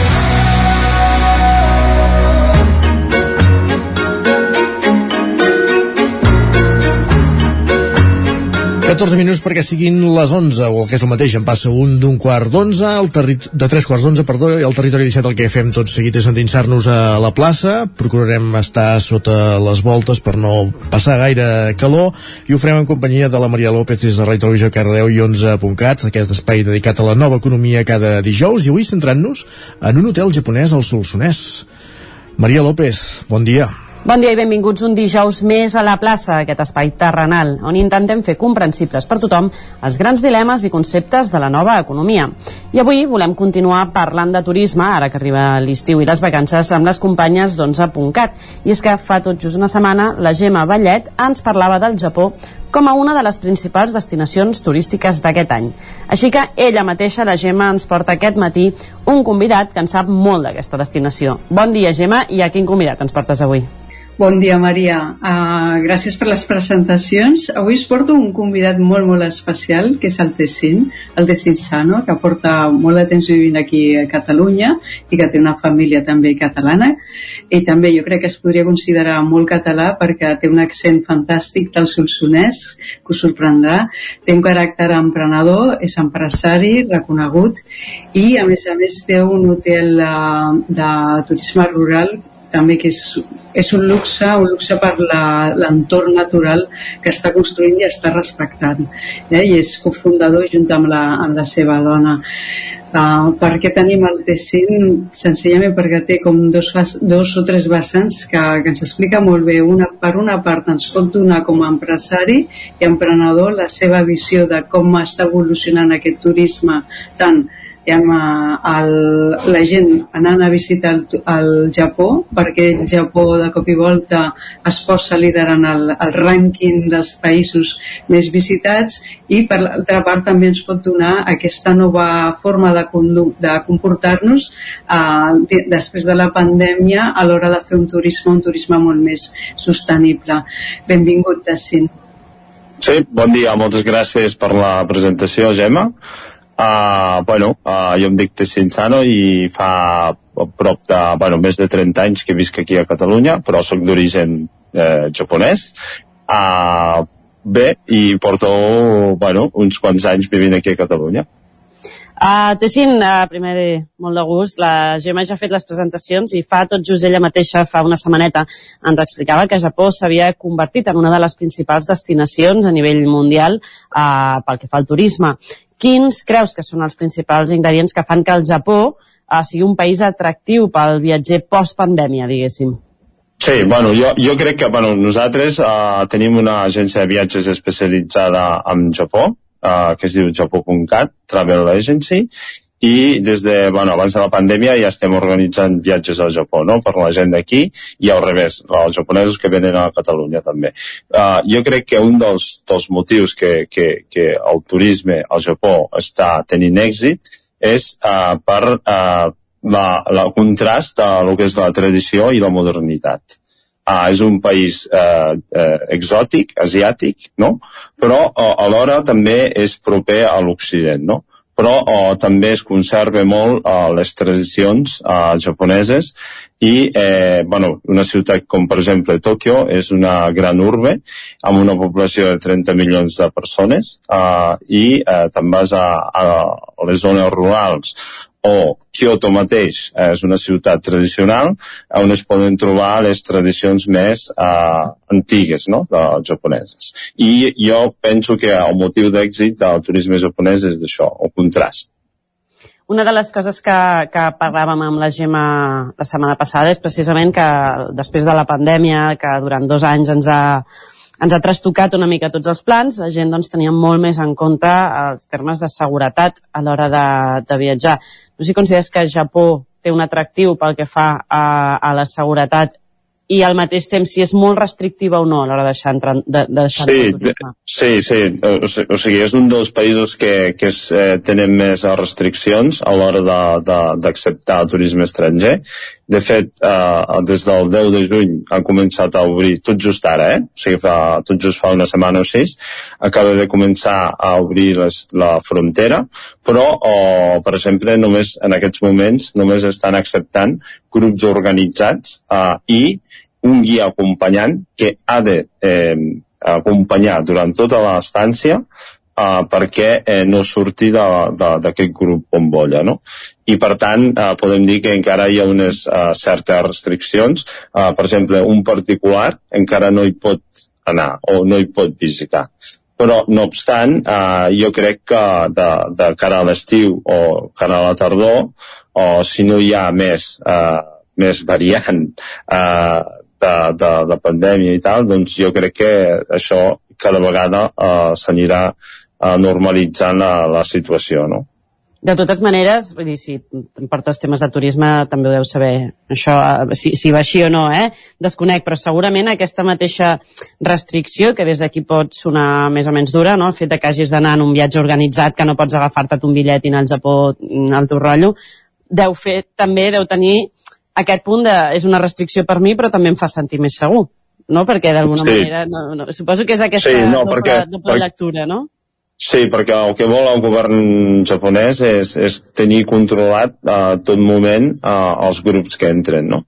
14 minuts perquè siguin les 11, o el que és el mateix, en passa un d'un quart d'onze, de tres quarts d'onze, perdó, i al territori 17 el que fem tot seguit és endinsar-nos a la plaça, procurarem estar sota les voltes per no passar gaire calor, i ho farem en companyia de la Maria López des de Ràdio Televisió Cardeu i 11.cat, aquest espai dedicat a la nova economia cada dijous, i avui centrant-nos en un hotel japonès al Solsonès. Maria López, bon dia. Bon dia i benvinguts un dijous més a la plaça, aquest espai terrenal, on intentem fer comprensibles per tothom els grans dilemes i conceptes de la nova economia. I avui volem continuar parlant de turisme, ara que arriba l'estiu i les vacances, amb les companyes d'11.cat. I és que fa tot just una setmana la Gemma Vallet ens parlava del Japó com a una de les principals destinacions turístiques d'aquest any. Així que ella mateixa, la Gemma, ens porta aquest matí un convidat que en sap molt d'aquesta destinació. Bon dia, Gemma, i a quin convidat ens portes avui? Bon dia, Maria. Uh, gràcies per les presentacions. Avui us porto un convidat molt, molt especial, que és el Tessin, el Tessin Sano, que porta molt de temps vivint aquí a Catalunya i que té una família també catalana. I també jo crec que es podria considerar molt català perquè té un accent fantàstic del solsonès, que us sorprendrà. Té un caràcter emprenedor, és empresari, reconegut, i a més a més té un hotel uh, de turisme rural també que és, és un luxe, un luxe per l'entorn natural que està construint i està respectant. Eh? I és cofundador junt amb la, amb la seva dona. Uh, per què tenim el Tessin? Senzillament perquè té com dos, dos o tres vessants que, que ens explica molt bé. Una, per una part ens pot donar com a empresari i emprenedor la seva visió de com està evolucionant aquest turisme tant diguem, el, la gent anant a visitar el, el Japó perquè el Japó de cop i volta es posa liderant el, el rànquing dels països més visitats i per l'altra part també ens pot donar aquesta nova forma de, de comportar-nos eh, de, després de la pandèmia a l'hora de fer un turisme, un turisme molt més sostenible. Benvingut, Tassin. Sí, bon dia, moltes gràcies per la presentació, Gemma. Uh, bueno, uh, jo em dic Tessin Sano i fa prop de, bueno, més de 30 anys que visc aquí a Catalunya, però sóc d'origen eh, japonès. Uh, bé, i porto, bueno, uns quants anys vivint aquí a Catalunya. Uh, Tessin, uh, primer, molt de gust. La Gemma ja ha fet les presentacions i fa tot just ella mateixa, fa una setmaneta, ens explicava que Japó s'havia convertit en una de les principals destinacions a nivell mundial uh, pel que fa al turisme. Quins creus que són els principals ingredients que fan que el Japó uh, sigui un país atractiu pel viatger post-pandèmia, diguéssim? Sí, bueno, jo, jo crec que bueno, nosaltres uh, tenim una agència de viatges especialitzada en Japó, uh, que es diu Japó.cat, Travel Agency, i des de, bueno, abans de la pandèmia ja estem organitzant viatges al Japó, no?, per la gent d'aquí i al revés, els japonesos que venen a Catalunya també. Uh, jo crec que un dels, dels motius que, que, que el turisme al Japó està tenint èxit és uh, per uh, la, la contrast de lo que és la tradició i la modernitat. Ah, és un país eh, eh, exòtic, asiàtic, no? però uh, alhora també és proper a l'Occident. No? Però oh, també es conserva molt uh, les tradicions uh, japoneses i eh, bueno, una ciutat com per exemple Tòquio és una gran urbe amb una població de 30 milions de persones uh, i eh, te'n vas a, a les zones rurals o Kyoto mateix és una ciutat tradicional on es poden trobar les tradicions més eh, antigues no? de, japoneses. I jo penso que el motiu d'èxit del turisme japonès és d'això, el contrast. Una de les coses que, que parlàvem amb la Gemma la setmana passada és precisament que després de la pandèmia, que durant dos anys ens ha, ens ha trastocat una mica tots els plans, la gent doncs, tenia molt més en compte els termes de seguretat a l'hora de, de viatjar. No sé si consideres que Japó té un atractiu pel que fa a, a la seguretat i al mateix temps si és molt restrictiva o no a l'hora de deixar entrar, de, de deixar sí, entrar sí, sí, o, sigui, és un dels països que, que es, eh, tenen més restriccions a l'hora d'acceptar de, turisme estranger. De fet, eh, des del 10 de juny han començat a obrir, tot just ara, eh? o sigui, fa, tot just fa una setmana o sis, acaba de començar a obrir les, la frontera, però, oh, per exemple, només en aquests moments només estan acceptant grups organitzats eh, i un guia acompanyant que ha de eh, acompanyar durant tota l'estància eh, perquè eh, no surti d'aquest grup bombolla. No? I per tant eh, podem dir que encara hi ha unes eh, certes restriccions. Eh, per exemple, un particular encara no hi pot anar o no hi pot visitar. Però, no obstant, eh, jo crec que de, de cara a l'estiu o cara a la tardor, o si no hi ha més, eh, més variant eh, de, de, de pandèmia i tal, doncs jo crec que això cada vegada uh, s'anirà uh, normalitzant la, la situació, no? De totes maneres, vull dir, si portes temes de turisme també ho deu saber, això, eh, si, si va així o no, eh? Desconec, però segurament aquesta mateixa restricció, que des d'aquí pot sonar més o menys dura, no? El fet que hagis d'anar en un viatge organitzat, que no pots agafar-te un bitllet i anar al Japó al teu rotllo, deu fer, també deu tenir aquest punt de, és una restricció per mi, però també em fa sentir més segur, no? Perquè d'alguna Sí. manera, no, no, suposo que és aquesta Sí, no, doble, perquè- doble perquè- lectura, no? Sí, perquè el que vol el govern japonès és, és tenir controlat a tot moment uh, els grups que entren, no?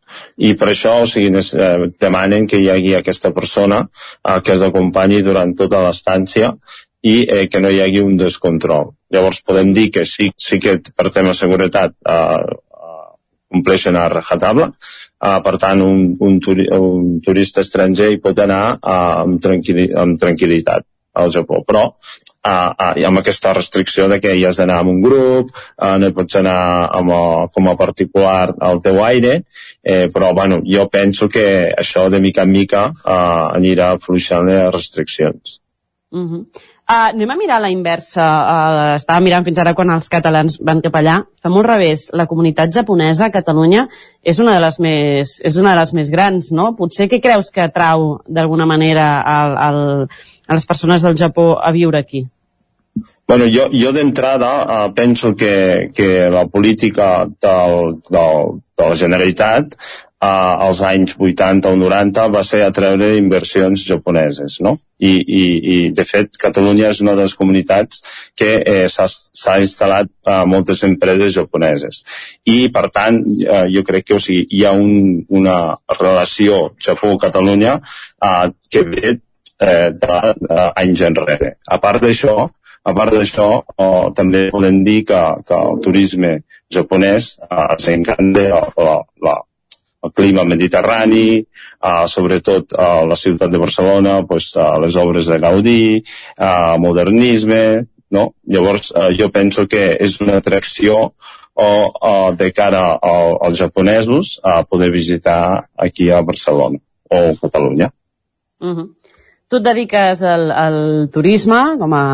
I per això, o sigui, nes, eh, demanen que hi hagi aquesta persona uh, que els acompanyi durant tota l'estància i eh, que no hi hagi un descontrol. Llavors podem dir que sí, sí que per tema de seguretat uh, uh, compleixen a rajatabla, uh, per tant un, un, turi un turista estranger hi pot anar uh, amb, tranquil amb tranquil·litat al Japó, però uh, uh, amb aquesta restricció de que hi has d'anar amb un grup, uh, no hi pots anar amb, el- com a particular al teu aire, eh, però bueno, jo penso que això de mica en mica uh, anirà afluixant les restriccions. Uh -huh. Uh, anem a mirar la inversa. Uh, estava mirant fins ara quan els catalans van cap allà. Fa molt revés. La comunitat japonesa a Catalunya és una de les més, és una de les més grans, no? Potser què creus que atrau d'alguna manera al, al, a les persones del Japó a viure aquí? Bueno, jo, jo d'entrada uh, penso que, que la política del, del, de la Generalitat uh, als anys 80 o 90 va ser atreure inversions japoneses, no? I, i, i de fet, Catalunya és una de les comunitats que eh, s'ha instal·lat uh, moltes empreses japoneses. I, per tant, uh, jo crec que o sigui, hi ha un, una relació Japó-Catalunya uh, que ve eh, d'anys enrere. A part d'això, a part d'això, eh, també podem dir que, que el turisme japonès eh, s'encanta la, la, el clima mediterrani, eh, sobretot a la ciutat de Barcelona, pues, eh, les obres de Gaudí, eh, modernisme, no? Llavors, eh, jo penso que és una atracció o, o de cara al- als japonesos a poder visitar aquí a Barcelona o a Catalunya. Uh -huh. Tu et dediques al, al turisme com a,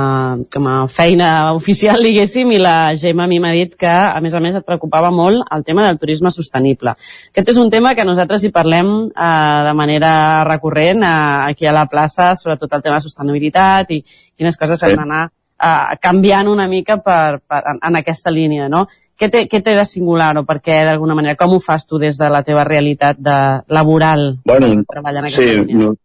com a feina oficial, diguéssim, i la Gemma a mi m'ha dit que, a més a més, et preocupava molt el tema del turisme sostenible. Aquest és un tema que nosaltres hi parlem eh, de manera recurrent eh, aquí a la plaça, sobretot el tema de sostenibilitat i quines coses s'han Sí. d'anar eh, canviant una mica per, per, en, en aquesta línia, no? Què té, què té de singular o per què, d'alguna manera, com ho fas tu des de la teva realitat de laboral Bueno, treballar en aquesta sí, línia? no,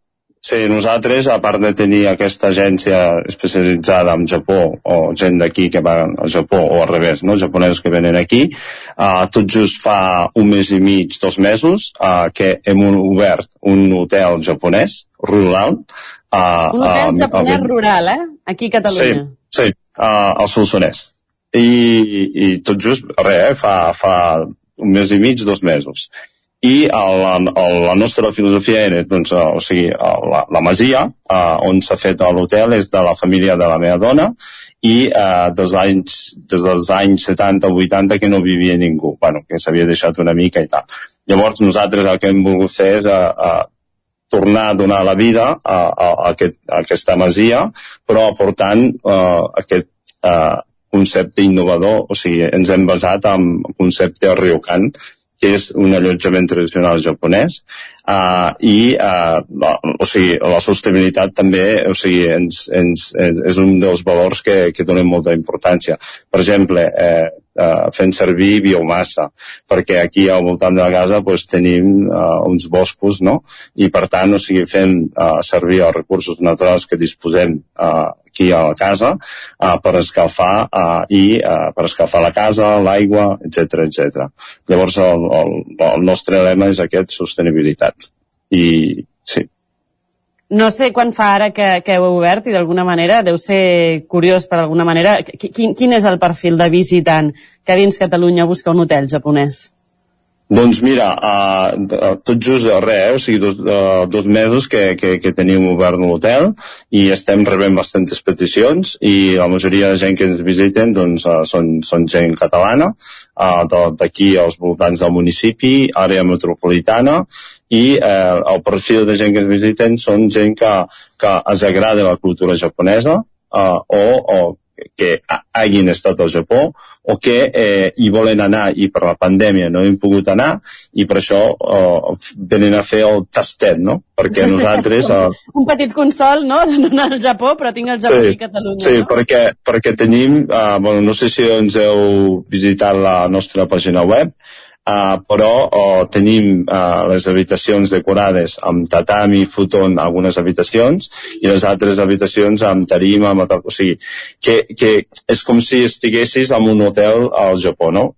sí, nosaltres, a part de tenir aquesta agència especialitzada en Japó, o gent d'aquí que va al Japó, o al revés, no? japonesos que venen aquí, uh, tot just fa un mes i mig, dos mesos, uh, que hem obert un hotel japonès rural. Uh, Un hotel japonès rural, eh? Aquí a Catalunya. Sí, sí, uh, al Solsonès. I, I tot just, res, eh, fa, fa un mes i mig, dos mesos. I el, la nostra filosofia era, doncs, eh, o sigui, eh, la, la masia, uh, on s'ha fet l'hotel, és de la família de la meva dona, i uh, des, anys, des dels anys 70 o 80 que no vivia ningú, bueno, que s'havia deixat una mica i tal. Llavors nosaltres el que hem volgut fer és uh, uh, tornar a donar la vida a, a, a, aquest, a aquesta masia, però aportant uh, aquest uh, concepte innovador, o sigui, ens hem basat en concepte ryokan, que és un allotjament tradicional japonès, uh, i uh, o sigui, la sostenibilitat també o sigui, ens, ens, ens, és un dels valors que, que donem molta importància. Per exemple, eh, uh, fent servir biomassa, perquè aquí al voltant de la casa pues, tenim uh, uns boscos, no? I per tant, o sigui, fent uh, servir els recursos naturals que disposem uh, aquí a la casa uh, per escalfar uh, i uh, per escalfar la casa, l'aigua, etc etc. Llavors el, el, el nostre lema és aquest, sostenibilitat. I sí, No sé quan fa ara que, que heu obert i d'alguna manera deu ser curiós per alguna manera. Qui- Quin, quin és el perfil de visitant que dins Catalunya busca un hotel japonès? Doncs mira, uh, tot just res, eh? o sigui, dos, uh, dos mesos que, que, que tenim obert l'hotel i estem rebent bastantes peticions i la majoria de gent que ens visiten doncs, uh, són, són gent catalana, uh, d'aquí als voltants del municipi, àrea metropolitana, i eh, el perfil de gent que ens visiten són gent que, que els agrada la cultura japonesa uh, o, o que ha- hagin estat al Japó o que eh, hi volen anar i per la pandèmia no hem pogut anar i per això eh, venen a fer el tastet, no? Perquè nosaltres... Eh, Un petit consol, no?, de no anar al Japó, però tinc el Japó Sí, a Catalunya, sí no? perquè, perquè tenim, uh, bueno, no sé si ens heu visitat la nostra pàgina web, uh, però uh, tenim uh, les habitacions decorades amb tatami, futon, algunes habitacions, i les altres habitacions amb tarima, amb, o sigui, que, que és com si estiguessis en un hotel al Japó, no?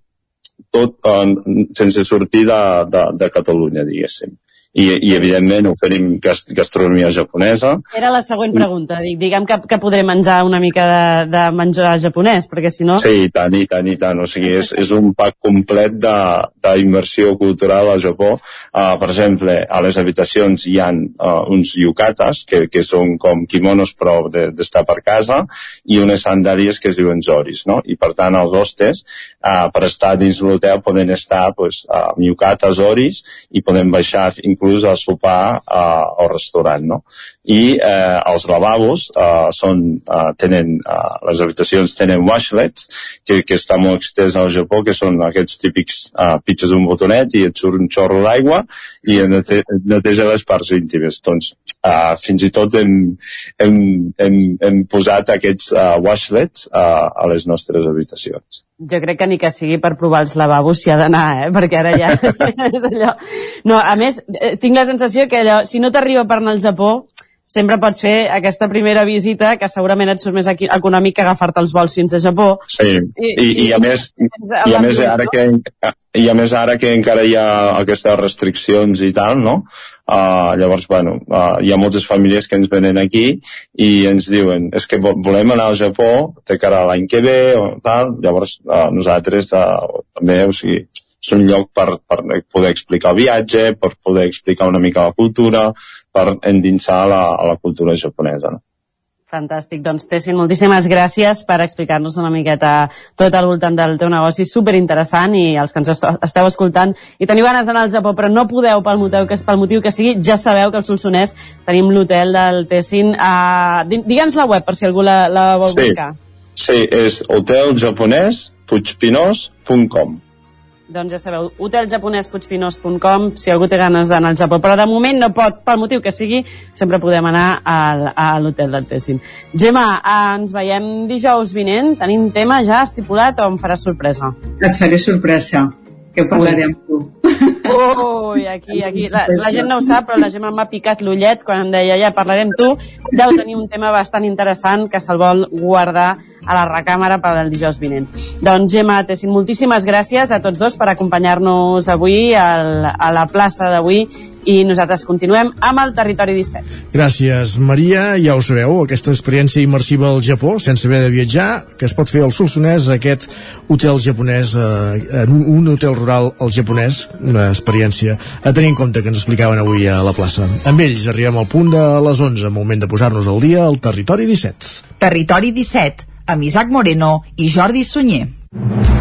Tot uh, sense sortir de, de, de Catalunya, diguéssim i, i evidentment oferim gast gastronomia japonesa. Era la següent pregunta. Diguem que, que podré menjar una mica de, de menjar japonès, perquè si no... Sí, i tant, i tant, i tant. O sigui, és, és un pack complet d'immersió cultural al Japó. Uh, per exemple, a les habitacions hi han uh, uns yukatas, que, que són com kimonos però d'estar de, per casa, i unes sandàlies que es diuen zoris, no? I per tant, els hostes, uh, per estar dins l'hotel, poden estar pues, amb yukatas, zoris, i poden baixar inclús inclús a sopar uh, al restaurant, no? I eh, els lavabos eh, són, eh, tenen, eh, les habitacions tenen washlets, que, que està molt extès al Japó, que són aquests típics eh, pitxes d'un botonet i et surt un xorro d'aigua i nete, neteja les parts íntimes. Doncs eh, fins i tot hem, hem, hem, hem posat aquests eh, washlets eh, a les nostres habitacions. Jo crec que ni que sigui per provar els lavabos s'hi ha d'anar, eh? perquè ara ja és allò... No, a més, eh, tinc la sensació que allò, si no t'arriba per anar al Japó, sempre pots fer aquesta primera visita que segurament et surt més econòmic que agafar-te els vols fins a Japó. Sí, i, i, i a més, i a més ara que, i a més ara que encara hi ha aquestes restriccions i tal, no? Uh, llavors, bueno, uh, hi ha moltes famílies que ens venen aquí i ens diuen, és que volem anar al Japó de cara a l'any que ve o tal, llavors uh, nosaltres uh, també, o sigui, és un lloc per, per poder explicar el viatge, per poder explicar una mica la cultura, per endinsar la, a la cultura japonesa. No? Fantàstic, doncs Tessin, moltíssimes gràcies per explicar-nos una miqueta tot al voltant del teu negoci, super interessant i els que ens esteu escoltant i teniu ganes d'anar al Japó però no podeu pel motiu que, pel motiu que sigui, ja sabeu que al Solsonès tenim l'hotel del Tessin. Uh, Digue'ns la web per si algú la, la vol sí. buscar. Sí, és hoteljaponès.puigpinós.com doncs ja sabeu, hoteljaponespuigpinós.com si algú té ganes d'anar al Japó, però de moment no pot, pel motiu que sigui, sempre podem anar al, a l'hotel del Tessin. Gemma, ens veiem dijous vinent, tenim tema ja estipulat o em faràs sorpresa? Et faré sorpresa que parlaré amb tu. Ui, aquí, aquí. La, la gent no ho sap, però la gent m'ha picat l'ullet quan em deia ja parlarem tu. Deu tenir un tema bastant interessant que se'l vol guardar a la recàmera per al dijous vinent. Doncs, Gemma, Tessin, moltíssimes gràcies a tots dos per acompanyar-nos avui al, a la plaça d'avui i nosaltres continuem amb el Territori 17. Gràcies, Maria. Ja ho sabeu, aquesta experiència immersiva al Japó, sense haver de viatjar, que es pot fer al Solsonès, aquest hotel japonès, eh, un hotel rural al japonès, una experiència a tenir en compte que ens explicaven avui a la plaça. Amb ells arribem al punt de les 11, moment de posar-nos al dia al Territori 17. Territori 17, amb Isaac Moreno i Jordi Sunyer.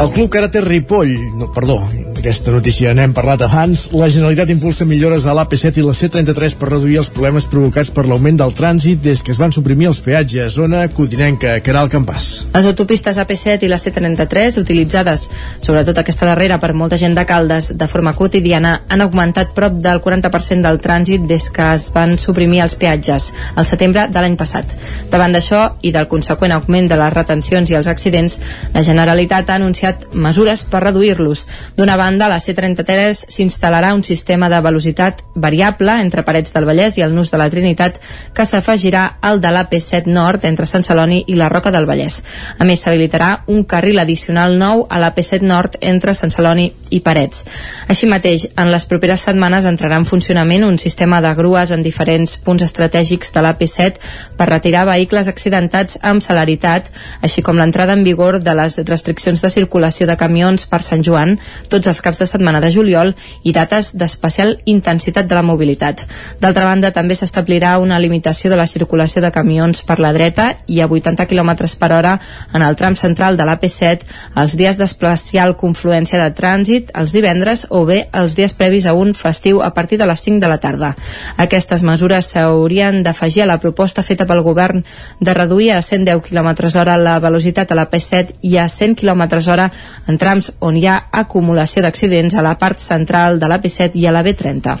El club Karate Ripoll, no, perdó, aquesta notícia n'hem parlat abans. La Generalitat impulsa millores a l'AP7 i la C33 per reduir els problemes provocats per l'augment del trànsit des que es van suprimir els peatges. Zona Codinenca, Caral Campàs. Les autopistes AP7 i la C33, utilitzades sobretot aquesta darrera per molta gent de Caldes de forma quotidiana, han augmentat prop del 40% del trànsit des que es van suprimir els peatges al setembre de l'any passat. Davant d'això i del conseqüent augment de les retencions i els accidents, la Generalitat ha anunciat mesures per reduir-los. D'una banda, banda, la C33 s'instal·larà un sistema de velocitat variable entre Parets del Vallès i el Nus de la Trinitat que s'afegirà al de l'AP7 Nord entre Sant Celoni i la Roca del Vallès. A més, s'habilitarà un carril addicional nou a l'AP7 Nord entre Sant Celoni i Parets. Així mateix, en les properes setmanes entrarà en funcionament un sistema de grues en diferents punts estratègics de l'AP7 per retirar vehicles accidentats amb celeritat, així com l'entrada en vigor de les restriccions de circulació de camions per Sant Joan, tots els els caps de setmana de juliol i dates d'especial intensitat de la mobilitat. D'altra banda, també s'establirà una limitació de la circulació de camions per la dreta i a 80 km per hora en el tram central de l'AP7 els dies d'especial confluència de trànsit els divendres o bé els dies previs a un festiu a partir de les 5 de la tarda. Aquestes mesures s'haurien d'afegir a la proposta feta pel govern de reduir a 110 km hora la velocitat a la P7 i a 100 km hora en trams on hi ha acumulació de d'accidents a la part central de la P7 i a la B30.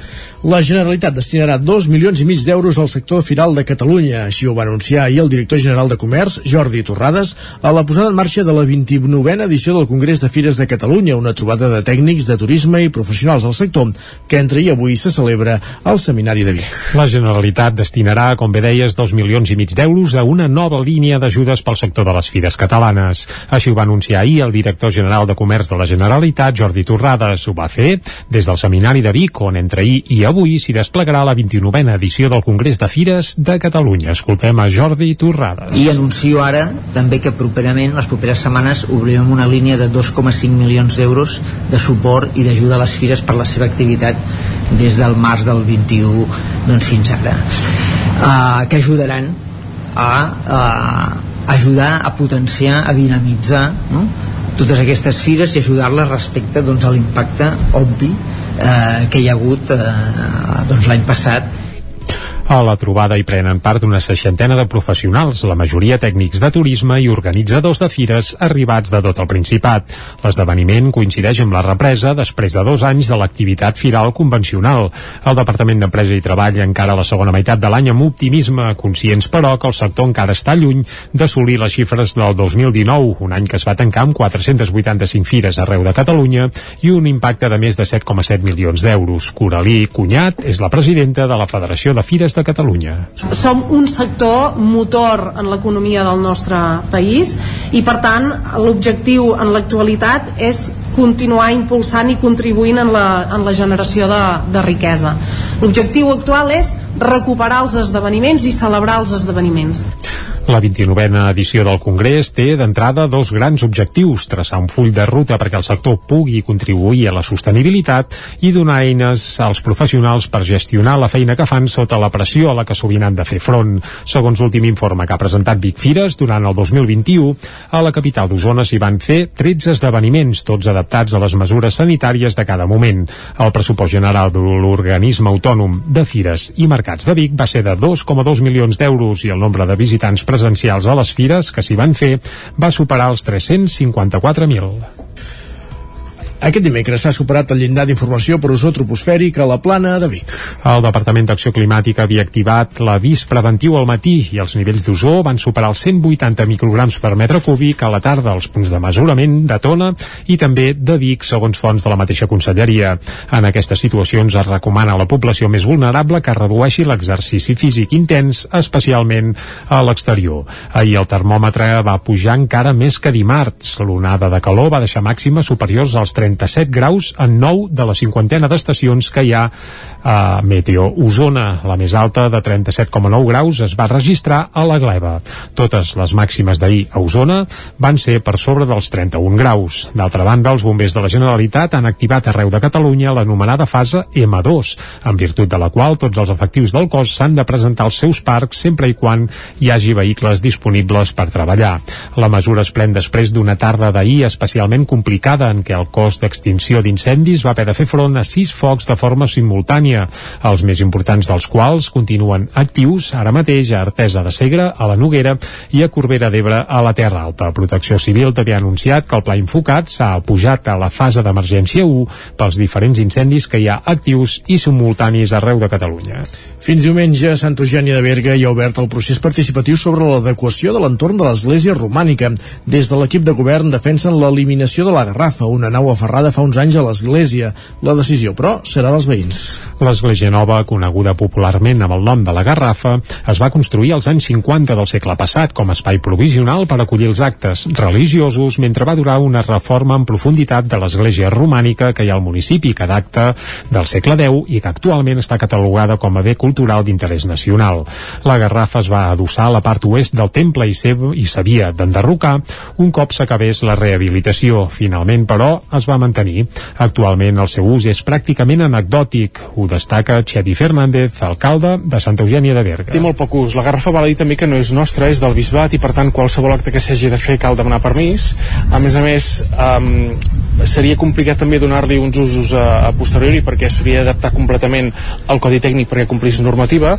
La Generalitat destinarà 2 milions i mig d'euros al sector firal de Catalunya. Així ho va anunciar ahir el director general de Comerç, Jordi Torrades, a la posada en marxa de la 29a edició del Congrés de Fires de Catalunya, una trobada de tècnics de turisme i professionals del sector, que entre i avui se celebra al Seminari de Vic. La Generalitat destinarà, com bé deies, 2 milions i mig d'euros a una nova línia d'ajudes pel sector de les fires catalanes. Així ho va anunciar ahir el director general de Comerç de la Generalitat, Jordi Torrades. Ho va fer des del Seminari de Vic, on entre ahir i avui s'hi desplegarà la 29a edició del Congrés de Fires de Catalunya. Escoltem a Jordi Torrades. I anuncio ara també que properament, les properes setmanes, obrirem una línia de 2,5 milions d'euros de suport i d'ajuda a les fires per la seva activitat des del març del 21 doncs, fins ara uh, que ajudaran a uh, ajudar a potenciar, a dinamitzar no? totes aquestes fires i ajudar-les respecte doncs, a l'impacte obvi eh, que hi ha hagut eh, doncs, l'any passat a la trobada hi prenen part una seixantena de professionals, la majoria tècnics de turisme i organitzadors de fires arribats de tot el Principat. L'esdeveniment coincideix amb la represa després de dos anys de l'activitat firal convencional. El Departament d'Empresa i Treball encara la segona meitat de l'any amb optimisme, conscients però que el sector encara està lluny d'assolir les xifres del 2019, un any que es va tancar amb 485 fires arreu de Catalunya i un impacte de més de 7,7 milions d'euros. Coralí Cunyat és la presidenta de la Federació de Fires de Catalunya. Som un sector motor en l'economia del nostre país i per tant l'objectiu en l'actualitat és continuar impulsant i contribuint en la, en la generació de, de riquesa. L'objectiu actual és recuperar els esdeveniments i celebrar els esdeveniments. La 29a edició del Congrés té d'entrada dos grans objectius, traçar un full de ruta perquè el sector pugui contribuir a la sostenibilitat i donar eines als professionals per gestionar la feina que fan sota la pressió a la que sovint han de fer front. Segons l'últim informe que ha presentat Vic Fires, durant el 2021, a la capital d'Osona s'hi van fer 13 esdeveniments, tots adaptats a les mesures sanitàries de cada moment. El pressupost general de l'organisme autònom de Fires i Mercats de Vic va ser de 2,2 milions d'euros i el nombre de visitants presencials a les fires que s'hi van fer va superar els 354.000. Aquest dimecres s'ha superat el llindar d'informació per ozó troposfèric a la plana de Vic. El Departament d'Acció Climàtica havia activat l'avís preventiu al matí i els nivells d'ozó van superar els 180 micrograms per metre cúbic a la tarda als punts de mesurament de Tona i també de Vic, segons fonts de la mateixa conselleria. En aquestes situacions es recomana a la població més vulnerable que redueixi l'exercici físic intens, especialment a l'exterior. Ahir el termòmetre va pujar encara més que dimarts. L'onada de calor va deixar màximes superiors als 30 37 graus en 9 de la cinquantena d'estacions que hi ha a Meteo Osona. La més alta, de 37,9 graus, es va registrar a la Gleva. Totes les màximes d'ahir a Osona van ser per sobre dels 31 graus. D'altra banda, els bombers de la Generalitat han activat arreu de Catalunya l'anomenada fase M2, en virtut de la qual tots els efectius del cos s'han de presentar als seus parcs sempre i quan hi hagi vehicles disponibles per treballar. La mesura es pren després d'una tarda d'ahir especialment complicada en què el cos d'extinció d'incendis va haver de fer front a sis focs de forma simultània, els més importants dels quals continuen actius ara mateix a Artesa de Segre, a la Noguera i a Corbera d'Ebre a la Terra Alta. Protecció Civil també ha anunciat que el pla Infocat s'ha pujat a la fase d'emergència 1 pels diferents incendis que hi ha actius i simultanis arreu de Catalunya. Fins diumenge, Sant Eugènia de Berga hi ha obert el procés participatiu sobre l'adequació de l'entorn de l'església romànica. Des de l'equip de govern defensen l'eliminació de la garrafa, una nau aferrada fa uns anys a l'església. La decisió, però, serà dels veïns. L'església nova, coneguda popularment amb el nom de la Garrafa, es va construir als anys 50 del segle passat com a espai provisional per acollir els actes religiosos mentre va durar una reforma en profunditat de l'església romànica que hi ha al municipi que dacta del segle X i que actualment està catalogada com a bé cultural d'interès nacional. La Garrafa es va adossar a la part oest del temple i s'havia d'enderrocar un cop s'acabés la rehabilitació. Finalment, però, es va mantenir. Actualment el seu ús és pràcticament anecdòtic, ho destaca Xevi Fernández, alcalde de Santa Eugènia de Berga. Té molt poc ús. La Garrafa val a dir també que no és nostra, és del bisbat i per tant qualsevol acte que s'hagi de fer cal demanar permís. A més a més, um, seria complicat també donar-li uns usos a, a posteriori perquè s'hauria d'adaptar completament al codi tècnic perquè complís normativa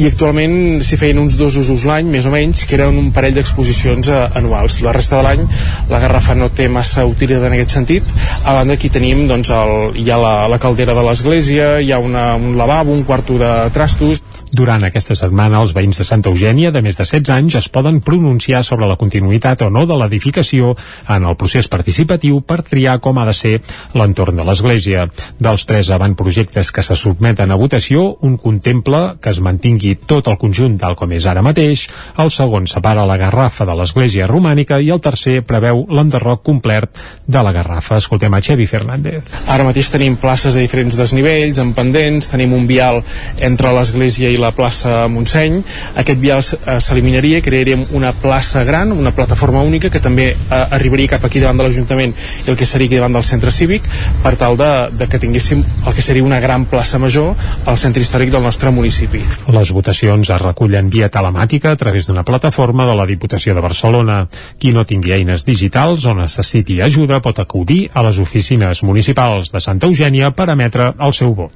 i actualment s'hi feien uns dos usos l'any més o menys que eren un parell d'exposicions uh, anuals. La resta de l'any la garrafa no té massa utilitat en aquest sentit. A banda aquí tenim doncs, el, hi ha la, la caldera de l'església hi ha una, un lavabo, un quarto de trastos durant aquesta setmana, els veïns de Santa Eugènia de més de 16 anys es poden pronunciar sobre la continuïtat o no de l'edificació en el procés participatiu per triar com ha de ser l'entorn de l'Església. Dels tres avantprojectes que se sotmeten a votació, un contempla que es mantingui tot el conjunt tal com és ara mateix, el segon separa la garrafa de l'Església romànica i el tercer preveu l'enderroc complet de la garrafa. Escoltem a Xevi Fernández. Ara mateix tenim places a diferents desnivells, en pendents, tenim un vial entre l'Església i la plaça Montseny. Aquest vial eh, s'eliminaria, crearíem una plaça gran, una plataforma única que també eh, arribaria cap aquí davant de l'Ajuntament i el que seria aquí davant del centre cívic per tal de, de que tinguéssim el que seria una gran plaça major al centre històric del nostre municipi. Les votacions es recullen via telemàtica a través d'una plataforma de la Diputació de Barcelona. Qui no tingui eines digitals o necessiti ajuda pot acudir a les oficines municipals de Santa Eugènia per emetre el seu vot.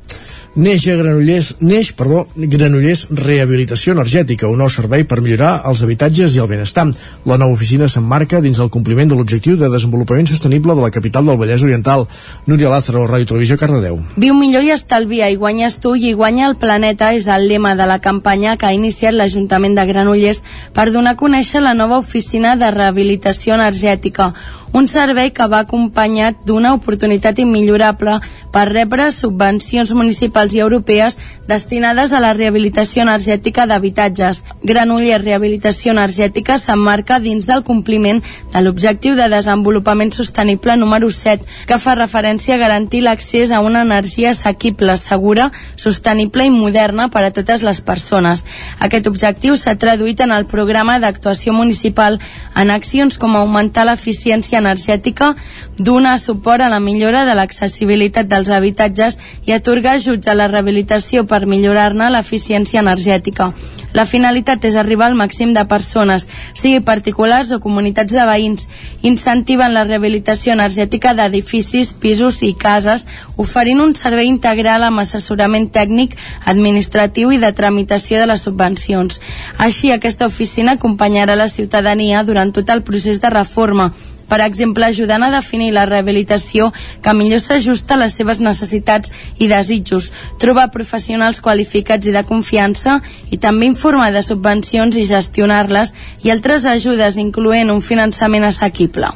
Neix a Granollers, neix, perdó, Granollers Rehabilitació Energètica, un nou servei per millorar els habitatges i el benestar. La nova oficina s'emmarca dins el compliment de l'objectiu de desenvolupament sostenible de la capital del Vallès Oriental. Núria Lázaro, Ràdio Televisió, Cardedeu. Viu millor i estalvia i guanyes tu i guanya el planeta és el lema de la campanya que ha iniciat l'Ajuntament de Granollers per donar a conèixer la nova oficina de rehabilitació energètica un servei que va acompanyat d'una oportunitat immillorable per rebre subvencions municipals i europees destinades a la rehabilitació energètica d'habitatges. Granollers Rehabilitació Energètica s'emmarca dins del compliment de l'objectiu de desenvolupament sostenible número 7, que fa referència a garantir l'accés a una energia assequible, segura, sostenible i moderna per a totes les persones. Aquest objectiu s'ha traduït en el programa d'actuació municipal en accions com augmentar l'eficiència energètica, donar suport a la millora de l'accessibilitat dels habitatges i atorgar ajuts a la rehabilitació per millorar-ne l'eficiència energètica. La finalitat és arribar al màxim de persones, sigui particulars o comunitats de veïns. Incentiven la rehabilitació energètica d'edificis, pisos i cases, oferint un servei integral amb assessorament tècnic, administratiu i de tramitació de les subvencions. Així, aquesta oficina acompanyarà la ciutadania durant tot el procés de reforma, per exemple, ajudant a definir la rehabilitació que millor s'ajusta a les seves necessitats i desitjos, trobar professionals qualificats i de confiança i també informar de subvencions i gestionar-les i altres ajudes, incloent un finançament assequible.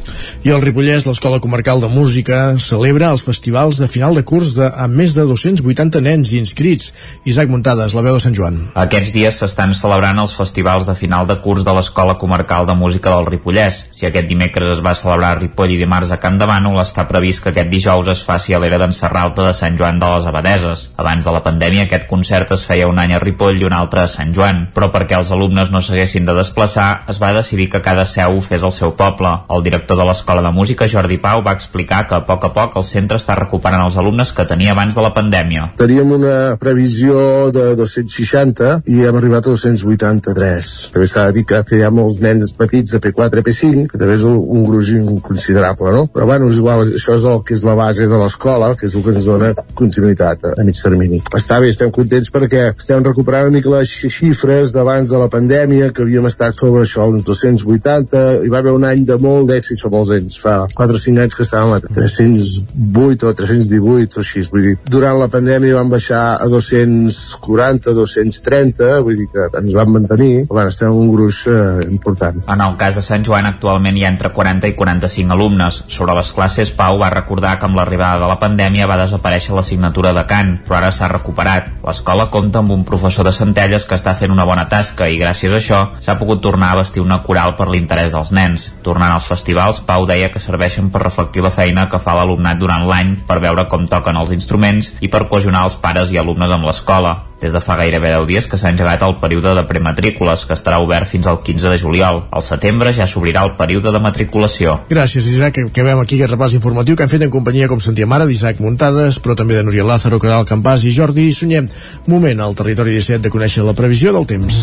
I el Ripollès, l'Escola Comarcal de Música, celebra els festivals de final de curs de, amb més de 280 nens inscrits. Isaac Muntades, la veu de Sant Joan. Aquests dies s'estan celebrant els festivals de final de curs de l'Escola Comarcal de Música del Ripollès. Si aquest dimecres es va celebrar a Ripoll i dimarts a Camp de Bànol, està previst que aquest dijous es faci a l'era d'en Serralta de Sant Joan de les Abadeses. Abans de la pandèmia aquest concert es feia un any a Ripoll i un altre a Sant Joan, però perquè els alumnes no s'haguessin de desplaçar, es va decidir que cada seu fes al seu poble. El director de l'Escola de Música, Jordi Pau, va explicar que a poc a poc el centre està recuperant els alumnes que tenia abans de la pandèmia. Teníem una previsió de 260 i hem arribat a 283. També s'ha de dir que hi ha molts nens petits de P4 P5, que també és un gruix considerable, no? Però bueno, és igual, això és el que és la base de l'escola, que és el que ens dona continuïtat a, a mig termini. Està bé, estem contents perquè estem recuperant una mica les xifres d'abans de la pandèmia, que havíem estat sobre això, uns 280, hi va haver un any de molt d'èxit, fa molts anys, fa 4 o 5 anys que estàvem a 308 o 318 o així, vull dir, durant la pandèmia vam baixar a 240, 230, vull dir que ens vam mantenir, però bueno, estem en un gruix eh, important. En el cas de Sant Joan actualment hi ha entre 40 i 45 alumnes. Sobre les classes, Pau va recordar que amb l'arribada de la pandèmia va desaparèixer l'assignatura de cant, però ara s'ha recuperat. L'escola compta amb un professor de Centelles que està fent una bona tasca i gràcies a això s'ha pogut tornar a vestir una coral per l'interès dels nens. Tornant als festivals, Pau deia que serveixen per reflectir la feina que fa l'alumnat durant l'any, per veure com toquen els instruments i per cohesionar els pares i alumnes amb l'escola. Des de fa gairebé 10 dies que s'ha engegat el període de prematrícules, que estarà obert fins al 15 de juliol. Al setembre ja s'obrirà el període de matriculació. Gràcies, Isaac, que acabem aquí aquest repàs informatiu que han fet en companyia, com sentíem ara, d'Isaac Muntades, però també de Núria Lázaro, Caral Campàs i Jordi Sunyem. Moment al territori 17 de conèixer la previsió del temps.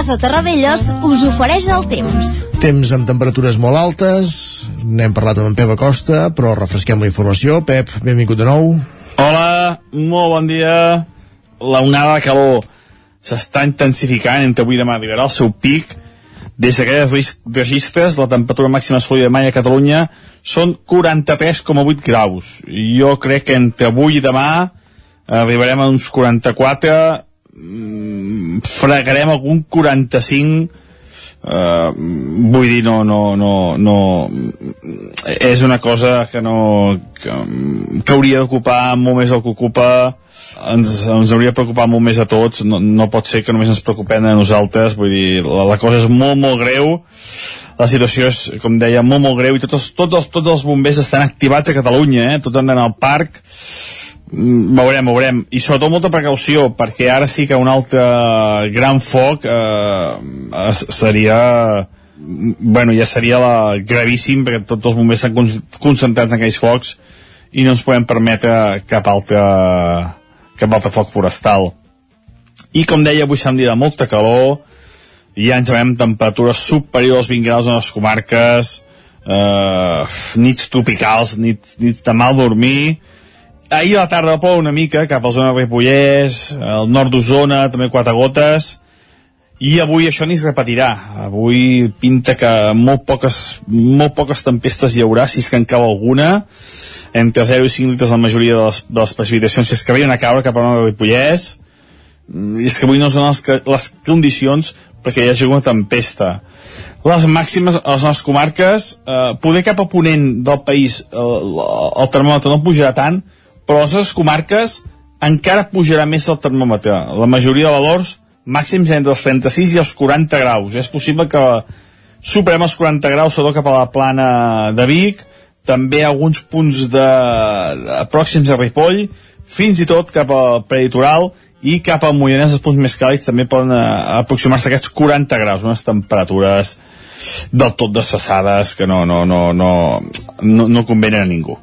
Casa Terradellos us ofereix el temps. Temps amb temperatures molt altes, n'hem parlat amb en Pep Acosta, però refresquem la informació. Pep, benvingut de nou. Hola, molt bon dia. La onada de calor s'està intensificant entre avui i demà arribarà al seu pic. Des d'aquests registres, la temperatura màxima assolida mai a Catalunya són 43,8 graus. Jo crec que entre avui i demà arribarem a uns 44, mm, fregarem algun 45, Uh, vull dir, no, no, no, no és una cosa que no que, que hauria d'ocupar molt més el que ocupa ens, ens hauria de preocupar molt més a tots no, no pot ser que només ens preocupem a nosaltres vull dir, la, la cosa és molt molt greu la situació és, com deia, molt molt greu i tots tots els, tots els bombers estan activats a Catalunya, eh? tots han d'anar al parc Mm, veurem, veurem. I sobretot molta precaució perquè ara sí que un altre gran foc eh, seria bueno, ja seria la, gravíssim perquè tots els bombers estan concentrats en aquells focs i no ens podem permetre cap altre cap altre foc forestal. I com deia avui s'ha de molta calor ja ens veiem temperatures superiors als 20 graus en les comarques. Eh, nits tropicals nits, nits de mal dormir ahir a la tarda plou una mica cap a la zona de Ripollès, al nord d'Osona, també quatre gotes, i avui això ni es repetirà. Avui pinta que molt poques, molt poques tempestes hi haurà, si és que en cau alguna, entre 0 i 5 litres la majoria de les, de les precipitacions, si és que havien a caure cap a la de Ripollès, i és que avui no són les, les condicions perquè hi hagi una tempesta. Les màximes a les nostres comarques, eh, poder cap a ponent del país el, el termòmetre no pujarà tant, però a les nostres comarques encara pujarà més el termòmetre. La majoria de valors màxims entre els 36 i els 40 graus. És possible que superem els 40 graus, sobretot cap a la plana de Vic, també alguns punts de, de pròxims a Ripoll, fins i tot cap al preditoral i cap al Moianès, els punts més càlids també poden eh, aproximar-se a aquests 40 graus, unes temperatures del tot desfassades que no, no, no, no, no, no convenen a ningú.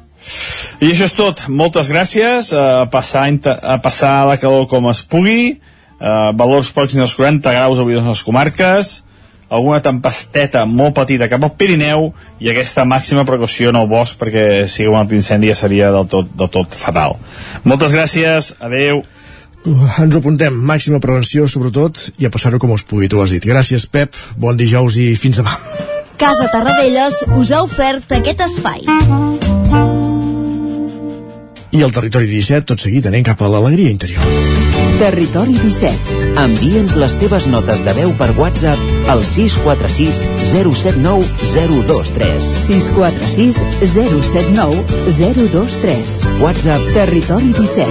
I això és tot. Moltes gràcies. A passar, a passar la calor com es pugui. Uh, valors pròxims als 40 graus avui a les comarques alguna tempesteta molt petita cap al Pirineu i aquesta màxima precaució en el bosc perquè si un altre incendi ja seria del tot, del tot fatal. Moltes gràcies, adeu. Uh, ens ho apuntem, màxima prevenció sobretot i a passar-ho com us pugui, tu has dit. Gràcies Pep, bon dijous i fins demà. Casa Tarradellas us ha ofert aquest espai. I el territori 17, tot seguit, anem cap a l'alegria interior. Territori 17. Envia'ns les teves notes de veu per WhatsApp al 646 079 023. 646 079 023. WhatsApp Territori 17.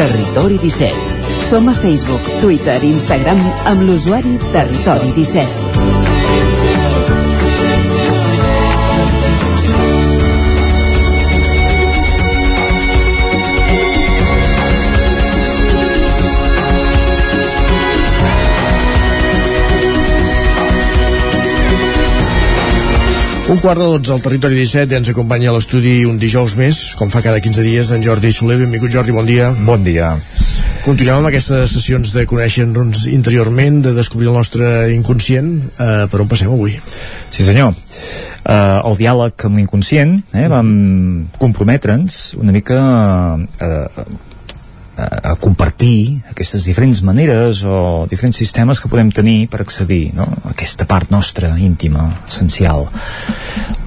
Territori 17. Som a Facebook, Twitter i Instagram amb l'usuari Territori 17. Un quart de dotze al territori 17 ens acompanya a l'estudi un dijous més, com fa cada 15 dies, en Jordi Soler. Benvingut, Jordi, bon dia. Bon dia. Continuem amb aquestes sessions de conèixer-nos interiorment, de descobrir el nostre inconscient. Eh, per on passem avui? Sí, senyor. Uh, el diàleg amb l'inconscient, eh, vam comprometre'ns una mica uh, a compartir aquestes diferents maneres o diferents sistemes que podem tenir per accedir no? a aquesta part nostra íntima, essencial.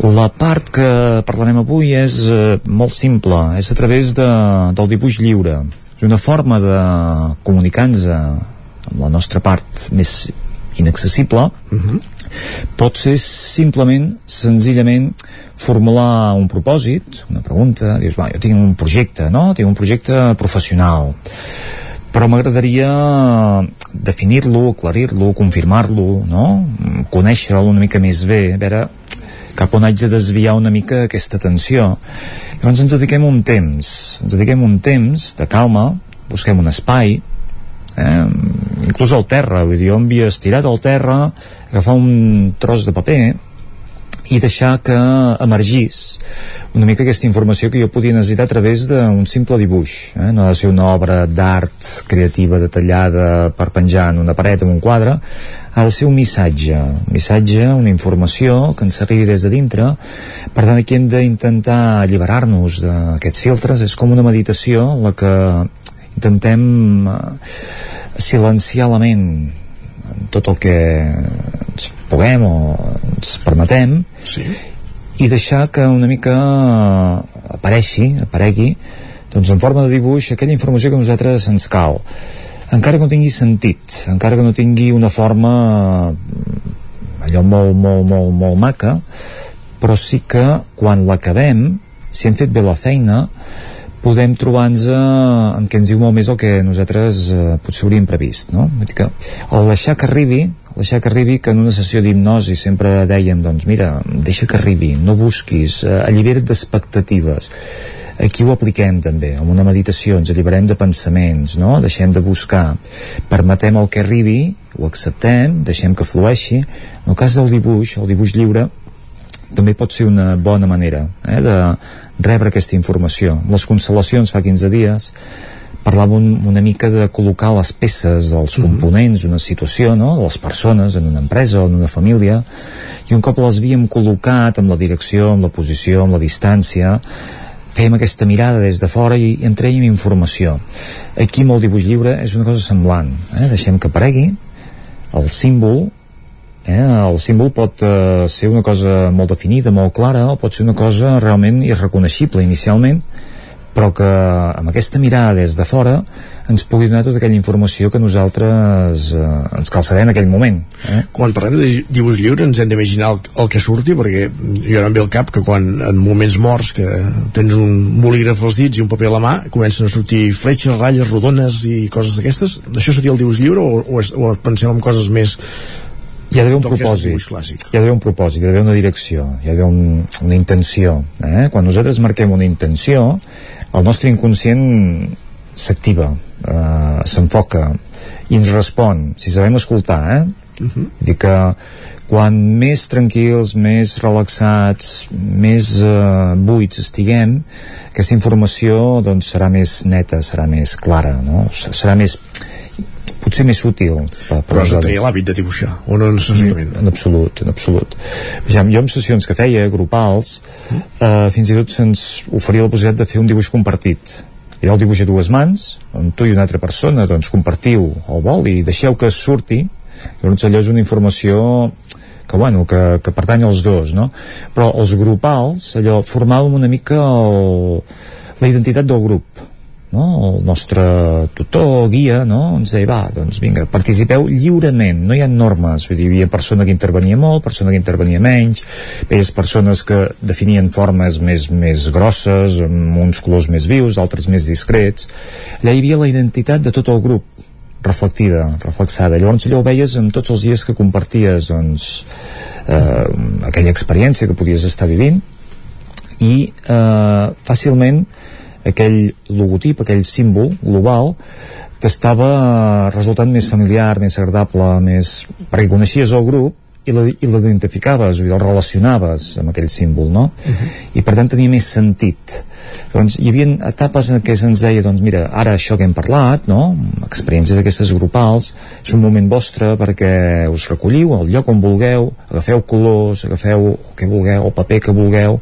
La part que parlarem avui és eh, molt simple, és a través de, del dibuix lliure. És una forma de comunicar-nos amb la nostra part més inaccessible uh -huh. Pot ser simplement, senzillament formular un propòsit, una pregunta, dius, va, jo tinc un projecte, no? Tinc un projecte professional, però m'agradaria definir-lo, aclarir-lo, confirmar-lo, no? Conèixer-lo una mica més bé, a veure cap on haig de desviar una mica aquesta atenció. Llavors ens dediquem un temps, ens dediquem un temps de calma, busquem un espai, eh, inclús al terra, vull dir, jo em havia estirat al terra, agafar un tros de paper, i deixar que emergís una mica aquesta informació que jo podia necessitar a través d'un simple dibuix eh? no ha de ser una obra d'art creativa detallada per penjar en una paret en un quadre. Ha de ser un missatge un missatge, una informació que ens arribi des de dintre. Per tant aquí hem d'intentar alliberar-nos d'aquests filtres. És com una meditació la que intentem eh, silenciar la ment tot el que ens puguem o ens permetem sí. i deixar que una mica apareixi, aparegui doncs en forma de dibuix aquella informació que a nosaltres ens cal encara que no tingui sentit encara que no tingui una forma allò molt, molt, molt, molt maca però sí que quan l'acabem si hem fet bé la feina podem trobar-nos en què ens diu molt més el que nosaltres eh, potser hauríem previst no? Vull dir que el deixar que arribi deixar que arribi que en una sessió d'hipnosi sempre dèiem doncs mira, deixa que arribi no busquis, eh, allibera't d'expectatives aquí ho apliquem també amb una meditació ens alliberem de pensaments no? deixem de buscar permetem el que arribi ho acceptem, deixem que flueixi en el cas del dibuix, el dibuix lliure també pot ser una bona manera eh, de rebre aquesta informació. Les constel·lacions fa 15 dies parlàvem una mica de col·locar les peces dels mhm. components d'una situació, no? de les persones en una empresa o en una família i un cop les havíem col·locat amb la direcció, amb la posició, amb la distància fèiem aquesta mirada des de fora i, i en traiem informació aquí amb el dibuix lliure és una cosa semblant eh? deixem que aparegui el símbol Eh? El símbol pot eh, ser una cosa molt definida, molt clara, o pot ser una cosa realment irreconeixible inicialment, però que amb aquesta mirada des de fora ens pugui donar tota aquella informació que nosaltres eh, ens cal saber en aquell moment. Eh? Quan parlem de dibuix lliure ens hem d'imaginar el, el que surti, perquè jo no em ve al cap que quan en moments morts que tens un bolígraf als dits i un paper a la mà, comencen a sortir fletxes, ratlles, rodones i coses d'aquestes, això seria el dibuix lliure o, o, es, o pensem en coses més hi ha d'haver un propòsit hi ha d'haver un propòsit, hi ha d'haver una direcció hi ha d'haver un, una intenció eh? quan nosaltres marquem una intenció el nostre inconscient s'activa eh, s'enfoca i ens respon si sabem escoltar eh? Uh -huh. dir que quan més tranquils, més relaxats, més eh, buits estiguem, aquesta informació doncs, serà més neta, serà més clara, no? serà més potser més útil per, per però has de tenir l'hàbit de dibuixar o no necessàriament? En, absolut, en absolut ja, jo en sessions que feia, grupals mm. eh, fins i tot se'ns oferia la possibilitat de fer un dibuix compartit i el dibuix a dues mans on tu i una altra persona doncs compartiu el vol i deixeu que surti llavors allò és una informació que, bueno, que, que pertany als dos, no? Però els grupals, allò, formàvem una mica el, la identitat del grup no? el nostre tutor, guia, no? ens deia, va, doncs vinga, participeu lliurement, no hi ha normes, vull dir, hi havia persona que intervenia molt, persona que intervenia menys, veies persones que definien formes més, més grosses, amb uns colors més vius, altres més discrets, allà hi havia la identitat de tot el grup, reflectida, reflexada. Llavors allò ho veies amb tots els dies que comparties doncs, eh, aquella experiència que podies estar vivint i eh, fàcilment aquell logotip, aquell símbol global que estava resultant més familiar, més agradable, més... perquè coneixies el grup i l'identificaves, el relacionaves amb aquell símbol, no? Uh mhm. -huh. I per tant tenia més sentit. Doncs hi havia etapes en què se'ns deia, doncs mira, ara això que hem parlat, no? Experiències d'aquestes grupals, és un moment vostre perquè us recolliu al lloc on vulgueu, agafeu colors, agafeu el que vulgueu, el paper que vulgueu,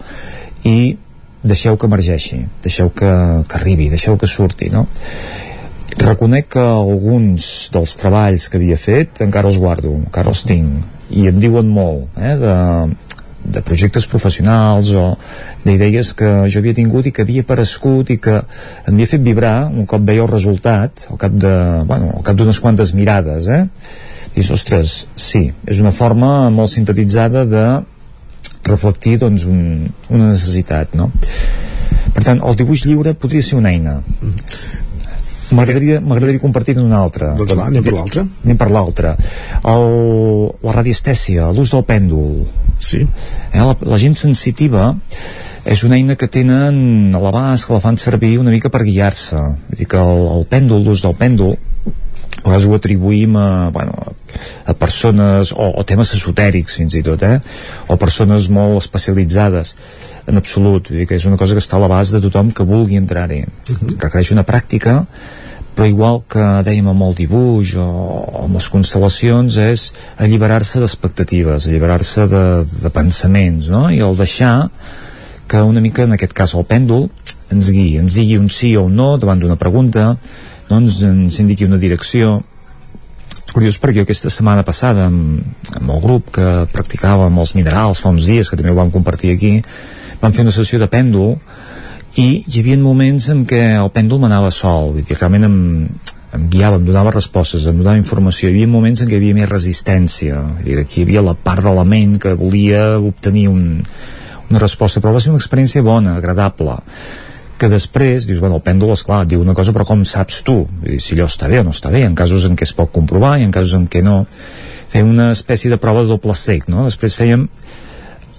i deixeu que emergeixi, deixeu que, que arribi, deixeu que surti, no? Reconec que alguns dels treballs que havia fet encara els guardo, encara els tinc, i em diuen molt, eh, de, de projectes professionals o d'idees que jo havia tingut i que havia aparegut i que em havia fet vibrar un cop veia el resultat al cap de, bueno, al cap d'unes quantes mirades eh? dius, ostres, sí és una forma molt sintetitzada de reflectir doncs, un, una necessitat no? per tant el dibuix lliure podria ser una eina. M'agradaria compartir una altra. Doncs va, anem per l'altra. Anem per l'altra. La radiestèsia, l'ús del pèndol. Sí. eh, la, la gent sensitiva és una eina que tenen a l'abast que la fan servir una mica per guiar-se. Vull dir que el, el pèndol, l'ús del pèndol a vegades ho atribuïm a, bueno, a persones o, o temes esotèrics fins i tot eh? o persones molt especialitzades en absolut, vull dir que és una cosa que està a l'abast de tothom que vulgui entrar-hi uh -huh. requereix una pràctica però igual que dèiem amb el dibuix o, o amb les constel·lacions és alliberar-se d'expectatives alliberar-se de, de pensaments no? i el deixar que una mica en aquest cas el pèndol ens guiï, ens digui un sí o un no davant d'una pregunta no ens, indiqui una direcció. És curiós perquè aquesta setmana passada amb, amb el grup que practicàvem els minerals fa uns dies, que també ho vam compartir aquí vam fer una sessió de pèndol i hi havia moments en què el pèndol m'anava sol vull dir, realment em, em guiava, em donava respostes, em donava informació. Hi havia moments en què hi havia més resistència aquí hi havia la part de la ment que volia obtenir un, una resposta però va ser una experiència bona, agradable que després dius, bueno, el pèndol, esclar, diu una cosa, però com saps tu? Si allò està bé o no està bé, en casos en què es pot comprovar i en casos en què no. Fèiem una espècie de prova de doble sec, no? Després fèiem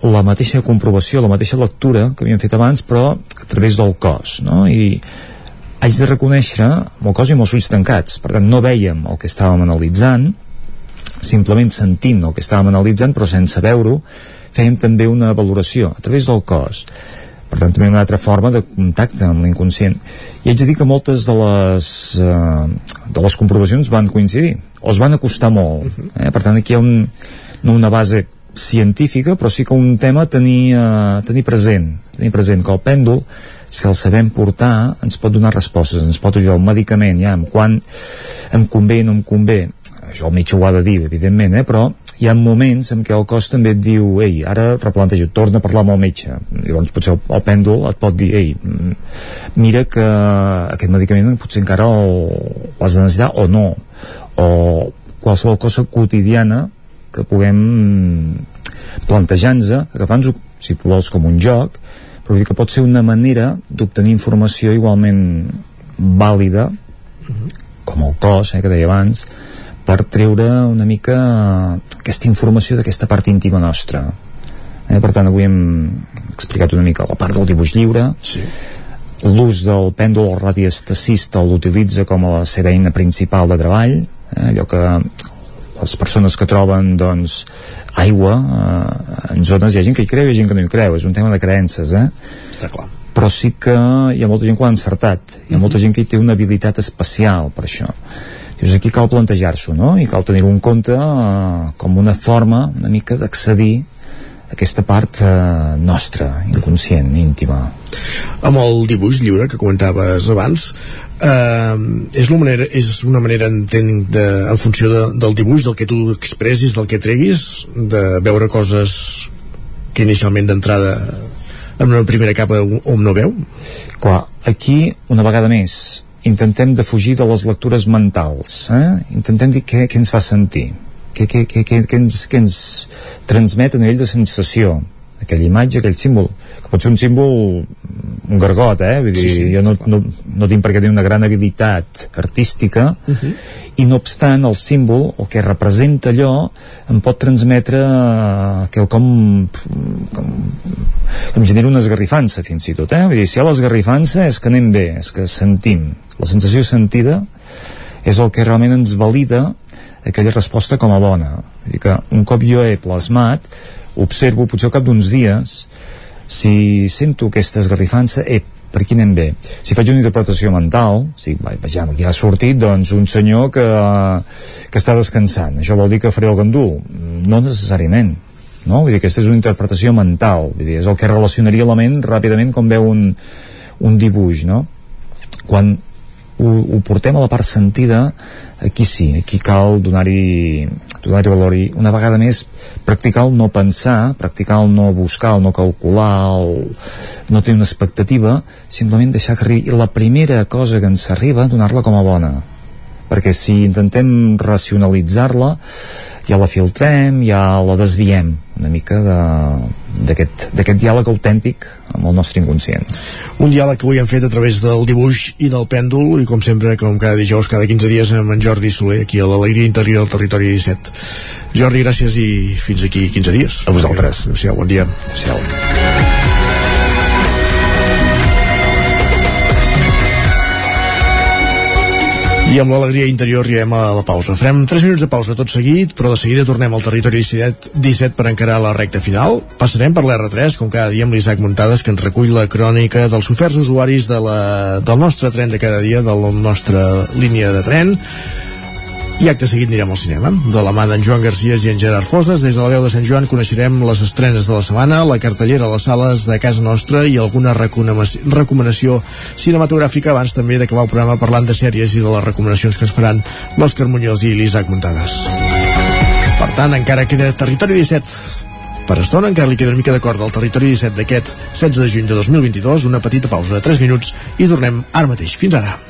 la mateixa comprovació, la mateixa lectura que havíem fet abans, però a través del cos, no? I haig de reconèixer amb el cos i amb els ulls tancats. Per tant, no veiem el que estàvem analitzant, simplement sentint el que estàvem analitzant, però sense veure-ho, fèiem també una valoració a través del cos per tant també una altra forma de contacte amb l'inconscient. I haig de dir que moltes de les eh, de les comprovacions van coincidir o es van acostar molt eh? per tant aquí hi ha un, no una base científica però sí que un tema tenir, eh, tenir present tenir present que el pèndol si el sabem portar ens pot donar respostes ens pot ajudar un medicament ja amb quan em convé no em convé això el metge ho ha de dir evidentment eh? però hi ha moments en què el cos també et diu ei, ara replanteja, torna a parlar amb el metge. Llavors potser el, el pèndol et pot dir ei, mira que aquest medicament potser encara l'has de necessitar o no. O qualsevol cosa quotidiana que puguem plantejar-nos agafant-nos si tu vols com un joc però vull dir que pot ser una manera d'obtenir informació igualment vàlida com el cos, eh, que deia abans per treure una mica aquesta informació d'aquesta part íntima nostra eh? per tant avui hem explicat una mica la part del dibuix lliure sí. l'ús del pèndol radiestacista l'utilitza com a la seva eina principal de treball eh? allò que les persones que troben doncs, aigua eh, en zones, hi ha gent que hi creu i hi ha gent que no hi creu és un tema de creences eh? està clar però sí que hi ha molta gent que ho ha encertat hi ha molta gent que hi té una habilitat especial per això Dius, aquí cal plantejar-s'ho, no? I cal tenir-ho en compte eh, com una forma una mica d'accedir a aquesta part eh, nostra, inconscient, íntima. Amb el dibuix lliure que comentaves abans, eh, és, una manera, és una manera entenc, de, en funció de, del dibuix, del que tu expressis, del que treguis, de veure coses que inicialment d'entrada en una primera capa on no veu? Clar, aquí, una vegada més, intentem de fugir de les lectures mentals eh? intentem dir què, què ens fa sentir què, què, què, què, què, ens, què ens transmet a nivell de sensació aquella imatge, aquell símbol que pot ser un símbol un gargot, eh? Vull dir, sí, sí, jo no, no, no tinc per què tenir una gran habilitat artística uh -huh. i no obstant el símbol, el que representa allò em pot transmetre que com, com em genera una esgarrifança fins i tot, eh? Vull dir, si hi ha l'esgarrifança és que anem bé, és que sentim la sensació sentida és el que realment ens valida aquella resposta com a bona Vull dir que un cop jo he plasmat observo potser al cap d'uns dies si sento aquesta esgarrifança eh, per aquí anem bé. Si faig una interpretació mental, si vejam, aquí ha sortit doncs, un senyor que, que està descansant, això vol dir que faré el gandul? No necessàriament, no? Vull dir, aquesta és una interpretació mental, vull dir, és el que relacionaria la ment ràpidament com veu un, un dibuix, no? Quan ho, ho portem a la part sentida, aquí sí, aquí cal donar-hi donar valor i una vegada més practicar el no pensar, practicar el no buscar, el no calcular, el no tenir una expectativa, simplement deixar que arribi. I la primera cosa que ens arriba, donar-la com a bona. Perquè si intentem racionalitzar-la, ja la filtrem, ja la desviem una mica d'aquest diàleg autèntic amb el nostre inconscient. Un diàleg que avui hem fet a través del dibuix i del pèndol i com sempre, com cada dijous, cada 15 dies amb en Jordi Soler, aquí a l'Alegria Interior del Territori 17. Jordi, gràcies i fins aquí 15 dies. A vosaltres. Adéu-siau, bon dia. Adéu-siau. I amb l'alegria interior arribem a la pausa. Farem 3 minuts de pausa tot seguit, però de seguida tornem al territori 17, 17 per encarar la recta final. Passarem per l'R3, com cada dia amb l'Isaac Muntades, que ens recull la crònica dels oferts usuaris de la, del nostre tren de cada dia, de la nostra línia de tren i acte seguit anirem al cinema. De la mà d'en Joan Garcia i en Gerard Foses, des de la veu de Sant Joan coneixerem les estrenes de la setmana, la cartellera a les sales de casa nostra i alguna recomanació cinematogràfica abans també d'acabar el programa parlant de sèries i de les recomanacions que es faran l'Òscar Muñoz i l'Isaac Muntades. Per tant, encara queda Territori 17 per estona encara li queda una mica d'acord del territori 17 d'aquest 16 de juny de 2022, una petita pausa de 3 minuts i tornem ara mateix. Fins ara.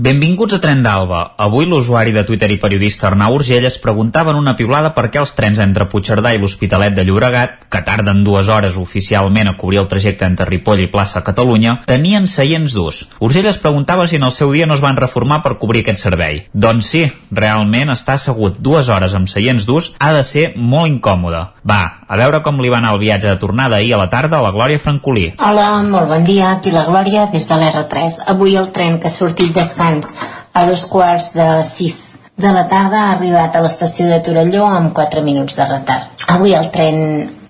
Benvinguts a Tren d'Alba. Avui l'usuari de Twitter i periodista Arnau Urgell es preguntava en una piulada per què els trens entre Puigcerdà i l'Hospitalet de Llobregat, que tarden dues hores oficialment a cobrir el trajecte entre Ripoll i plaça Catalunya, tenien seients durs. Urgell es preguntava si en el seu dia no es van reformar per cobrir aquest servei. Doncs sí, realment estar assegut dues hores amb seients durs ha de ser molt incòmode. Va, a veure com li va anar el viatge de tornada ahir a la tarda a la Glòria Francolí. Hola, molt bon dia, aquí la Glòria des de l'R3. Avui el tren que ha sortit de Sants a dos quarts de sis de la tarda ha arribat a l'estació de Torelló amb 4 minuts de retard. Avui el tren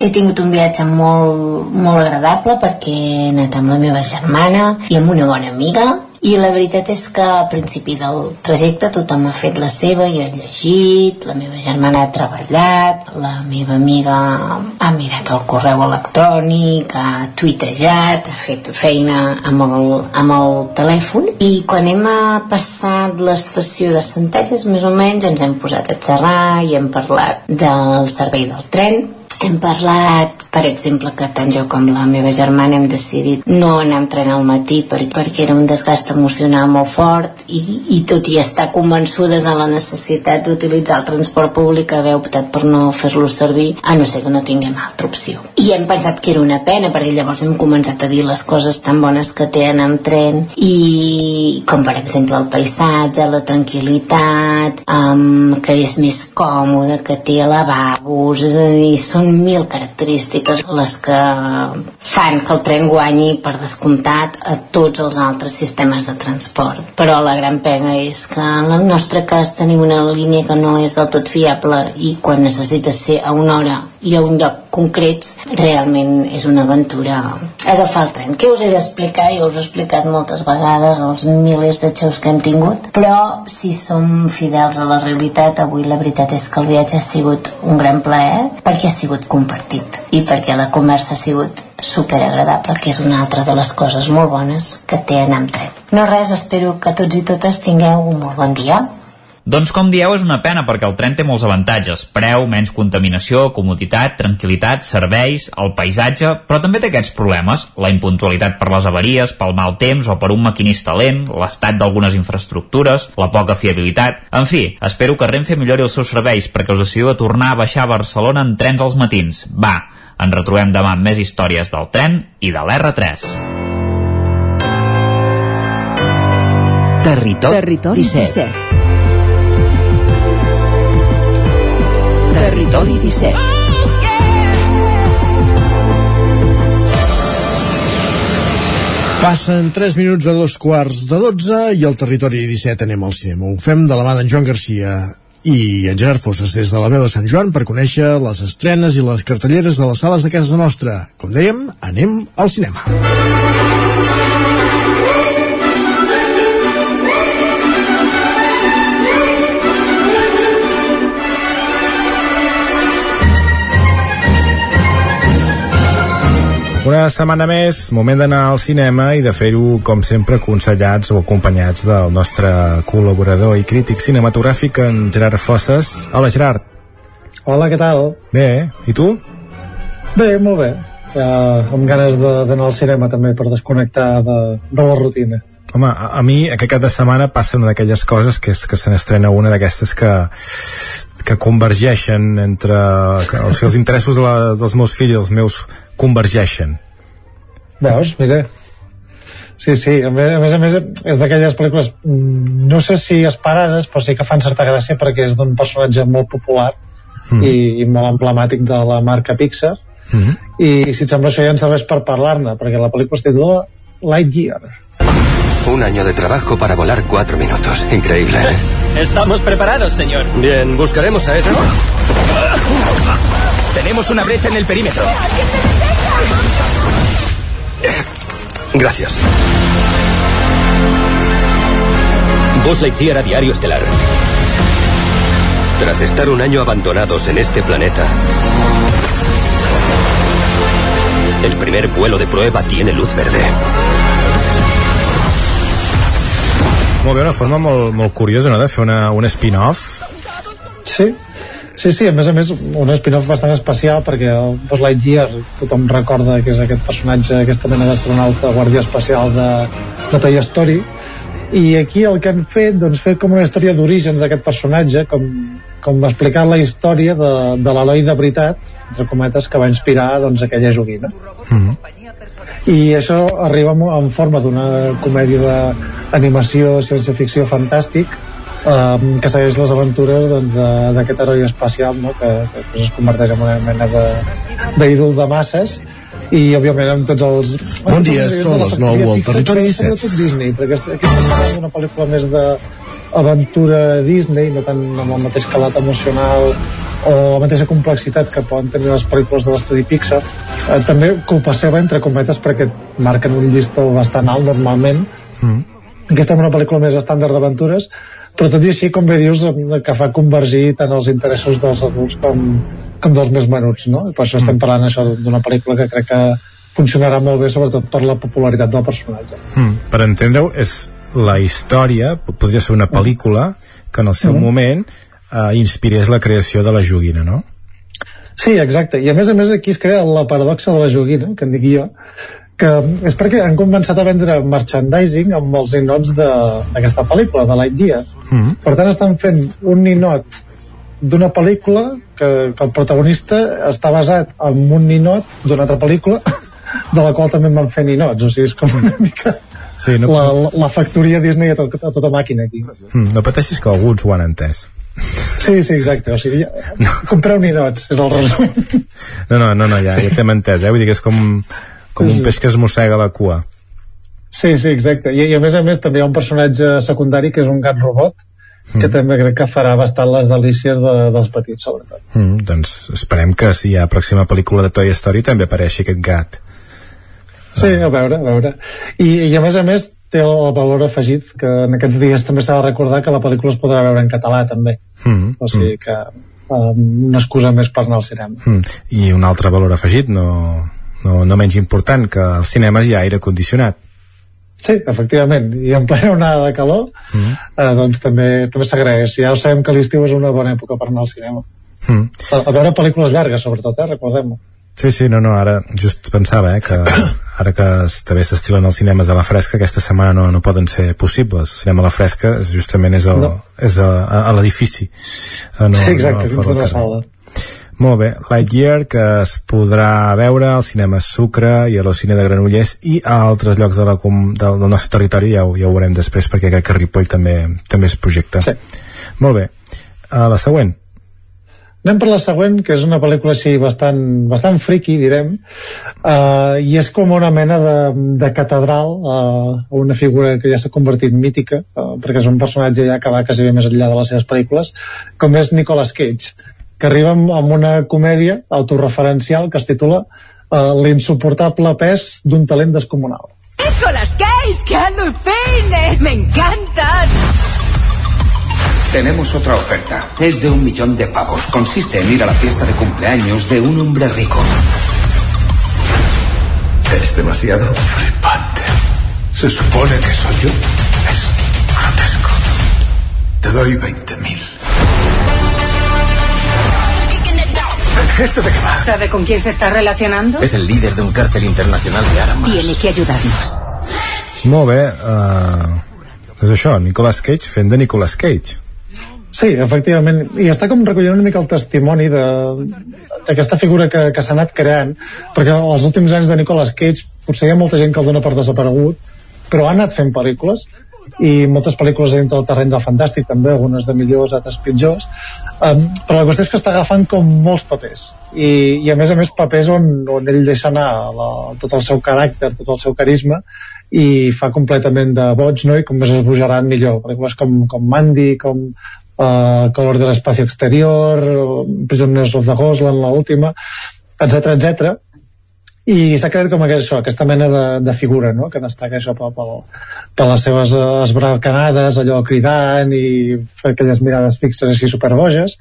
he tingut un viatge molt, molt agradable perquè he anat amb la meva germana i amb una bona amiga i la veritat és que al principi del trajecte tothom ha fet la seva, jo he llegit, la meva germana ha treballat, la meva amiga ha mirat el correu electrònic, ha tuitejat, ha fet feina amb el, amb el telèfon. I quan hem passat l'estació de Centelles més o menys ens hem posat a xerrar i hem parlat del servei del tren hem parlat, per exemple, que tant jo com la meva germana hem decidit no anar amb tren al matí per, perquè era un desgast emocional molt fort i, i tot i estar convençudes de la necessitat d'utilitzar el transport públic haver optat per no fer-lo servir a no ser que no tinguem altra opció. I hem pensat que era una pena perquè llavors hem començat a dir les coses tan bones que té anar amb tren i com per exemple el paisatge, la tranquil·litat, um, que és més còmode, que té lavabos, és a dir, són mil característiques les que fan que el tren guanyi per descomptat a tots els altres sistemes de transport. Però la gran pena és que en el nostre cas tenim una línia que no és del tot fiable i quan necessita ser a una hora i a un lloc concrets realment és una aventura agafar el tren. Què us he d'explicar? Jo us he explicat moltes vegades els milers de xeus que hem tingut, però si som fidels a la realitat, avui la veritat és que el viatge ha sigut un gran plaer perquè ha sigut compartit i perquè la conversa ha sigut super agradable, que és una altra de les coses molt bones que té anar amb tren. No res, espero que tots i totes tingueu un molt bon dia doncs com dieu és una pena perquè el tren té molts avantatges, preu, menys contaminació, comoditat, tranquil·litat, serveis, el paisatge, però també té aquests problemes, la impuntualitat per les avaries, pel mal temps o per un maquinista lent, l'estat d'algunes infraestructures, la poca fiabilitat... En fi, espero que Renfe millori els seus serveis perquè us decidiu a tornar a baixar a Barcelona en trens als matins. Va, ens retrobem demà amb més històries del tren i de l'R3. Territori, Territori 17. 17. Territori 17. Passen 3 minuts a dos quarts de 12 i al territori 17 anem al cinema. Ho fem de la mà d'en Joan Garcia i en Gerard Fosses des de la veu de Sant Joan per conèixer les estrenes i les cartelleres de les sales de casa nostra. Com dèiem, anem al cinema. Una setmana més, moment d'anar al cinema i de fer-ho, com sempre, aconsellats o acompanyats del nostre col·laborador i crític cinematogràfic, en Gerard Fosses. Hola, Gerard. Hola, què tal? Bé, i tu? Bé, molt bé. Ja, amb ganes d'anar al cinema també per desconnectar de, de la rutina. Home, a, a mi aquest cap de setmana passa una d'aquelles coses que és que se n'estrena una d'aquestes que que convergeixen entre que els, els interessos de la, dels meus fills i els meus convergeixen. Veus? Mira. Sí, sí, a més a més, és d'aquelles pel·lícules, mm, no sé si esperades, però sí que fan certa gràcia perquè és d'un personatge molt popular mm. i, i molt emblemàtic de la marca Pixar. Mm. I si et sembla això ja ens serveix per parlar-ne, perquè la pel·lícula es titula Lightyear. Un año de trabajo para volar cuatro minutos. Increíble. ¿eh? Estamos preparados, señor. Bien, buscaremos a ese. Tenemos una brecha en el perímetro. Gracias. Buzz Lightyear a Diario Estelar. Tras estar un año abandonados en este planeta, el primer vuelo de prueba tiene luz verde. Molt bé, una forma molt, molt curiosa, no?, de fer una, un spin-off. Sí, Sí, sí, a més a més, un spin-off bastant especial perquè el Buzz Lightyear tothom recorda que és aquest personatge, aquesta mena d'astronauta guàrdia espacial de, de Toy Story i aquí el que han fet, doncs fer com una història d'orígens d'aquest personatge, com, com explicar la història de, de l'Eloi de veritat, entre cometes, que va inspirar doncs, aquella joguina. Mm -hmm i això arriba en forma d'una comèdia d'animació ciència-ficció fantàstic eh, que segueix les aventures doncs, d'aquest doncs, heroi espacial no? que, que es converteix en una mena d'ídol de, de masses i òbviament amb tots els bon dia, són les 9 al territori 17 Disney, perquè aquesta, aquesta és una pel·lícula més de aventura Disney no tant amb el mateix calat emocional o la mateixa complexitat que poden tenir les pel·lícules de l'estudi Pixar eh, també culpa seva entre cometes perquè marquen un llistó bastant alt normalment mm. aquesta és una pel·lícula més estàndard d'aventures però tot i així, com bé dius, que fa convergir tant els interessos dels adults com, com dels més menuts, no? I per això estem parlant això d'una pel·lícula que crec que funcionarà molt bé, sobretot per la popularitat del personatge. Mm, per entendre-ho, és la història, podria ser una pel·lícula que en el seu mm. moment eh, inspirés la creació de la joguina, no? Sí, exacte. I a més a més aquí es crea la paradoxa de la joguina, que en dic jo, que és perquè han començat a vendre merchandising amb els ninots d'aquesta pel·lícula, de Lightyear. Mm -hmm. Per tant, estan fent un ninot d'una pel·lícula que, que el protagonista està basat en un ninot d'una altra pel·lícula de la qual també en van fer ninots, o sigui, és com una mica sí, no... la, la, factoria Disney a, to, a tota màquina aquí. Mm, no pateixis que alguns ho han entès. Sí, sí, exacte. O sigui, ja, no. compreu ninots, és el resum. No, no, no, no ja, ja t'hem entès, eh? Vull dir que és com com un peix que es mossega la cua sí, sí, exacte I, i a més a més també hi ha un personatge secundari que és un gat robot que mm. també crec que farà bastant les delícies de, dels petits, sobretot. Mm, doncs esperem que si hi ha pròxima pel·lícula de Toy Story també apareixi aquest gat. Sí, a veure, a veure. I, i a més a més té el valor afegit que en aquests dies també s'ha de recordar que la pel·lícula es podrà veure en català també. Mm, o sigui que um, una excusa més per anar al cinema. Mm. I un altre valor afegit, no, no, no menys important que als cinemes hi ha aire condicionat Sí, efectivament, i en plena onada de calor mm. eh, doncs també, també s'agraeix ja ho sabem que l'estiu és una bona època per anar al cinema mm. a, a veure pel·lícules llargues sobretot, eh, recordem-ho Sí, sí, no, no, ara just pensava eh, que ara que també s'estilen els cinemes a la fresca aquesta setmana no, no poden ser possibles. Cinema a la fresca justament és, el, no. és a, a, a l'edifici no, sí, exacte, no dins de la sala. Molt bé, Lightyear que es podrà veure al cinema Sucre i a l'Ocine de Granollers i a altres llocs de la, del, del nostre territori ja ho, ja ho veurem després perquè crec que Ripoll també, també es projecta. Sí. molt bé, a la següent Anem per la següent, que és una pel·lícula així bastant, bastant friki, direm, uh, i és com una mena de, de catedral uh, una figura que ja s'ha convertit mítica, uh, perquè és un personatge ja que va quasi bé més enllà de les seves pel·lícules, com és Nicolas Cage que arriba amb, una comèdia autorreferencial que es titula uh, L'insuportable pes d'un talent descomunal. ¡Nicolas Cage! ¡Que alucines! ¡Me encantan! Tenemos otra oferta. Es de un millón de pavos. Consiste en ir a la fiesta de cumpleaños de un hombre rico. Es demasiado flipante. Se supone que soy yo. Es grotesco. Te doy 20.000. ¿Esto de qué va? ¿Sabe con quién se está relacionando? Es el líder de un cártel internacional de armas. Tiene que ayudarnos. Molt bé, uh, és això, Nicolas Cage fent de Nicolas Cage. Sí, efectivament, i està com recollint una mica el testimoni d'aquesta figura que, que s'ha anat creant, perquè els últims anys de Nicolas Cage potser hi ha molta gent que el dona per desaparegut, però ha anat fent pel·lícules, i moltes pel·lícules dintre del terreny del fantàstic també, algunes de millors, altres pitjors. Um, però la qüestió és que està agafant com molts papers i, i a més a més papers on, on ell deixa anar la, tot el seu caràcter, tot el seu carisma i fa completament de boig no? i com més esbojarat millor. Pel·lícules com, com Mandy, com uh, Color de l'espacio exterior Prisoners of the Ghostland, l'última etc etc i s'ha creat com això, aquesta mena de, de figura no? que destaca això per, per, per les seves esbracanades allò cridant i aquelles mirades fixes així superboges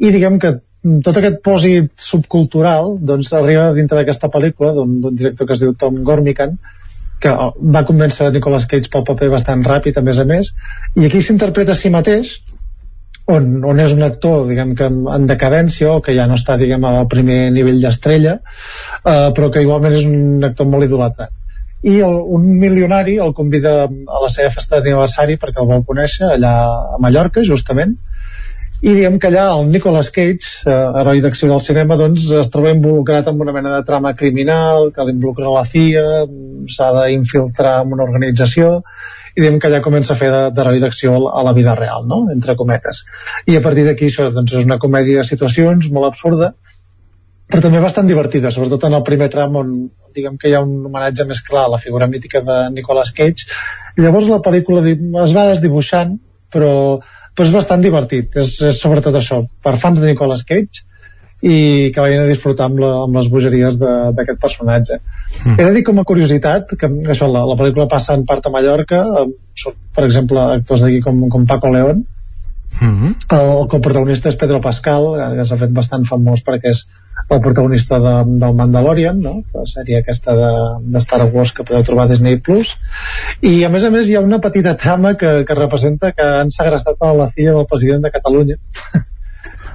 i diguem que tot aquest pòsit subcultural doncs arriba dintre d'aquesta pel·lícula d'un director que es diu Tom Gormican que va convèncer Nicolas Cage pel paper bastant ràpid a més a més i aquí s'interpreta a si mateix on, on és un actor diguem que en decadència o que ja no està diguem al primer nivell d'estrella eh, però que igualment és un actor molt idolatrat i el, un milionari el convida a la seva festa d'aniversari perquè el vol conèixer allà a Mallorca justament. I diem que allà el Nicolas Cage, eh, heroi d'acció del cinema, doncs es troba involucrat en una mena de trama criminal que l'involucra la CIA, s'ha d'infiltrar en una organització i diem que allà comença a fer de, de d'acció a la vida real, no? entre cometes. I a partir d'aquí això doncs, és una comèdia de situacions molt absurda, però també bastant divertida, sobretot en el primer tram on diguem que hi ha un homenatge més clar a la figura mítica de Nicolas Cage. Llavors la pel·lícula es va desdibuixant, però, però és bastant divertit. És, és sobretot això, per fans de Nicolas Cage, i que vagin a disfrutar amb, la, amb les bogeries de- d'aquest personatge. Mm. He de dir com a curiositat que això, la, la pel·lícula passa en part a Mallorca, eh, per exemple, actors d'aquí com, com Paco León, Mm -hmm. el coprotagonista és Pedro Pascal, eh, que s'ha fet bastant famós perquè és el protagonista de, del Mandalorian, no? la sèrie aquesta de, de Star Wars que podeu trobar a Disney+. Plus. I a més a més hi ha una petita trama que, que representa que han segrestat a la filla del president de Catalunya.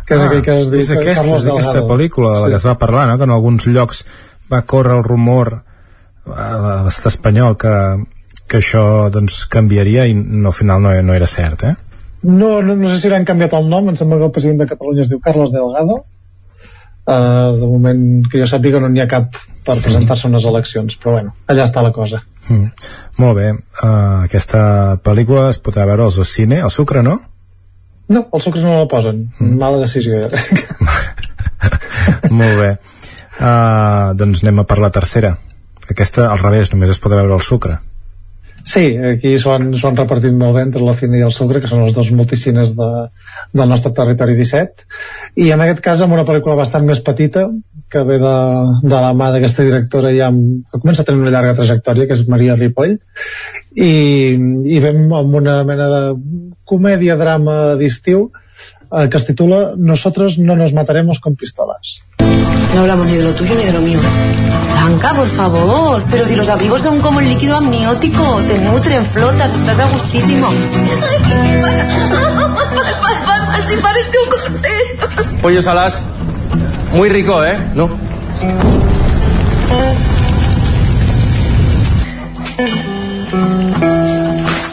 que és aquell que es diu Ah, és aquesta, Carlos és aquesta Delgado. pel·lícula de la que es va parlar, no? que en alguns llocs va córrer el rumor a l'estat espanyol que, que això doncs, canviaria i no, al final no, no era cert, eh? No, no, no sé si han canviat el nom, em sembla que el president de Catalunya es diu Carlos Delgado. Uh, de moment que jo sàpiga no n'hi ha cap per presentar-se a unes eleccions, però bueno, allà està la cosa. Mm. Molt bé, uh, aquesta pel·lícula es podrà veure als al cine, al Sucre, no? No, els sucres no la posen. Mm. Mala decisió. Molt bé. Uh, doncs anem a per la tercera. Aquesta, al revés, només es podrà veure al Sucre. Sí, aquí s'ho han repartit molt bé entre la Cine i el Sucre, que són els dos multicines de, del nostre territori 17, i en aquest cas amb una pel·lícula bastant més petita, que ve de, de la mà d'aquesta directora ja amb, que comença a tenir una llarga trajectòria, que és Maria Ripoll, i, i vam amb una mena de comèdia-drama d'estiu eh, que es titula Nosotros no nos mataremos con pistolas. No hablamos ni de lo tuyo ni de lo mío. Blanca, por favor. Pero si los abrigos son como el líquido amniótico, te nutren, flotas, estás a gustísimo. Así parece un corte. Pollos alas. Muy rico, ¿eh? ¿No?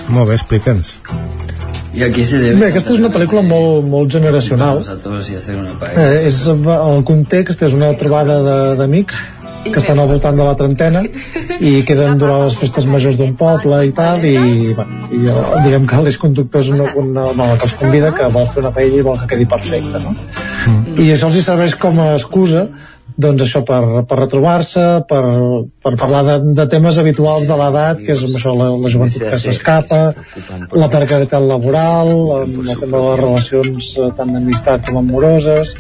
Molt bé, explica'ns. ¿Y a qué se debe? Bé, aquesta és una pel·lícula molt, molt generacional. Eh, és, el context és una trobada de- d'amics que estan al voltant de la trentena i queden durant les festes majors d'un poble i tal i, bueno, i diguem que l'eix conductor és una, una dona que els convida que vol fer una paella i vol que quedi perfecta no? i això els hi serveix com a excusa doncs això per, per retrobar-se per, per parlar de, de temes habituals de l'edat que és això, la, la joventut que s'escapa la precarietat laboral el tema de les relacions eh, tant d'amistat com amoroses.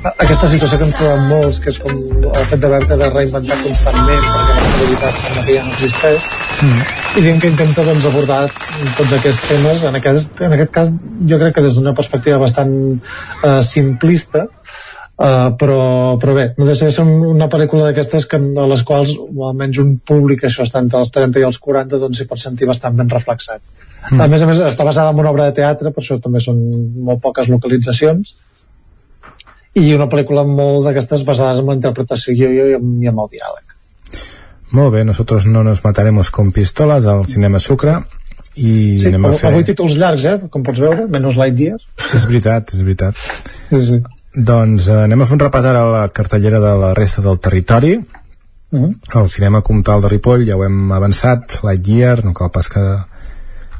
Aquesta situació que ens trobem molts que és com el fet d'haver-te de reinventar constantment perquè la realitat sembla que ja no existeix i diem que intenta doncs, abordar tots aquests temes. En aquest, en aquest cas jo crec que des d'una perspectiva bastant eh, simplista Uh, però, però bé, no deixa de ser un- una pel·lícula d'aquestes que, a les quals almenys un públic, això està entre els 30 i els 40 doncs s'hi pot sentir bastant ben reflexat Mm. a més a més està basada en una obra de teatre per això també són molt poques localitzacions i una pel·lícula molt d'aquestes basades en la interpretació i, i, i amb el diàleg Molt bé, nosotros no nos mataremos con pistolas al Cinema Sucre i sí, anem a fer... avui títols llargs, eh, com pots veure, menys Lightyear És veritat, és veritat. sí, sí. Doncs eh, anem a fer un repàs ara a la cartellera de la resta del territori. Mm -hmm. El cinema comtal de Ripoll ja ho hem avançat, Lightyear, no cal pas que,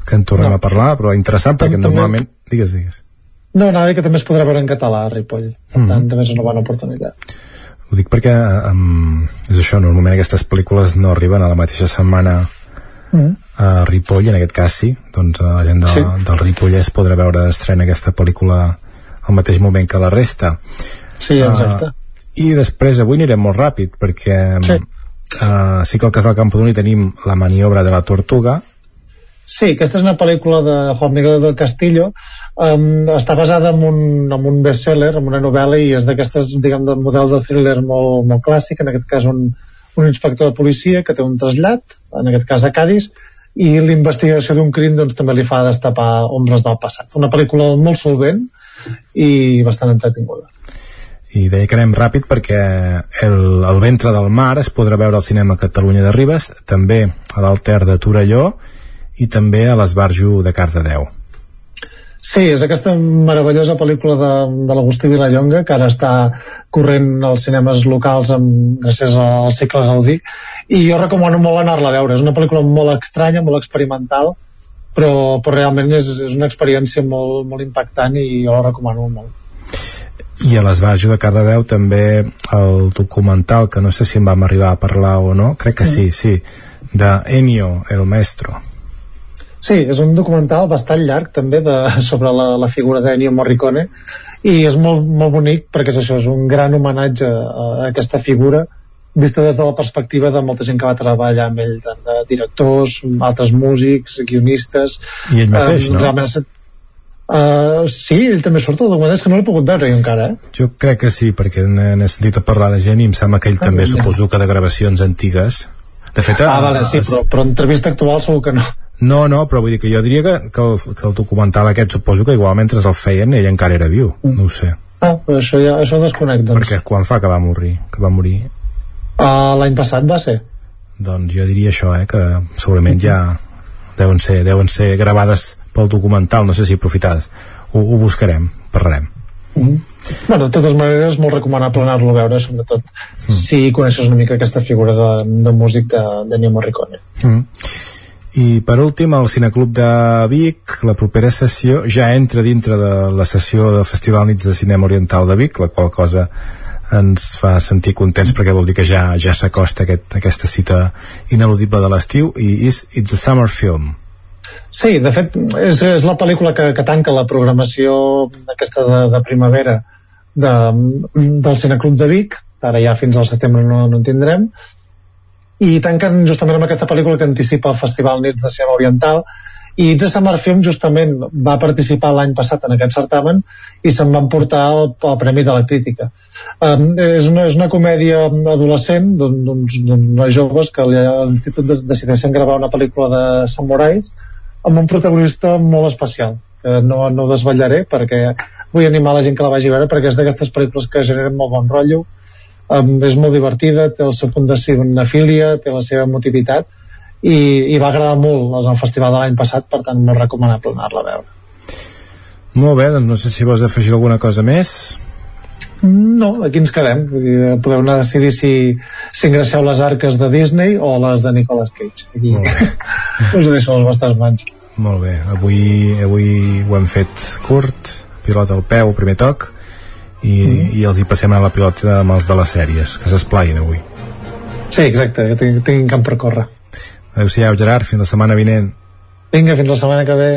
que en tornem No. a parlar, però interessant perquè Tam- també- normalment... Digues, digues. no, anava dir que també es podrà veure en català a Ripoll per Mhm. tant també és una bona oportunitat Ho dic perquè um, és això, normalment aquestes pel·lícules no arriben a la mateixa setmana mm. a Ripoll, en aquest cas sí doncs eh, la gent de, Sí. del Ripollès podrà veure estrena aquesta pel·lícula al mateix moment que la resta sí, exacte Uh, i després avui anirem molt ràpid perquè Sí. uh, sí que al Casal Campodoni tenim la maniobra de la Tortuga Sí, aquesta és una pel·lícula de Juan Miguel del Castillo um, està basada en un, en un bestseller, en una novel·la i és d'aquestes, diguem, del model de thriller molt, molt clàssic, en aquest cas un, un inspector de policia que té un trasllat, en aquest cas a Cádiz i l'investigació d'un crim doncs, també li fa destapar ombres del passat. Una pel·lícula molt solvent i bastant entretinguda. i deia que anem ràpid? Perquè el, el ventre del mar es podrà veure al cinema Catalunya de Ribes també a l'Alter de Torelló i també a l'Esbarjo de Cardedeu. Sí, és aquesta meravellosa pel·lícula de, de l'Agustí Vilallonga que ara està corrent als cinemes locals amb, gràcies al cicle Gaudí i jo recomano molt anar-la a veure. És una pel·lícula molt estranya, molt experimental però, però realment és, és una experiència molt, molt impactant i jo la recomano molt. I a l'Esbarjo de Cardedeu també el documental que no sé si en vam arribar a parlar o no crec que sí, sí de Ennio, el maestro. Sí, és un documental bastant llarg també de, sobre la, la figura d'Ennio Morricone i és molt, molt bonic perquè és això, és un gran homenatge a, a aquesta figura vista des de la perspectiva de molta gent que va treballar amb ell, tant de directors, altres músics, guionistes... I ell mateix, um, no? Realment, uh, sí, ell també surt al documental, és que no l'he pogut veure jo encara, eh? Jo crec que sí, perquè n'he sentit a parlar de gent i em sembla que ell ah, també ja. suposo que de gravacions antigues de fet, ah, vale, sí, però, però entrevista actual segur que no no, no, però vull dir que jo diria que, que, el, que el documental aquest suposo que igual mentre el feien ell encara era viu, mm. no ho sé. Ah, però això ja això desconec, doncs. Perquè quan fa que va morir? Que va morir? Uh, L'any passat va ser. Doncs jo diria això, eh, que segurament ja deuen ser, deuen ser gravades pel documental, no sé si aprofitades. Ho, ho buscarem, parlarem. Mm -hmm. Bueno, de totes maneres, molt recomanable anar-lo a veure, sobretot mm. si coneixes una mica aquesta figura de, de músic de, de Nino Morricone. Mm. I per últim, el Cineclub de Vic, la propera sessió ja entra dintre de la sessió del Festival Nits de Cinema Oriental de Vic, la qual cosa ens fa sentir contents perquè vol dir que ja ja s'acosta aquest, aquesta cita ineludible de l'estiu i és It's a Summer Film. Sí, de fet, és, és la pel·lícula que, que tanca la programació aquesta de, de primavera de, del Cineclub de Vic, ara ja fins al setembre no, no en tindrem, i tanquen justament amb aquesta pel·lícula que anticipa el Festival Nits de Cinema Oriental i It's a Summer Film justament va participar l'any passat en aquest certamen i se'n van portar el, el Premi de la Crítica. Um, és, una, és una comèdia adolescent d'uns joves que a l'institut decideixen gravar una pel·lícula de samurais amb un protagonista molt especial que no, no ho desvetllaré perquè vull animar la gent que la vagi a veure perquè és d'aquestes pel·lícules que generen molt bon rotllo. Um, és molt divertida, té el seu punt de cinefília, té la seva motivitat i, i va agradar molt en el festival de l'any passat, per tant molt recomanable anar-la a veure. Molt bé, doncs no sé si vols afegir alguna cosa més. No, aquí ens quedem. Podeu anar a decidir si, si ingresseu les arques de Disney o les de Nicolas Cage. Aquí us ho deixo a les vostres mans. Molt bé, avui, avui ho hem fet curt, pilot al peu, primer toc, i, mm. i els hi passem a la pilota amb els de les sèries, que s'esplaien avui. Sí, exacte, que tinc, tinc camp per córrer. Adéu-siau, Gerard, fins la setmana vinent. Vinga, fins la setmana que ve.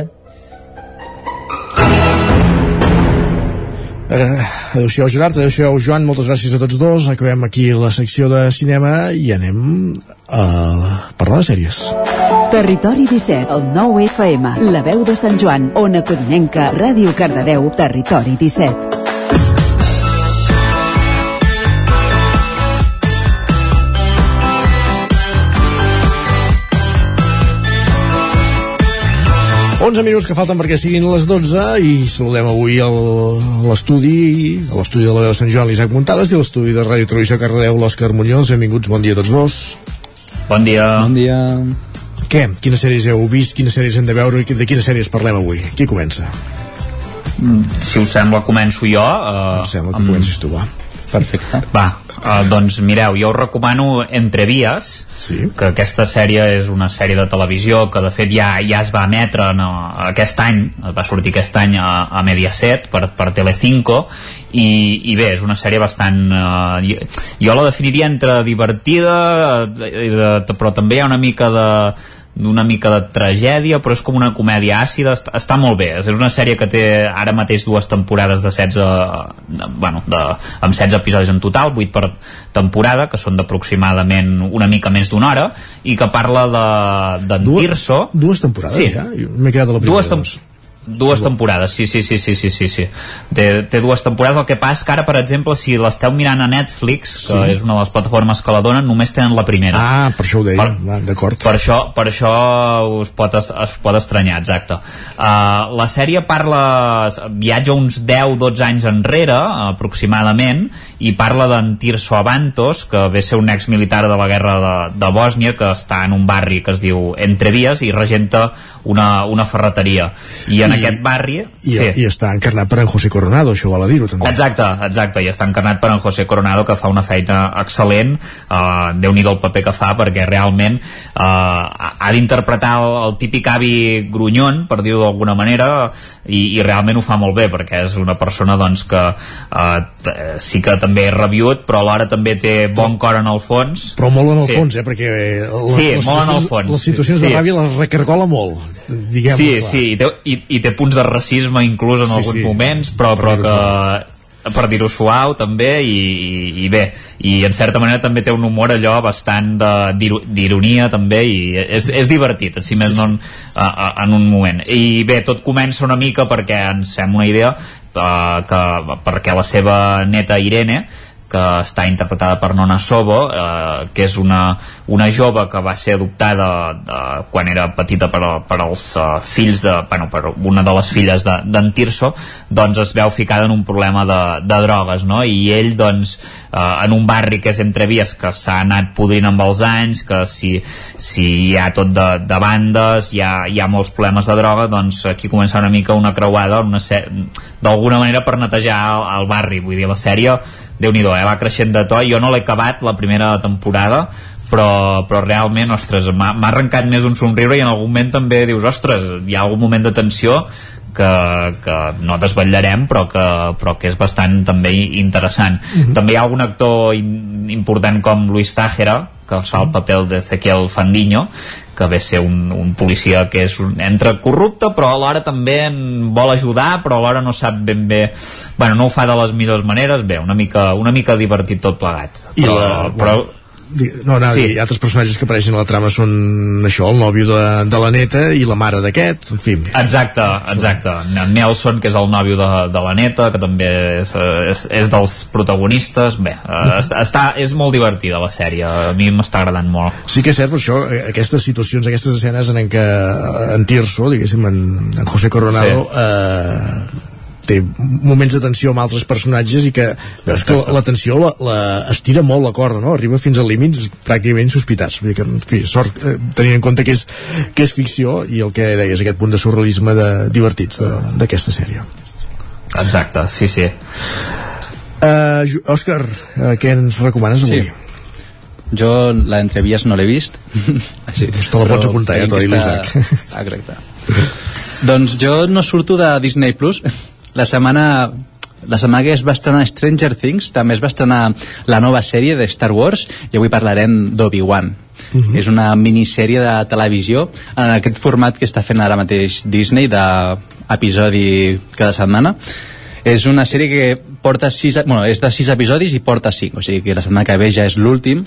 Eh, adéu-siau Gerard, adéu-siau Joan, moltes gràcies a tots dos. Acabem aquí la secció de cinema i anem a parlar de sèries. Territori 17, el 9 FM, la veu de Sant Joan, Ona Codinenca, Ràdio Cardedeu, Territori 17. 11 minuts que falten perquè siguin les 12 i saludem avui l'estudi a l'estudi de la veu de Sant Joan l'Isaac Muntades i l'estudi de Ràdio Televisió Cardedeu l'Òscar Muñoz, benvinguts, bon dia a tots dos Bon dia Bon dia Què? Quines sèries heu vist? Quines sèries hem de veure? I de quines sèries parlem avui? Qui comença? Mm, si us sembla començo jo uh, Em sembla que amb... comencis tu, va Perfecte Va, Uh, doncs mireu, jo us recomano Entre Vies, sí. que aquesta sèrie és una sèrie de televisió que de fet ja ja es va emetre no, aquest any, va sortir aquest any a, a Mediaset per, per Telecinco i, i bé, és una sèrie bastant uh, jo, jo la definiria entre divertida uh, de, però també hi ha una mica de d'una mica de tragèdia, però és com una comèdia àcida, està, està molt bé. És una sèrie que té ara mateix dues temporades de 16, de, bueno, de, amb 16 episodis en total, 8 per temporada, que són d'aproximadament una mica més d'una hora, i que parla de, d'en Tirso. Dues temporades sí. ja? M'he quedat a la primera. Dues, doncs. Dues temporades, sí, sí, sí, sí, sí, sí, sí. Té, té dues temporades, el que passa que ara, per exemple, si l'esteu mirant a Netflix, que sí. és una de les plataformes que la donen, només tenen la primera. Ah, per això ho deia, d'acord. Per això, per això us pot, es, es pot estranyar, exacte. Uh, la sèrie parla, viatja uns 10-12 anys enrere, aproximadament, i parla d'en Tirso Avantos, que ve ser un exmilitar de la guerra de, de Bòsnia, que està en un barri que es diu Entrevies, i regenta una, una ferreteria. I en en aquest barri i, sí. i està encarnat per en José Coronado això val a dir-ho també exacte, exacte, i està encarnat per en José Coronado que fa una feina excel·lent uh, Déu-n'hi-do el paper que fa perquè realment uh, ha d'interpretar el, el típic avi grunyon per dir-ho d'alguna manera i, i realment ho fa molt bé perquè és una persona doncs que uh, sí que també és rabiut però alhora també té bon cor en el fons però molt en el sí. fons, eh? perquè la, sí, molt en el fons les situacions sí. de ràbia les recargola molt diguem sí, clar. sí, i té, i, i té punts de racisme inclús en sí, alguns sí. moments però, però que per dir-ho suau també i, i, i bé, i en certa manera també té un humor allò bastant d'ironia també i és, és divertit, si més sí, no en, en un moment i bé, tot comença una mica perquè ens fem una idea uh, que, perquè la seva neta Irene que està interpretada per Nona Sobo, eh, que és una, una jove que va ser adoptada de, quan era petita per, per als uh, fills de, bueno, per una de les filles d'en de, Tirso, doncs es veu ficada en un problema de, de drogues, no? I ell, doncs, eh, en un barri que és entre vies, que s'ha anat podrint amb els anys, que si, si hi ha tot de, de bandes, hi ha, hi ha molts problemes de droga, doncs aquí comença una mica una creuada, una d'alguna manera per netejar el, el barri, vull dir, la sèrie déu nhi eh? va creixent de to jo no l'he acabat la primera temporada però, però realment, ostres, m'ha arrencat més un somriure i en algun moment també dius, ostres, hi ha algun moment de tensió que, que no desvetllarem però que, però que és bastant també interessant. Mm -hmm. També hi ha algun actor in, important com Luis Tájera que fa el paper d'Ezequiel Fandiño que ve ser un, un policia que és un, entre corrupte però alhora també en vol ajudar però alhora no sap ben bé bueno, no ho fa de les millors maneres bé, una mica, una mica divertit tot plegat. I però, la, però, no, no, sí. altres personatges que apareixen a la trama són això, el nòvio de, de la neta i la mare d'aquest, en fi exacte, exacte, Nelson que és el nòvio de, de la neta que també és, és, és dels protagonistes bé, uh mhm. està, és molt divertida la sèrie, a mi m'està agradant molt sí que és cert, per això, eh, aquestes situacions aquestes escenes en què en Tirso, diguéssim en, en José Coronado sí. eh, té moments de tensió amb altres personatges i que veus que la, la tensió la, la estira molt la corda, no? Arriba fins a límits pràcticament sospitats. Vull dir que, en fi, sort, eh, tenint en compte que és, que és ficció i el que deies, aquest punt de surrealisme de, divertits d'aquesta sèrie. Exacte, sí, sí. Uh, Òscar, uh, què ens recomanes avui? Sí. Jo l'entrevies no l'he vist. Així, doncs te la pots apuntar, ja t'ho ha dit l'Isaac. Exacte. doncs jo no surto de Disney Plus la setmana la setmana que es va estrenar Stranger Things també es va estrenar la nova sèrie de Star Wars i avui parlarem d'Obi-Wan uh mhm. -huh. és una minissèrie de televisió en aquest format que està fent ara mateix Disney d'episodi cada setmana és una sèrie que porta sis, bueno, és de sis episodis i porta cinc, o sigui que la setmana que ve ja és l'últim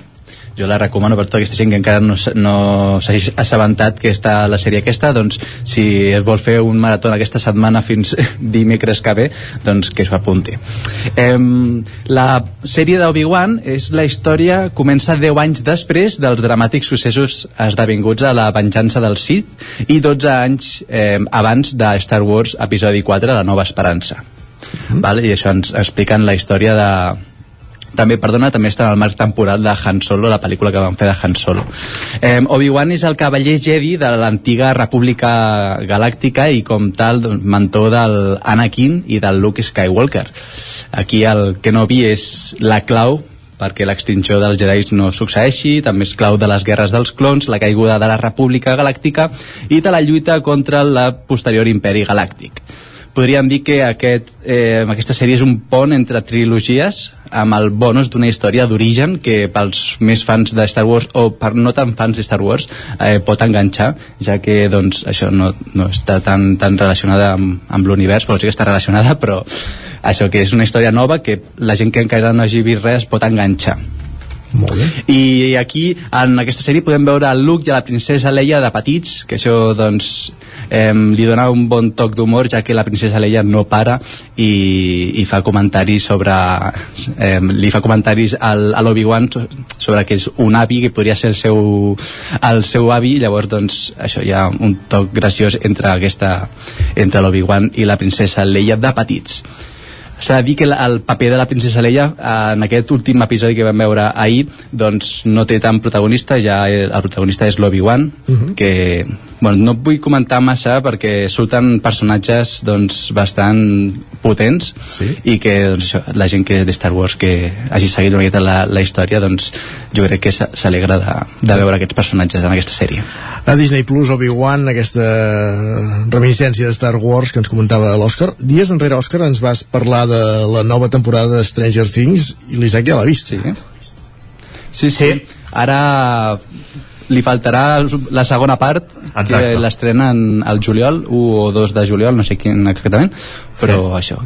jo la recomano per tota aquesta gent que encara no, no s'ha assabentat que està la sèrie aquesta, doncs si es vol fer un marató aquesta setmana fins dimecres que ve, doncs que s'ho apunti. Eh, la sèrie d'Obi-Wan és la història comença 10 anys després dels dramàtics successos esdevinguts a la venjança del Sith i 12 anys eh, abans de Star Wars episodi 4, La nova esperança. Mm -hmm. vale? i això ens expliquen la història de, també, perdona, també està en el marc temporal de Han Solo, la pel·lícula que van fer de Han Solo. Eh, Obi-Wan és el cavaller Jedi de l'antiga República Galàctica i com tal doncs, mentor del Anakin i del Luke Skywalker. Aquí el que no vi és la clau perquè l'extinció dels Jedi no succeeixi, també és clau de les guerres dels clons, la caiguda de la República Galàctica i de la lluita contra el posterior imperi galàctic podríem dir que aquest, eh, aquesta sèrie és un pont entre trilogies amb el bonus d'una història d'origen que pels més fans de Star Wars o per no tan fans de Star Wars eh, pot enganxar, ja que doncs, això no, no està tan, tan relacionada amb, amb l'univers, però sí que està relacionada però això que és una història nova que la gent que encara no hagi vist res pot enganxar molt bé. I aquí, en aquesta sèrie, podem veure el Luke i la princesa Leia de petits, que això, doncs, eh, li dona un bon toc d'humor, ja que la princesa Leia no para i, i fa comentaris sobre... Eh, li fa comentaris al, a l'Obi-Wan sobre que és un avi que podria ser el seu, el seu avi, llavors, doncs, això hi ha un toc graciós entre aquesta entre l'Obi-Wan i la princesa Leia de petits s'ha de dir que el paper de la princesa Leia en aquest últim episodi que vam veure ahir doncs no té tant protagonista ja el protagonista és l'Obi-Wan uh mhm. -huh. que bueno, no vull comentar massa perquè surten personatges doncs, bastant potents sí? i que doncs, això, la gent que de Star Wars que hagi seguit una miqueta la, la història doncs jo crec que s'alegra de, de veure aquests personatges en aquesta sèrie a Disney Plus Obi-Wan aquesta reminiscència de Star Wars que ens comentava l'Òscar dies enrere Òscar ens vas parlar de la nova temporada de Stranger Things i l'Isaac ja l'ha vist sí. sí, sí, ara li faltarà la segona part Exacte. que l'estrenen al juliol 1 o 2 de juliol, no sé quin exactament però sí. això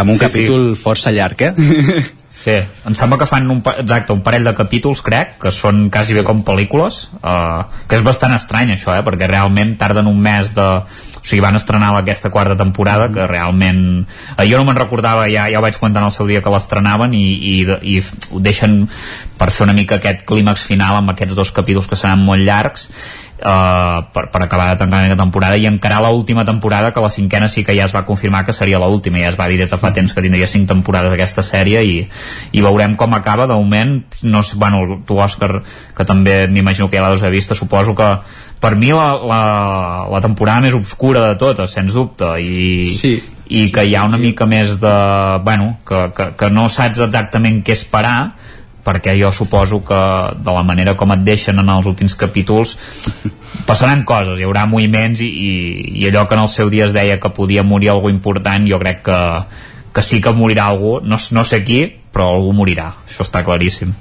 amb un sí, capítol sí. força llarg eh? Sí, em sembla que fan un, exacte, un parell de capítols, crec, que són quasi bé com pel·lícules, uh, que és bastant estrany això, eh, perquè realment tarden un mes de... O sigui, van estrenar aquesta quarta temporada, que realment... Uh, jo no me'n recordava, ja, ja ho vaig comentar en el seu dia que l'estrenaven, i, i, i ho deixen per fer una mica aquest clímax final amb aquests dos capítols que seran molt llargs, uh, per, per acabar de tancar la temporada i encarar l'última temporada que la cinquena sí que ja es va confirmar que seria l'última. Ja es va dir des de fa temps que tindria cinc temporades aquesta sèrie i, i veurem com acaba. De moment, no sé, bueno, tu Òscar que també m'imagino que ja l'has vist suposo que per mi la, la, la temporada més obscura de totes, sens dubte i, sí, i que hi ha una mica més de... bueno, que, que, que no saps exactament què esperar perquè jo suposo que de la manera com et deixen en els últims capítols passaran coses, hi haurà moviments i, i, i allò que en el seu dia es deia que podia morir algú important, jo crec que, que sí que morirà algú, no, no sé qui però algú morirà, això està claríssim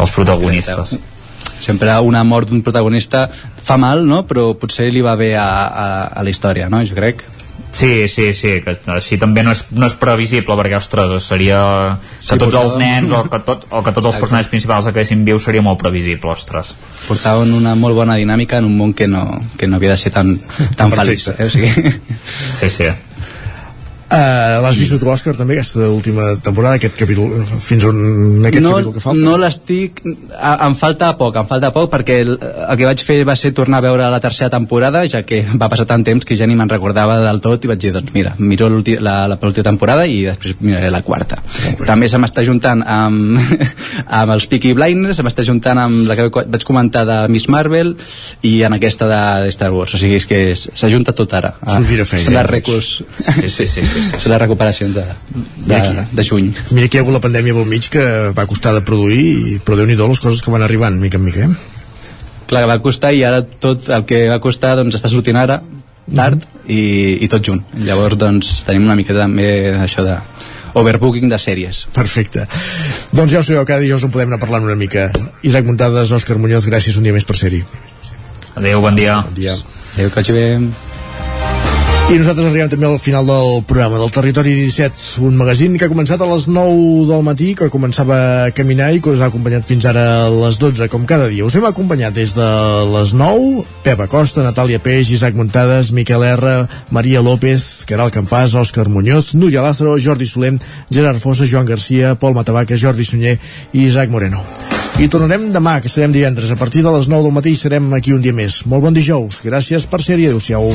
els protagonistes sempre una mort d'un protagonista fa mal, no? però potser li va bé a, a, a la història, no? jo crec Sí, sí, sí, que així també no és, no és previsible perquè, ostres, seria que sí, tots els nens o que, tot, o que tots els personatges principals quedessin vius seria molt previsible, ostres. Portaven una molt bona dinàmica en un món que no, que no havia de ser tan, tan feliç. Eh? O sigui... Sí, sí. Uh, L'has vist tu, Òscar, també, aquesta última temporada, aquest capítol, fins on aquest no, capítol que falta? No l'estic... Em falta poc, em falta poc, perquè el, el que vaig fer va ser tornar a veure la tercera temporada, ja que va passar tant temps que ja ni me'n recordava del tot, i vaig dir, doncs mira, miro la, la l'última temporada i després miraré la quarta. També se m'està juntant amb, amb els Peaky Blinders, se m'està juntant amb la que vaig comentar de Miss Marvel i en aquesta de, de Star Wars, o sigui, és que s'ajunta tot ara. S'ho gira feina. Sí. sí sí, sí. La recuperació de, de, aquí, de juny. Mira que hi ha hagut la pandèmia pel mig que va costar de produir, però déu nhi les coses que van arribant, mica en mica, eh? Clar, va costar i ara tot el que va costar doncs està sortint ara, tard, mm -hmm. i, i tot junt. Llavors, doncs, tenim una mica també això de overbooking de sèries. Perfecte. Doncs ja ho sabeu, cada dijous en podem anar parlant una mica. Isaac Muntades, Òscar Muñoz, gràcies un dia més per ser-hi. Adéu, bon dia. Bon dia. Adéu, que vagi bé. I nosaltres arribem també al final del programa del Territori 17, un magazín que ha començat a les 9 del matí, que començava a caminar i que us ha acompanyat fins ara a les 12, com cada dia. Us hem acompanyat des de les 9, Pepa Costa, Natàlia Peix, Isaac Muntades, Miquel R, Maria López, Caral Campàs, Òscar Muñoz, Núria Lázaro, Jordi Solent, Gerard Fossa, Joan Garcia, Pol Matavaca, Jordi Sunyer i Isaac Moreno. I tornarem demà, que serem divendres. A partir de les 9 del matí serem aquí un dia més. Molt bon dijous. Gràcies per ser-hi. Adéu-siau.